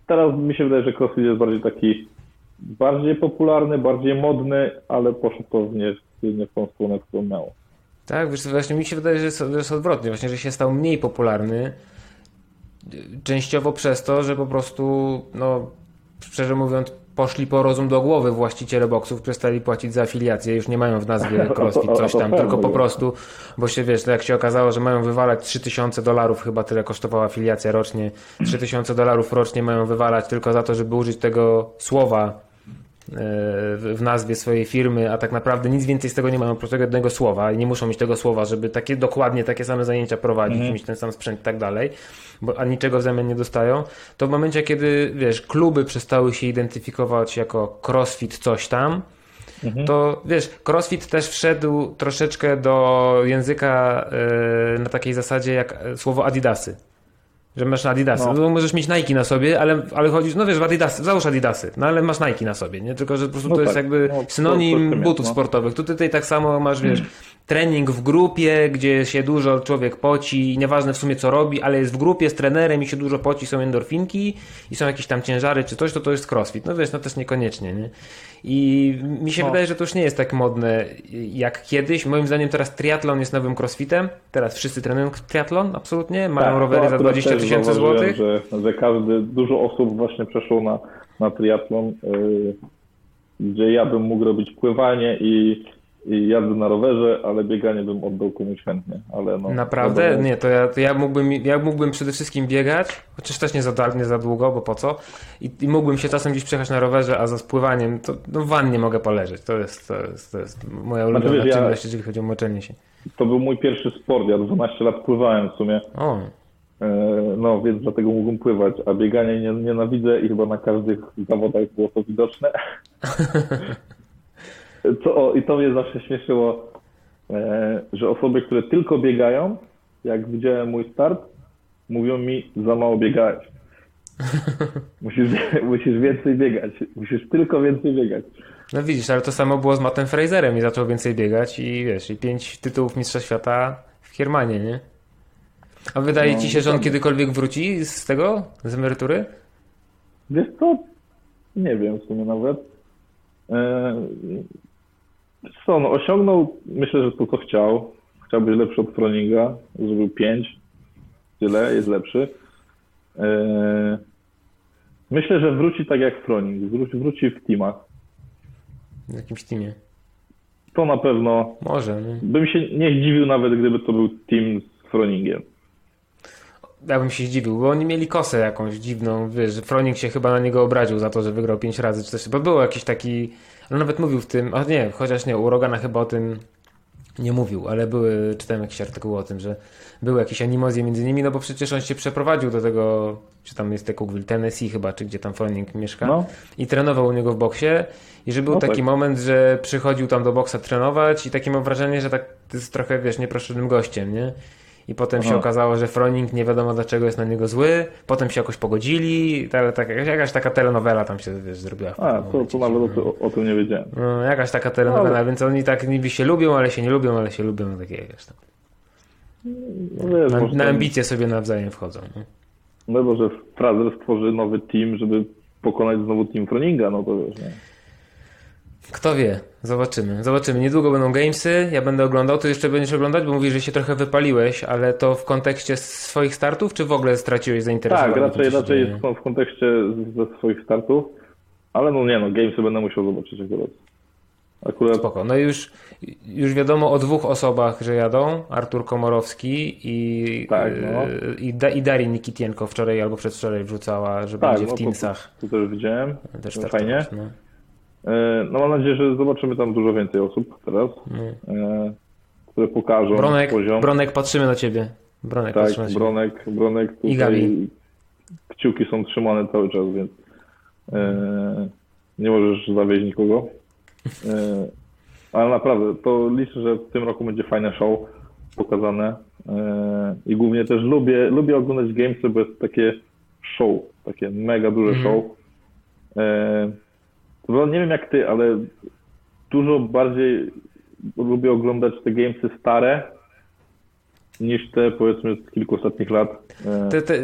teraz mi się wydaje, że crossfit jest bardziej taki bardziej popularny, bardziej modny, ale poszło to w nie, nie w tą stronę, którą miało. Tak, wiesz, właśnie mi się wydaje, że jest, że jest odwrotnie, właśnie, że się stał mniej popularny. Częściowo przez to, że po prostu, no, szczerze mówiąc, poszli po rozum do głowy właściciele boksów, przestali płacić za afiliację, już nie mają w nazwie CrossFit coś tam, tylko po prostu, bo się wiesz, jak się okazało, że mają wywalać 3000 dolarów, chyba tyle kosztowała afiliacja rocznie, 3000 dolarów rocznie mają wywalać tylko za to, żeby użyć tego słowa w nazwie swojej firmy, a tak naprawdę nic więcej z tego nie mają, oprócz tego jednego słowa i nie muszą mieć tego słowa, żeby takie dokładnie takie same zajęcia prowadzić, mieć ten sam sprzęt i tak dalej, bo a niczego w zamian nie dostają, to w momencie, kiedy wiesz, kluby przestały się identyfikować jako crossfit coś tam, to wiesz, crossfit też wszedł troszeczkę do języka e, na takiej zasadzie jak e, słowo adidasy. Że masz Adidasy. No. No. możesz mieć Nike na sobie, ale, ale chodzisz, no wiesz, w Adidasy, załóż Adidasy, no ale masz Nike na sobie, nie? Tylko, że po prostu No to jest tak, jakby no, synonim to butów jest, no. sportowych. Tu tutaj tak samo masz, wiesz, trening w grupie, gdzie się dużo człowiek poci nieważne w sumie co robi, ale jest w grupie z trenerem i się dużo poci, są endorfinki i są jakieś tam ciężary czy coś, to to jest crossfit. No wiesz, no też niekoniecznie, nie? I mi się No. wydaje, że to już nie jest tak modne jak kiedyś. Moim zdaniem teraz triatlon jest nowym crossfitem. Teraz wszyscy trenują triatlon, absolutnie. Mają Tak, rowery za akurat 20 też tysięcy złotych. Że, że każdy, dużo osób właśnie przeszło na, na triatlon, yy, gdzie ja bym mógł robić pływanie i, i jazdę na rowerze, ale bieganie bym oddał komuś chętnie. Ale no, Naprawdę? wiadomo, Nie, to ja, to ja, mógłbym, ja mógłbym przede wszystkim biegać, chociaż też nie za, nie za długo, bo po co? I, I mógłbym się czasem gdzieś przejechać na rowerze, a za spływaniem to no, w wannie mogę poleżeć. To jest, to jest, to jest moja ulubiona wiesz, ja- czynność, jeżeli chodzi o moczenie się. To był mój pierwszy sport, ja 12 lat pływałem w sumie, O, no więc dlatego mógłbym pływać, a bieganie nie, nienawidzę i chyba na każdych zawodach było to widoczne. To, o, I to mnie zawsze śmieszyło, e, że osoby, które tylko biegają, jak widziałem mój start, mówią mi, za mało biegałeś. Musisz, musisz więcej biegać. Musisz tylko więcej biegać. no widzisz, ale to samo było z Mattem Fraserem i zaczął więcej biegać i wiesz, i pięć tytułów Mistrza Świata w Hiermanie, nie? A wydaje No, ci się, że on kiedykolwiek wróci z tego, z emerytury? Wiesz co? Nie wiem w sumie nawet. E, wiesz co, no osiągnął, myślę, że to co chciał. Chciał być lepszy od Froninga, zrobił 5. Tyle, jest lepszy. E, myślę, że wróci tak jak Froning, wróci, wróci w teamach. w jakimś teamie. To na pewno. Może, no. Bym się nie zdziwił nawet, gdyby to był team z Froningiem. Ja bym się zdziwił, bo oni mieli kosę jakąś dziwną, wiesz, że Froning się chyba na niego obraził za to, że wygrał 5 razy czy coś, bo był jakiś taki, on nawet mówił w tym, a nie, chociaż nie, u Rogana chyba o tym nie mówił, ale były, czytałem jakiś artykuł o tym, że były jakieś animozje między nimi, no bo przecież on się przeprowadził do tego, czy tam jest Cookville, Tennessee chyba, czy gdzie tam Froning mieszka No. i trenował u niego w boksie i że był No taki tak. moment, że przychodził tam do boksa trenować i takie mam wrażenie, że tak jest trochę, wiesz, nieproszonym gościem, nie? I potem się Aha. okazało, że Froning nie wiadomo dlaczego jest na niego zły, potem się jakoś pogodzili, ale tak, jakaś taka telenowela tam się wiesz, zrobiła. A, to, to nawet o, o tym nie wiedziałem. No, jakaś taka telenowela, Ale- więc oni tak niby się lubią, ale się nie lubią, ale się lubią, no takie wiesz tam. No wiesz, Na, na ambicje sobie nawzajem wchodzą. Nie? No bo że Fraser stworzy nowy team, żeby pokonać znowu team Froninga, no to wiesz, nie? Kto wie, zobaczymy. Zobaczymy. Niedługo będą gamesy, ja będę oglądał. Ty jeszcze będziesz oglądać, bo mówisz, że się trochę wypaliłeś, ale to w kontekście swoich startów, czy w ogóle straciłeś zainteresowanie? Tak, raczej, raczej dzieje? w, kontekście ze swoich startów, ale no nie no, Gamesy będę musiał zobaczyć akurat. Akurat Spoko. No już, już wiadomo o dwóch osobach, że jadą. Artur Komorowski i, Tak, no. i, da, i Darin Nikitienko wczoraj albo przedwczoraj wrzucała, że tak, będzie no w to, Teamsach. to też widziałem. Też no, startować, fajnie. No. E, No mam nadzieję, że zobaczymy tam dużo więcej osób teraz, e, które pokażą No. Bronek, poziom. Bronek, patrzymy na ciebie. Bronek, tak, patrzymy na ciebie. Bronek, Bronek I Gabi. tutaj kciuki są trzymane cały czas, więc e, nie możesz zawieźć nikogo. Ale naprawdę, to liczę, że w tym roku będzie fajne show pokazane i głównie też lubię, lubię oglądać gamesy, bo jest takie show, takie mega duże Mhm. show. Bo nie wiem jak ty, ale dużo bardziej lubię oglądać te gamesy stare niż te powiedzmy z kilku ostatnich lat. E, Te, te,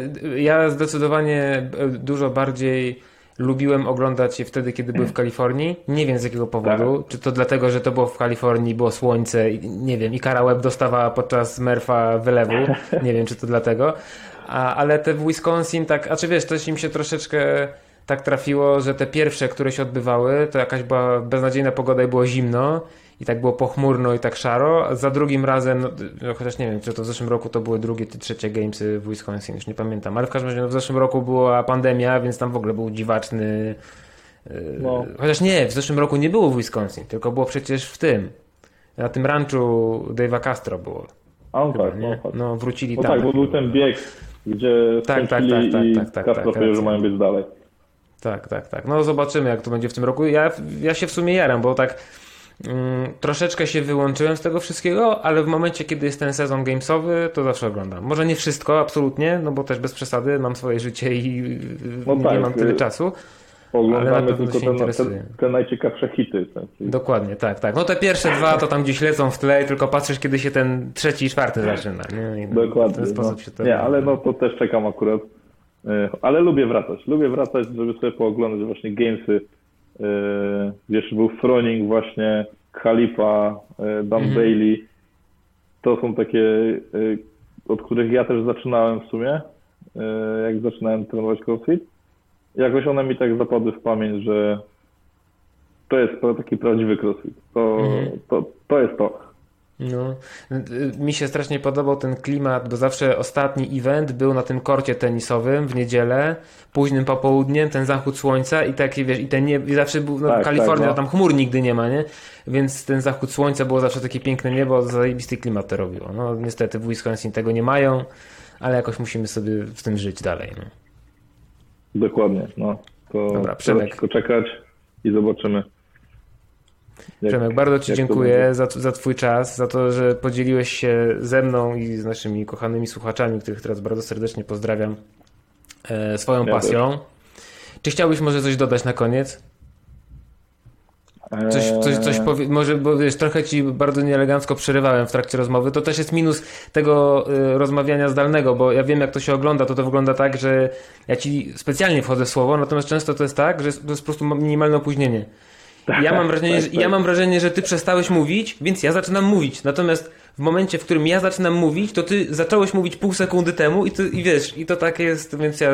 ja zdecydowanie dużo bardziej lubiłem oglądać je wtedy, kiedy były w Kalifornii. Nie wiem z jakiego powodu. Tak. Czy to dlatego, że to było w Kalifornii, było słońce, i nie wiem, i Kara Web dostawała podczas Murpha wylewu. Nie wiem, czy to dlatego. A, ale te w Wisconsin, tak, a czy wiesz, też im się troszeczkę tak trafiło, że te pierwsze, które się odbywały, to jakaś była beznadziejna pogoda i było zimno. I tak było pochmurno i tak szaro. Za drugim razem, no, no, chociaż nie wiem, czy to w zeszłym roku to były drugie czy trzecie gamesy w Wisconsin, już nie pamiętam. Ale w każdym razie no, w zeszłym roku była pandemia, więc tam w ogóle był dziwaczny. yy, No. Chociaż nie, w zeszłym roku nie było w Wisconsin, tylko było przecież w tym. Na tym ranchu Dave'a Castro było. a no Chyba, tak, nie? no, tak. No wrócili No tam. tak, bo był ten bieg, gdzie Tak, tak, skończyli tak, tak, i tak, tak, Castro tak, że racja. mają być dalej. Tak, tak, tak. No zobaczymy, jak to będzie w tym roku. Ja, ja się w sumie jaram, bo tak mm, troszeczkę się wyłączyłem z tego wszystkiego, ale w momencie, kiedy jest ten sezon gamesowy, to zawsze oglądam. Może nie wszystko, absolutnie, no bo też bez przesady, mam swoje życie i No nie tak, mam tyle y- czasu. Oglądamy tylko te, te, te najciekawsze hity. Dokładnie, tak, tak. No te pierwsze dwa to tam gdzieś lecą w tle tylko patrzysz, kiedy się ten trzeci i czwarty zaczyna. Nie? I W Dokładnie. ten sposób no. się to Nie, ale no to też czekam akurat. E, Ale lubię wracać. Lubię wracać, żeby sobie pooglądać właśnie gamesy. E, Wiesz, był Froning właśnie, Khalifa, e, Dan Mhm. Bailey. To są takie, od których ja też zaczynałem w sumie, jak zaczynałem trenować crossfit. Jakoś one mi tak zapadły w pamięć, że to jest taki prawdziwy crossfit. To, Mhm. to, to jest to. No, mi się strasznie podobał ten klimat, bo zawsze ostatni event był na tym korcie tenisowym w niedzielę, późnym popołudniem, ten zachód słońca i takie, wiesz, i ten nie, i zawsze był, no, Tak, Kalifornia, tak, no. tam chmur nigdy nie ma, nie? Więc ten zachód słońca było zawsze takie piękne niebo, zajebisty klimat to robiło. No, niestety w Wisconsin tego nie mają, ale jakoś musimy sobie w tym żyć dalej, no. Dokładnie, no. To Dobra, Przemek. tylko czekać i zobaczymy. Jak- Przemek, bardzo Ci dziękuję za, za Twój czas, za to, że podzieliłeś się ze mną i z naszymi kochanymi słuchaczami, których teraz bardzo serdecznie pozdrawiam, e, swoją Ja pasją. Czy chciałbyś może coś dodać na koniec? Coś, coś, coś powie, może, bo wiesz, trochę Ci bardzo nieelegancko przerywałem w trakcie rozmowy. To też jest minus tego y, rozmawiania zdalnego, bo ja wiem, jak to się ogląda. To to wygląda tak, że ja Ci specjalnie wchodzę w słowo, natomiast często to jest tak, że to jest po prostu minimalne opóźnienie. I Ja mam wrażenie, tak, że, tak. ja mam wrażenie, że ty przestałeś mówić, więc ja zaczynam mówić. Natomiast w momencie, w którym ja zaczynam mówić, to ty zacząłeś mówić pół sekundy temu i, ty, i wiesz, i to tak jest, więc ja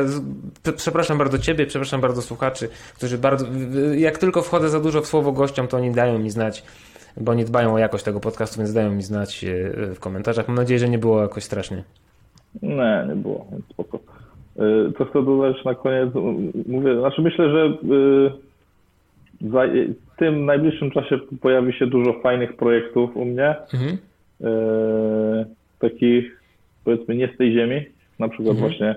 przepraszam bardzo ciebie, przepraszam bardzo słuchaczy, którzy bardzo, jak tylko wchodzę za dużo w słowo gościom, to oni dają mi znać, bo nie dbają o jakość tego podcastu, więc dają mi znać e, w komentarzach. Mam nadzieję, że nie było jakoś strasznie. Nie, nie było, spoko. E, co chcę dodać na koniec? Mówię, znaczy myślę, że e, w tym najbliższym czasie pojawi się dużo fajnych projektów u mnie. Mhm. Takich powiedzmy nie z tej ziemi. Na przykład mhm. właśnie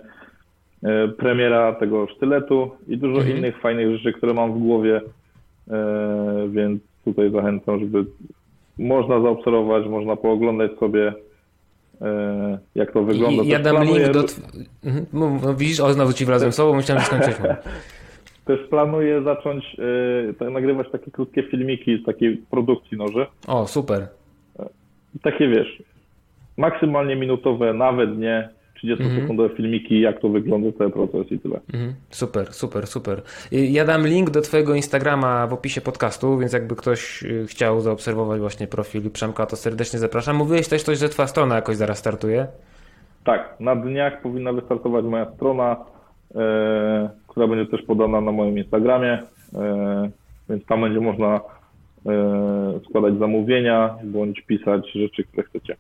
premiera tego sztyletu i dużo mhm. innych fajnych rzeczy, które mam w głowie. Więc tutaj zachęcam, żeby można zaobserwować, można pooglądać sobie, e, jak to wygląda. I, ja dam planuję... link do... Mhm. No, widzisz, o, znowu ci wlazłem słowo, myślałem, że skończyliśmy. Też planuję zacząć e, nagrywać takie krótkie filmiki z takiej produkcji noży. O, super. E, takie wiesz, maksymalnie minutowe, nawet nie, 30-sekundowe mm. filmiki, jak to wygląda, cały proces i tyle. Mm. Super, super, super. Ja dam link do Twojego Instagrama w opisie podcastu, więc jakby ktoś y, chciał zaobserwować właśnie profil Przemka, to serdecznie zapraszam. Mówiłeś też coś, że Twoja strona jakoś zaraz startuje? Tak, na dniach powinna wystartować moja strona, która będzie też podana na moim Instagramie, e, więc tam będzie można e, składać zamówienia bądź pisać rzeczy, które chcecie.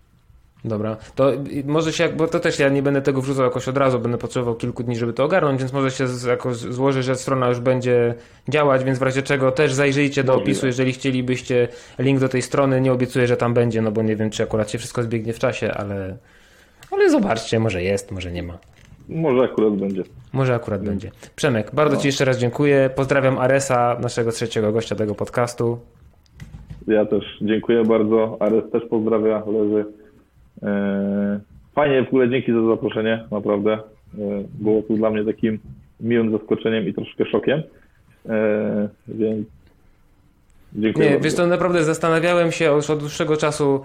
Dobra, to może się, bo to też ja nie będę tego wrzucał jakoś od razu, będę potrzebował kilku dni, żeby to ogarnąć, więc może się jakoś złoży, że strona już będzie działać, więc w razie czego też zajrzyjcie do opisu, jeżeli chcielibyście link do tej strony, nie obiecuję, że tam będzie, no bo nie wiem, czy akurat się wszystko zbiegnie w czasie, ale, ale zobaczcie, może jest, może nie ma. Może akurat będzie. Może akurat nie. będzie. Przemek, bardzo no. Ci jeszcze raz dziękuję. Pozdrawiam Aresa, naszego trzeciego gościa tego podcastu. Ja też dziękuję bardzo. Ares też pozdrawia, leży. E, fajnie, w ogóle dzięki za zaproszenie, naprawdę. E, było to dla mnie takim miłym zaskoczeniem i troszkę szokiem, e, więc dziękuję. Nie, bardzo. wiesz, to naprawdę zastanawiałem się już od dłuższego czasu,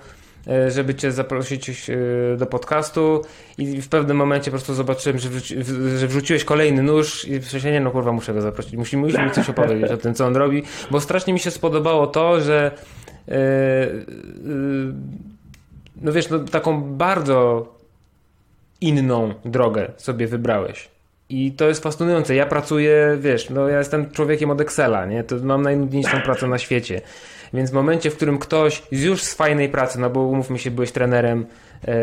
żeby cię zaprosić do podcastu i w pewnym momencie po prostu zobaczyłem, że, wrzuci, że wrzuciłeś kolejny nóż i myślałem, nie no kurwa, muszę go zaprosić, musimy, musimy coś opowiedzieć o tym, co on robi, bo strasznie mi się spodobało to, że yy, yy, no wiesz, no, taką bardzo inną drogę sobie wybrałeś. I to jest fascynujące. Ja pracuję, wiesz, no ja jestem człowiekiem od Excela, nie? To mam najnudniejszą pracę na świecie. Więc w momencie, w którym ktoś już z fajnej pracy, no bo umówmy się, byłeś trenerem e,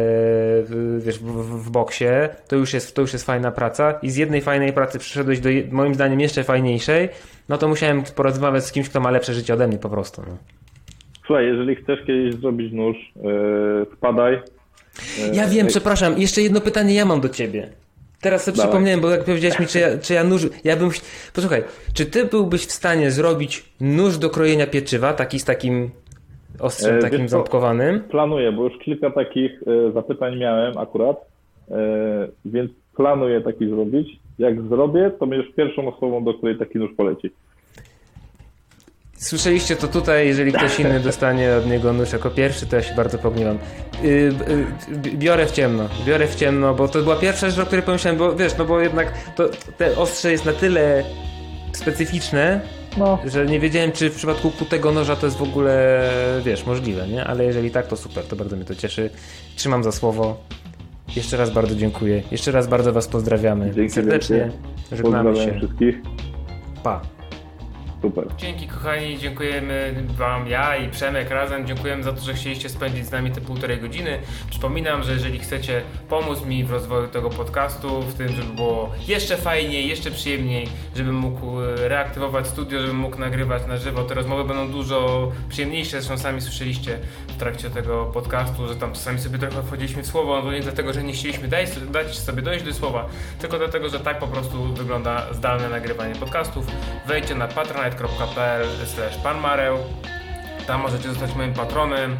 wiesz, w, w, boksie, to już, jest, to już jest fajna praca i z jednej fajnej pracy przyszedłeś do moim zdaniem jeszcze fajniejszej, no to musiałem porozmawiać z kimś, kto ma lepsze życie ode mnie po prostu. No. Słuchaj, jeżeli chcesz kiedyś zrobić nóż, yy, wpadaj. Yy, ja wiem, przepraszam, jeszcze jedno pytanie ja mam do ciebie. Teraz sobie Dawaj. przypomniałem, bo jak powiedziałeś mi, czy ja, czy ja nóż. Ja bym. Posłuchaj, czy ty byłbyś w stanie zrobić nóż do krojenia pieczywa, taki z takim ostrzem, e, takim ząbkowanym? Planuję, bo już kilka takich e, zapytań miałem akurat, e, więc planuję taki zrobić. Jak zrobię, to będziesz pierwszą osobą, do której taki nóż poleci. Słyszeliście to tutaj, jeżeli ktoś inny dostanie od niego nóż jako pierwszy, to ja się bardzo pogniewam. Yy, yy, biorę w ciemno, biorę w ciemno, bo to była pierwsza rzecz, o której pomyślałem, bo wiesz, no bo jednak to, te ostrze jest na tyle specyficzne, no. że nie wiedziałem, czy w przypadku kutego noża to jest w ogóle, wiesz, możliwe, nie? Ale jeżeli tak, to super, to bardzo mnie to cieszy. Trzymam za słowo. Jeszcze raz bardzo dziękuję. Jeszcze raz bardzo Was pozdrawiamy. Dzięki Serdecznie. Żegnamy się. wszystkich. Pa. Super. Dzięki kochani, dziękujemy Wam, ja i Przemek razem. Dziękujemy za to, że chcieliście spędzić z nami te półtorej godziny. Przypominam, że jeżeli chcecie pomóc mi w rozwoju tego podcastu, w tym, żeby było jeszcze fajniej, jeszcze przyjemniej, żebym mógł e, reaktywować studio, żebym mógł nagrywać na żywo, te rozmowy będą dużo przyjemniejsze. Zresztą sami słyszeliście w trakcie tego podcastu, że tam czasami sobie trochę wchodziliśmy w słowo, no nie dlatego, że nie chcieliśmy dać, dać sobie dojść do słowa, tylko dlatego, że tak po prostu wygląda zdalne nagrywanie podcastów. Wejdźcie na Patronite patronite.pl panmareł. Tam możecie zostać moim patronem,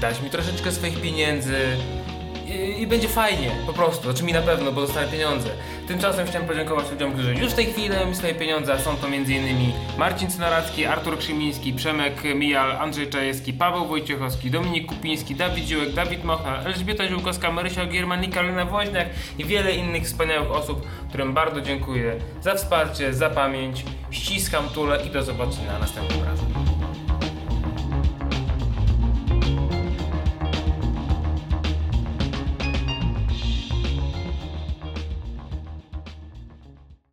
dać mi troszeczkę swoich pieniędzy i, będzie fajnie, po prostu. Znaczy mi na pewno, bo dostanę pieniądze. Tymczasem chciałem podziękować ludziom, którzy już w tej chwili dają mi swoje pieniądze, a są to m.in. Marcin Cynaracki, Artur Krzymiński, Przemek Mijal, Andrzej Czajewski, Paweł Wojciechowski, Dominik Kupiński, Dawid Dziłek, Dawid Mochna, Elżbieta Ziółkowska, Marysia Gierman Karolina Woźniak i wiele innych wspaniałych osób, którym bardzo dziękuję za wsparcie, za pamięć. Ściskam tule i do zobaczenia następnym razem.